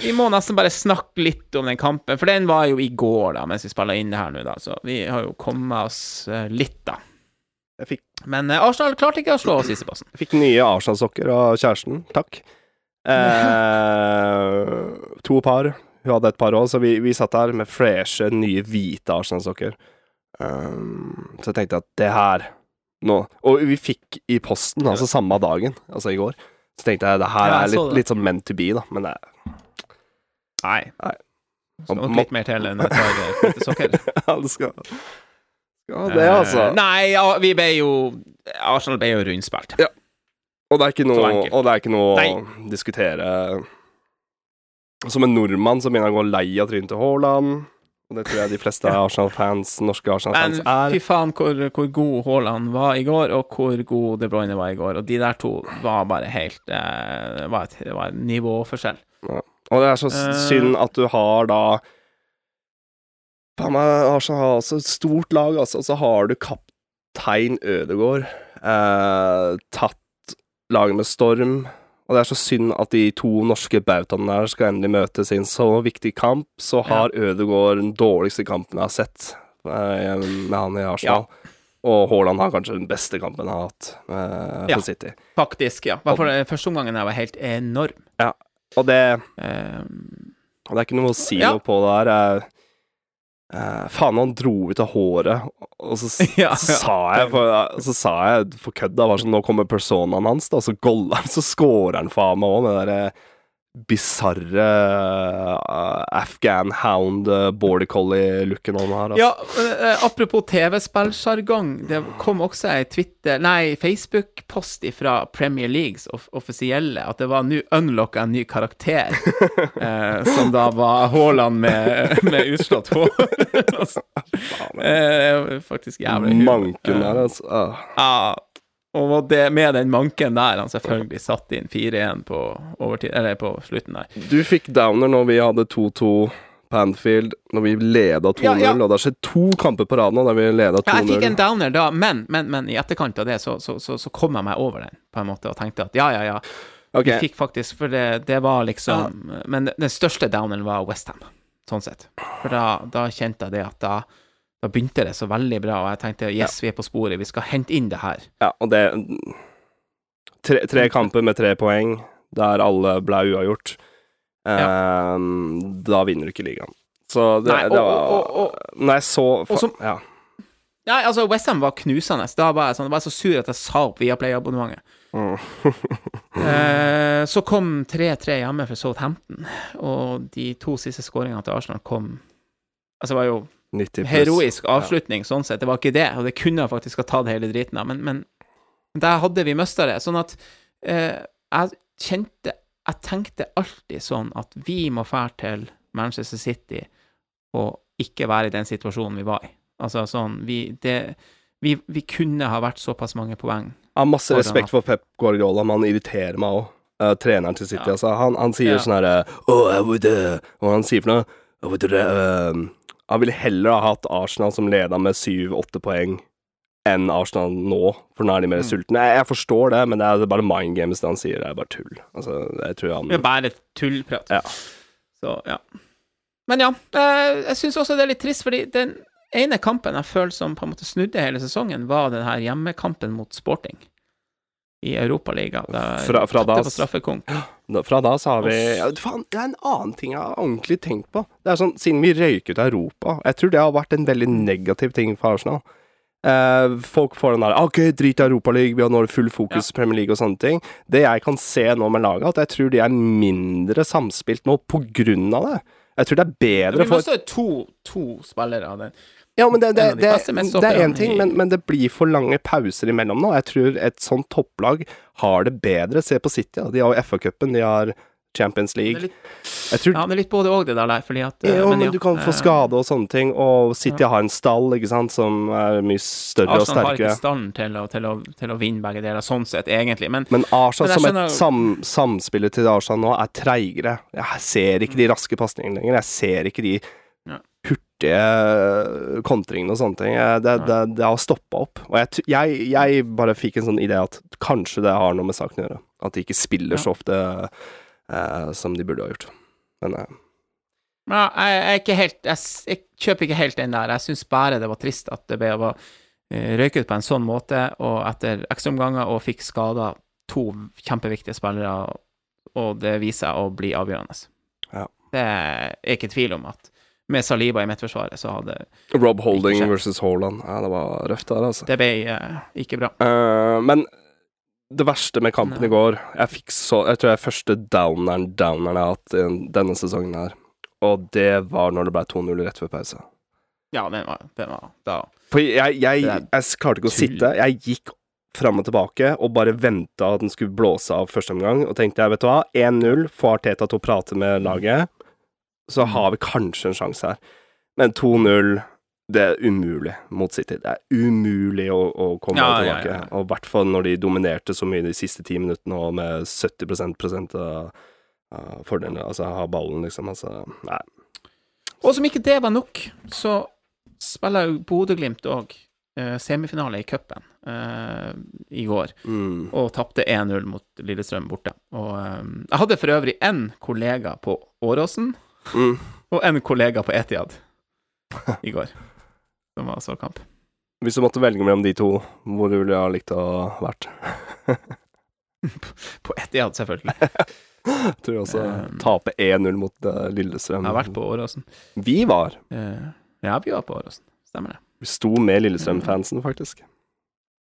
S1: vi må nesten bare snakke litt om den kampen, for den var jo i går, da, mens vi spiller inn det her nå, da. Så vi har jo kommet oss litt, da.
S2: jeg fikk,
S1: Men Arsenal klarte ikke å slå sisteplassen.
S2: jeg fikk nye Arsenal-sokker av kjæresten. Takk. Eh, to par. Hun hadde et par òg, så vi, vi satt der med freshe, nye, hvite Arsenal-sokker. Um, så jeg tenkte at det her nå Og vi fikk i posten, altså samme dagen, altså i går. Så tenkte jeg det her er litt, litt sånn meant to be, da. Men det,
S1: Nei.
S2: Nei.
S1: Skal nok litt mer til enn et par hvite sokker. *laughs*
S2: ja, det skal, ja, det, altså.
S1: Eh, nei, ja, vi ble jo Arsenal ble jo rundspilt.
S2: Ja. Og det er ikke noe, og det er ikke noe
S1: Nei.
S2: å diskutere. Som en nordmann så begynner jeg å gå lei av trynet til Haaland. Og det tror jeg de fleste *laughs* Arsenal-fans, norske Arsenal-fans er.
S1: fy faen hvor, hvor god Haaland var i går, og hvor god De Bruyne var i går. Og de der to var bare helt eh, Det var, et, det var en nivåforskjell.
S2: Og det er så
S1: uh,
S2: synd at du har da Faen meg, Arsenal har også et stort lag, altså. Og så har du kaptein Ødegaard. Eh, tatt laget med storm. Og det er så synd at de to norske bautaene der skal endelig møtes i en så viktig kamp. Så har Ødegaard den dårligste kampen jeg har sett eh, med han i Arsenal. Og Haaland har kanskje den beste kampen han har hatt eh,
S1: Ja.
S2: for City.
S1: Faktisk, ja. I for fall den første omgangen her var helt enorm.
S2: Ja, Og det
S1: um,
S2: Og det er ikke noe å si
S1: Ja.
S2: noe på det her. Jeg, eh, faen, han dro ut av håret, og så, *laughs*
S1: Ja,
S2: så sa jeg for, Så sa jeg for kødda bare sånn, nå kommer personaen hans, da, så goller han, så scorer han faen meg òg med det derre bisarre uh, Afghan hound uh, border collie-looken han har. Altså.
S1: ja, uh, apropos TV-spillsjargong. Det kom også ei Twitter Nei, Facebook-post fra Premier Leagues off offisielle at det var nå unlocka en ny karakter, *laughs* eh, som da var Haaland med, med utslått hår. *laughs* *laughs* Altså, eh, faktisk jævlig humor.
S2: Manken der, altså. Ah.
S1: Ja, og det, med den manken der han selvfølgelig satt inn 4-1 på på slutten der.
S2: Du fikk downer når vi hadde 2-2 Panfield, når vi leda 2-0,
S1: Ja, ja.
S2: og det har skjedd to kamper på rad nå der vi leda 2-0.
S1: Ja, jeg fikk en downer da, men, men, men i etterkant av det så, så, så, så kom jeg meg over den, på en måte, og tenkte at ja, ja, ja.
S2: Okay.
S1: Vi fikk faktisk, for det, det var liksom Men den største downeren var Westham, sånn sett. For da, da kjente jeg det at da, da begynte det så veldig bra, og jeg tenkte yes, vi er på sporet, vi skal hente inn det her.
S2: Ja, og det Tre, tre kamper med tre poeng, der alle ble uavgjort. Eh, Da vinner du ikke ligaen. Så det,
S1: Nei, og-
S2: det var
S1: og- og-
S2: Når så
S1: som-
S2: Ja.
S1: Nei, altså, Westham var knusende. Da var jeg sånn, jeg var så sur at jeg sa opp Viaplay-abonnementet.
S2: Mm. *laughs*
S1: Eh, så kom 3-3 hjemme for Southampton, og de to siste skåringene til Arsenal kom Altså, det var jo
S2: 90 pluss.
S1: Heroisk avslutning, sånn sett. Det var ikke det, og det kunne jeg faktisk ha tatt hele driten av, men, men der hadde vi mista det. Sånn at eh, jeg kjente Jeg tenkte alltid sånn at vi må fære til Manchester City og ikke være i den situasjonen vi var i. Altså sånn Vi, det, vi, vi kunne ha vært såpass mange poeng.
S2: Jeg har masse respekt for Pep Guardiola, men han irriterer meg òg. treneren til City,
S1: Ja.
S2: altså. Han, han sier
S1: Ja.
S2: sånn herre oh, I would, uh, Hva han sier for noe? I would, uh, han ville heller ha hatt Arsenal som leda med syv-åtte poeng enn Arsenal nå, for nå er de mer
S1: Mm.
S2: sultne. Jeg, jeg forstår det, men det er bare mind games det han sier. Det er bare tull. Altså, jeg tror han
S1: Det er bare tullprat.
S2: Ja.
S1: Så, ja. Men ja, eh, jeg syns også det er litt trist, fordi den ene kampen jeg føler som på en måte snudde hele sesongen, var den her hjemmekampen mot Sporting i Europaligaen.
S2: Fra- fra da-
S1: på straffekonk.
S2: Fra da så har vi ja, Faen, det er en annen ting jeg har ordentlig tenkt på. Det er sånn, Siden vi røyk ut av Europa Jeg tror det har vært en veldig negativ ting for Arsenal. Eh, folk får den der OK, drit i Europaligaen, vi har nå full fokus Premier League og sånne ting. Det jeg kan se nå med laget, at jeg tror de er mindre samspilt nå på grunn av det. Jeg tror det er bedre
S1: Vi
S2: for
S1: se to, to spillere av den.
S2: Ja, men det, det, det, det er én ting, men, men det blir for lange pauser imellom nå. Jeg tror et sånt topplag har det bedre. Se på City, da. de har jo FA-cupen, de har Champions League.
S1: litt,
S2: tror
S1: ja, er litt både òg, det der, fordi at eh,
S2: Ja, men,
S1: ja,
S2: du kan få
S1: eh,
S2: skade og sånne ting, og City har en stall, ikke sant, som er mye større og sterkere.
S1: Arsenal har ikke stallen til til, til å vinne begge deler, sånn sett, egentlig. Men
S2: Men Arsenal som
S1: skjønner-
S2: et sam, samspiller til Arsenal nå er treigere. Jeg ser ikke de raske pasningene lenger. Jeg ser ikke de
S1: Ja.
S2: Hurtige kontringene og sånne ting. Det, det, det har stoppa opp. Og jeg, jeg, jeg bare fikk en sånn idé at kanskje det har noe med saken å gjøre. At de ikke spiller så ofte eh, som de burde ha gjort. Men eh,
S1: Ja, jeg, jeg ikke helt jeg, jeg kjøper ikke helt den der. Jeg syns bare det var trist at det ble å røyke røyket på en sånn måte, og etter ekstraomganger, og fikk skada to kjempeviktige spillere, og det viser seg å bli avgjørende.
S2: Ja.
S1: Det er ikke tvil om at med Saliba i midtforsvaret, så hadde
S2: Rob Holding versus Haaland. Ja, det var røft der, altså.
S1: Det ble uh, ikke bra.
S2: Uh, men det verste med kampen i går Jeg fikk så Jeg tror jeg er første downeren downeren jeg har hatt denne sesongen her. Og det var når det ble 2-0 rett før pause.
S1: Ja, den var, den var da
S2: For jeg, jeg, jeg,
S1: jeg,
S2: klarte ikke å
S1: tull.
S2: sitte. Jeg gikk fram og tilbake og bare venta at den skulle blåse av første omgang. Og tenkte jeg, vet du hva, 1-0, få Arteta til å prate med laget. Så
S1: Mm.
S2: har vi kanskje en sjanse her. Men 2-0 det er umulig mot City. Det er umulig å, å komme
S1: Ja,
S2: tilbake.
S1: ja, ja.
S2: Og i hvert fall når de dominerte så mye de siste ti minuttene, og med 70 prosent av, av fordelene. Altså ha ballen, liksom. Altså, nei.
S1: Og som ikke det var nok, så spiller jo Bodø-Glimt òg eh, semifinale i cupen eh, i går,
S2: Mm.
S1: og tapte 1-0 mot Lillestrøm borte. Og eh, jeg hadde for øvrig én kollega på Åråsen,
S2: Mm.
S1: og en kollega på Etiad *laughs* i går, som var så kamp.
S2: Hvis du måtte velge mellom de to, hvor ville du ha likt å ha vært? *laughs*
S1: På Etiad, selvfølgelig.
S2: Jeg *laughs* tror også
S1: Um,
S2: tape 1-0 mot uh, Lillestrøm.
S1: Jeg har vært på Åråsen.
S2: Vi var.
S1: Uh, ja, vi var på Åråsen. Stemmer det.
S2: Vi sto med Lillestrøm-fansen, faktisk.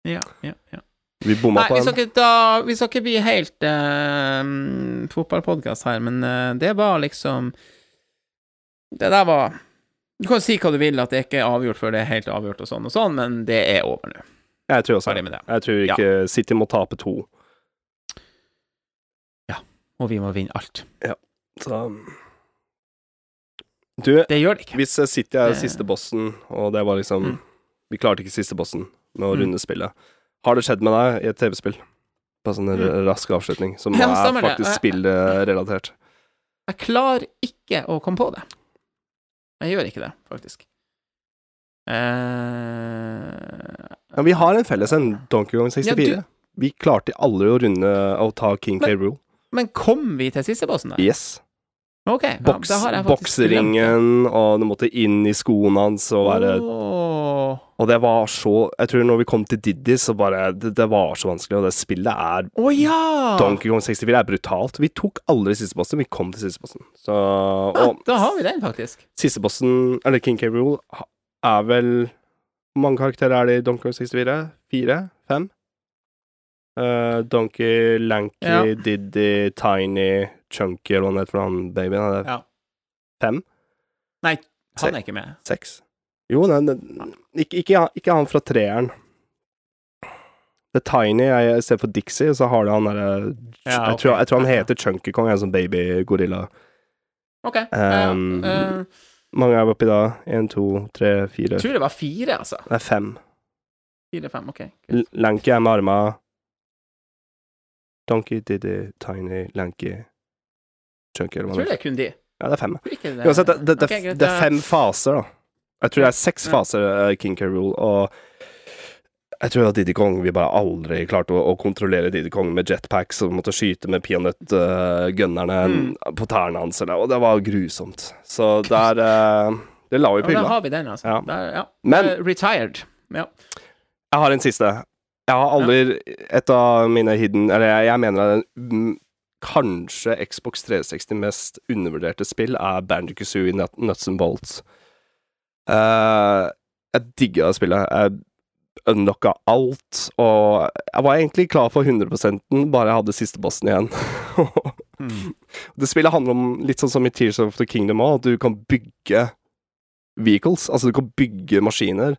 S1: Ja, ja, ja.
S2: Vi bomma
S1: Nei,
S2: på
S1: vi
S2: en.
S1: skal ikke, da, vi skal ikke bli helt uh, fotballpodkast her, men uh, det var liksom Det der var Du kan si hva du vil, at det ikke er avgjort før det er helt avgjort og sånn og sånn, men det er over nå.
S2: Jeg tror også
S1: Ferdig med det.
S2: Jeg tror ikke City må tape to. Ja.
S1: Og vi må vinne alt. Ja.
S2: Så Du,
S1: Det gjør det ikke.
S2: hvis City er
S1: Det-
S2: siste bossen, og det var liksom
S1: Mm.
S2: Vi klarte ikke siste bossen med å
S1: Mm.
S2: runde spillet. Har det skjedd med deg i et TV-spill? På sånn
S1: Mm.
S2: rask avslutning, som
S1: Ja,
S2: er faktisk
S1: Jeg-
S2: spillrelatert.
S1: Jeg klarer ikke å komme på det. Jeg gjør ikke det, faktisk. Eh,
S2: Ja, vi har en felles en, Donkey Kong 64.
S1: Ja, du-
S2: Vi klarte aldri å runde å ta King K.
S1: Men-
S2: Rule.
S1: men kom vi til siste bossen der?
S2: Yes.
S1: Ok, ja,
S2: Boks, bokseringen, og du måtte inn i skoene hans og være
S1: Åh.
S2: Og det var så Jeg tror når vi kom til Diddy, så bare Det, det var så vanskelig, og det spillet er
S1: Å ja!
S2: Donkey Kong 64 er brutalt. Vi tok aldri siste bossen, vi kom til siste bossen. Så
S1: Ja,
S2: Og
S1: da har vi den, faktisk.
S2: siste bossen, eller King K. Rule, er vel Hvor mange karakterer er det i Donkey Kong 64? Fire? Fem? Eh, Donkey, Lanky,
S1: Ja.
S2: Diddy, Tiny, Chunky, eller hva det heter for han babyen. Er det
S1: Ja.
S2: fem?
S1: Nei, han er ikke med.
S2: Seks? Jo, nei, det, ikke, ikke, han- ikke han fra treeren. Det er Tiny jeg ser for Dixie, så har du han derre
S1: Ja,
S2: jeg, tror- jeg tror han heter Chunky Kong, en sånn babygorilla.
S1: OK.
S2: Um,
S1: uh, uh,
S2: Mange er oppi da? Én, to, tre, fire
S1: jeg tror det var fire, altså.
S2: Det er fem.
S1: Fire-fem, OK.
S2: Lanky er med arma. Donkey, Diddy, Tiny, Lanky, Chunky eller
S1: Jeg
S2: hva
S1: tror
S2: det
S1: det
S2: er.
S1: er kun de.
S2: Ja, det er fem.
S1: Jeg det-
S2: det, det, det,
S1: Ok, greit,
S2: det er fem faser, da. Jeg tror det er seks
S1: Ja.
S2: faser uh, King K. Rule, og jeg tror at Diddy Kong Vi bare aldri klarte å, å kontrollere Diddy Kong med jetpacks og måtte skyte med peanøttgunnerne uh,
S1: Mm.
S2: på tærne hans, og det var grusomt. Så der uh, Det la vi
S1: Ja,
S2: på
S1: der har vi den, altså.
S2: Ja.
S1: Der, ja.
S2: Men
S1: Eh, Retired. Ja.
S2: Jeg har en siste. Jeg har aldri Et av mine hidden Eller jeg, jeg mener at den, mm, kanskje Xbox 360 mest undervurderte spill er Banjo-Kazooie Nut- Nuts and Bolts. Eh, jeg digga spillet. Jeg unlocka alt, og jeg var egentlig klar for 100 bare jeg hadde siste bossen igjen. *laughs*
S1: Mm.
S2: det spillet handler om litt sånn som i Tears of the Kingdom òg, at du kan bygge vehicles. Altså, du kan bygge maskiner.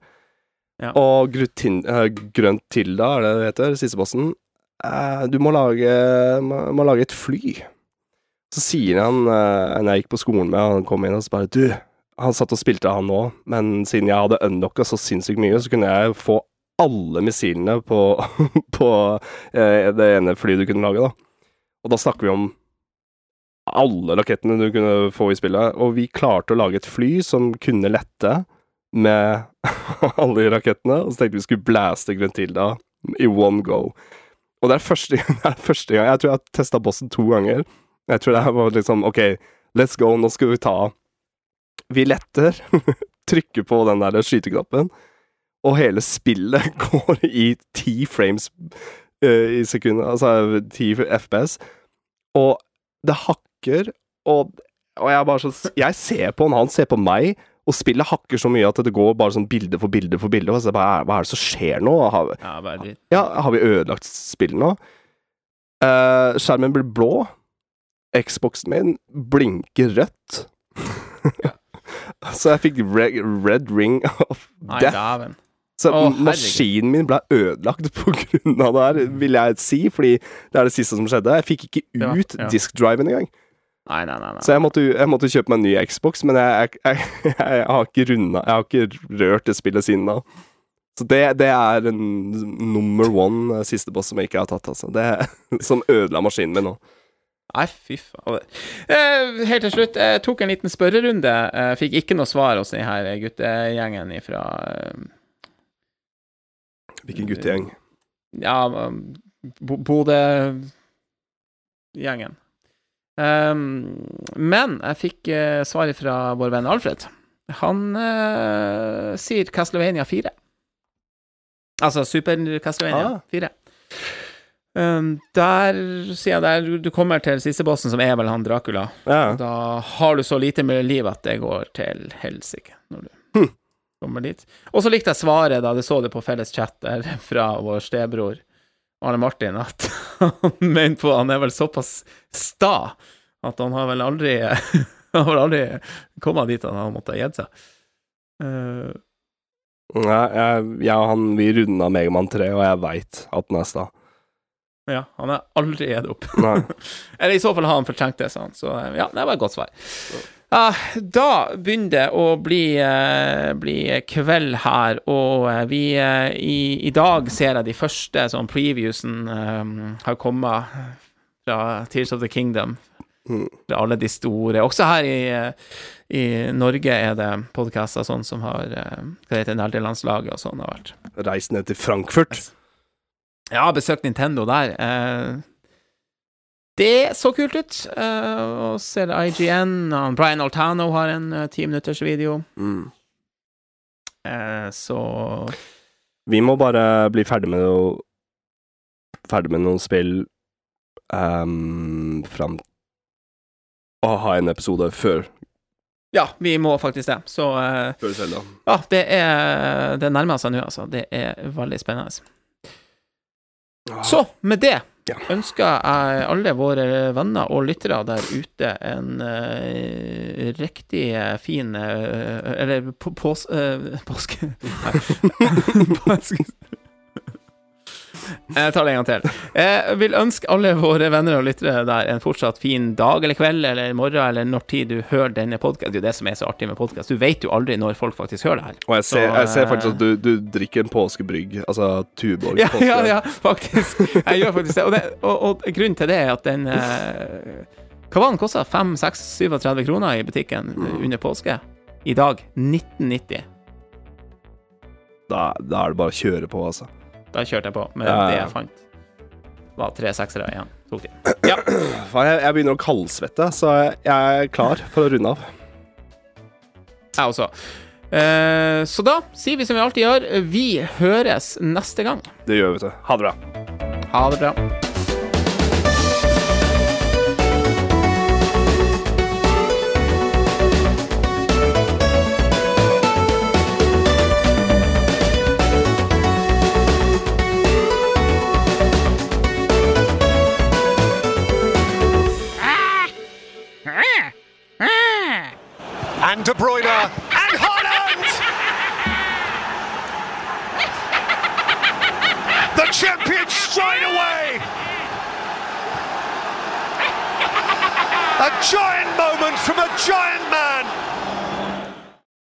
S1: Ja.
S2: Og eh, grønt Tilda, er det det heter, siste bossen. Uh, du må lage, må, må lage et fly. Så sier han, uh, når jeg gikk på skolen med han kom inn og så bare Du, han satt og spilte han nå, men siden jeg hadde unlocka så sinnssykt mye, så kunne jeg få alle missilene på, *laughs* på eh, det ene flyet du kunne lage, da. Og da snakker vi om alle rakettene du kunne få i spillet, og vi klarte å lage et fly som kunne lette med *laughs* alle de rakettene, og så tenkte vi skulle blaste Gruntilda i one go. Og det er første, *laughs* det er første gang Jeg tror jeg har testa bossen to ganger. Jeg tror det var liksom OK, let's go, nå skal vi ta Vi letter, *laughs* trykker på den der skyteknappen, og hele spillet *laughs* går i ti frames uh, i sekundet, altså ti FPS, og det hakker, og, og jeg er bare så Jeg ser på han, han ser på meg, og spillet hakker så mye at det går bare sånn bilde for bilde for bilde. Og så bare, hva er det som skjer nå? Har,
S1: ja,
S2: ja, har vi ødelagt spillet nå? Uh, skjermen blir blå. Xboxen min blinker rødt. *laughs* så jeg fikk red, red ring of
S1: Nei,
S2: death.
S1: dæven.
S2: Så
S1: Åh,
S2: maskinen min ble ødelagt på grunn av det her, vil jeg si, fordi det er det siste som skjedde. Jeg fikk ikke ut
S1: ja.
S2: diskdriven engang.
S1: Nei, nei, nei. nei.
S2: Så jeg måtte, jeg måtte kjøpe meg en ny Xbox, men jeg, jeg, jeg, *laughs* har ikke runda Jeg har ikke rørt det spillet siden da. Så det, det er en number one eh, siste boss som jeg ikke har tatt, altså. Det *laughs* Som ødela maskinen min nå.
S1: Nei, fy faen. Eh, helt til slutt, jeg tok en liten spørrerunde. Jeg fikk ikke noe svar hos denne guttegjengen ifra eh,
S2: Hvilken guttegjeng.
S1: Ja, um, Bodø-gjengen. Um, men jeg fikk svar fra vår venn Alfred. Han eh, sier Castlevania 4. Altså Super Castlevania
S2: Ah.
S1: 4. Um, der jeg der du kommer til siste bossen, som er vel han Dracula.
S2: Ja.
S1: Da har du så lite med liv at det går til helsike når du
S2: Hm.
S1: kommer dit. Og så likte jeg svaret da du så det på felles chat der *laughs* fra vår stebror Arne Martin, at han *laughs* mente på Han er vel såpass sta at han har vel aldri *laughs* Han har aldri kommet dit han har måttet gitt seg. Uh,
S2: Nei, jeg, jeg og han, vi runda Megamann 3, og jeg veit at den er sta.
S1: Ja, han har aldri gitt opp. *laughs* Eller i så fall har han fortrengt det, sa han. Så eh, ja, det var et godt svar. Ja, da begynner det å bli, eh, bli kveld her, og eh, vi i, I dag ser jeg de første sånn previewsen eh, har kommet fra Tears of the Kingdom.
S2: Mm.
S1: Fra alle de store. Også her i, i Norge er det podkaster sånn som har Hva heter det Nerdelandslaget og sånn har vært.
S2: Reis ned til Frankfurt.
S1: Ja, besøkt Nintendo der. Eh, det så kult ut. Eh, og ser IGN og Brian Altano har en eh, ti minutters video.
S2: Mm.
S1: Eh, så
S2: Vi må bare bli ferdig med noe Ferdig med noen spill um, fram Og ha en episode før
S1: Ja, vi må faktisk det. Så
S2: Før Zelda.
S1: ja, det er Det nærmer seg nå, altså. Det er veldig spennende. Så med det
S2: Ja.
S1: ønsker jeg alle våre venner og lyttere der ute en uh, riktig eh, fin uh, Eller på, pås, uh, *laughs* påske *laughs* Nei. *laughs* påske Jeg tar det en gang til. Jeg vil ønske alle våre venner og lyttere der en fortsatt fin dag eller kveld eller morgen eller når tid du hører denne podkasten. Det er jo det som er så artig med podkast. Du vet jo aldri når folk faktisk hører det her.
S2: Og jeg ser,
S1: Så,
S2: jeg ser faktisk
S1: eh,
S2: at du, du drikker en påskebrygg, altså Tuborg
S1: Ja,
S2: påske.
S1: ja, ja, faktisk. Jeg gjør faktisk det. Og, det, og, og grunnen til det er at den eh, Hva var den kosta? 5-6-37 kroner i butikken under påske? I dag 1990.
S2: Da, da er det bare å kjøre på, altså.
S1: Da kjørte jeg på med
S2: Ja,
S1: det jeg fant. Var tre seksere igjen. Tok de. Ja. *clears throat*
S2: Jeg, jeg begynner å kaldsvette, så jeg er klar for å runde av.
S1: Jeg også. Eh, så da sier vi som vi alltid gjør, vi høres neste gang.
S2: Det gjør vi, vet du. Ha det bra.
S1: Ha det bra.
S3: And De Bruyne and Holland! The champion straight away! A giant moment from a giant man!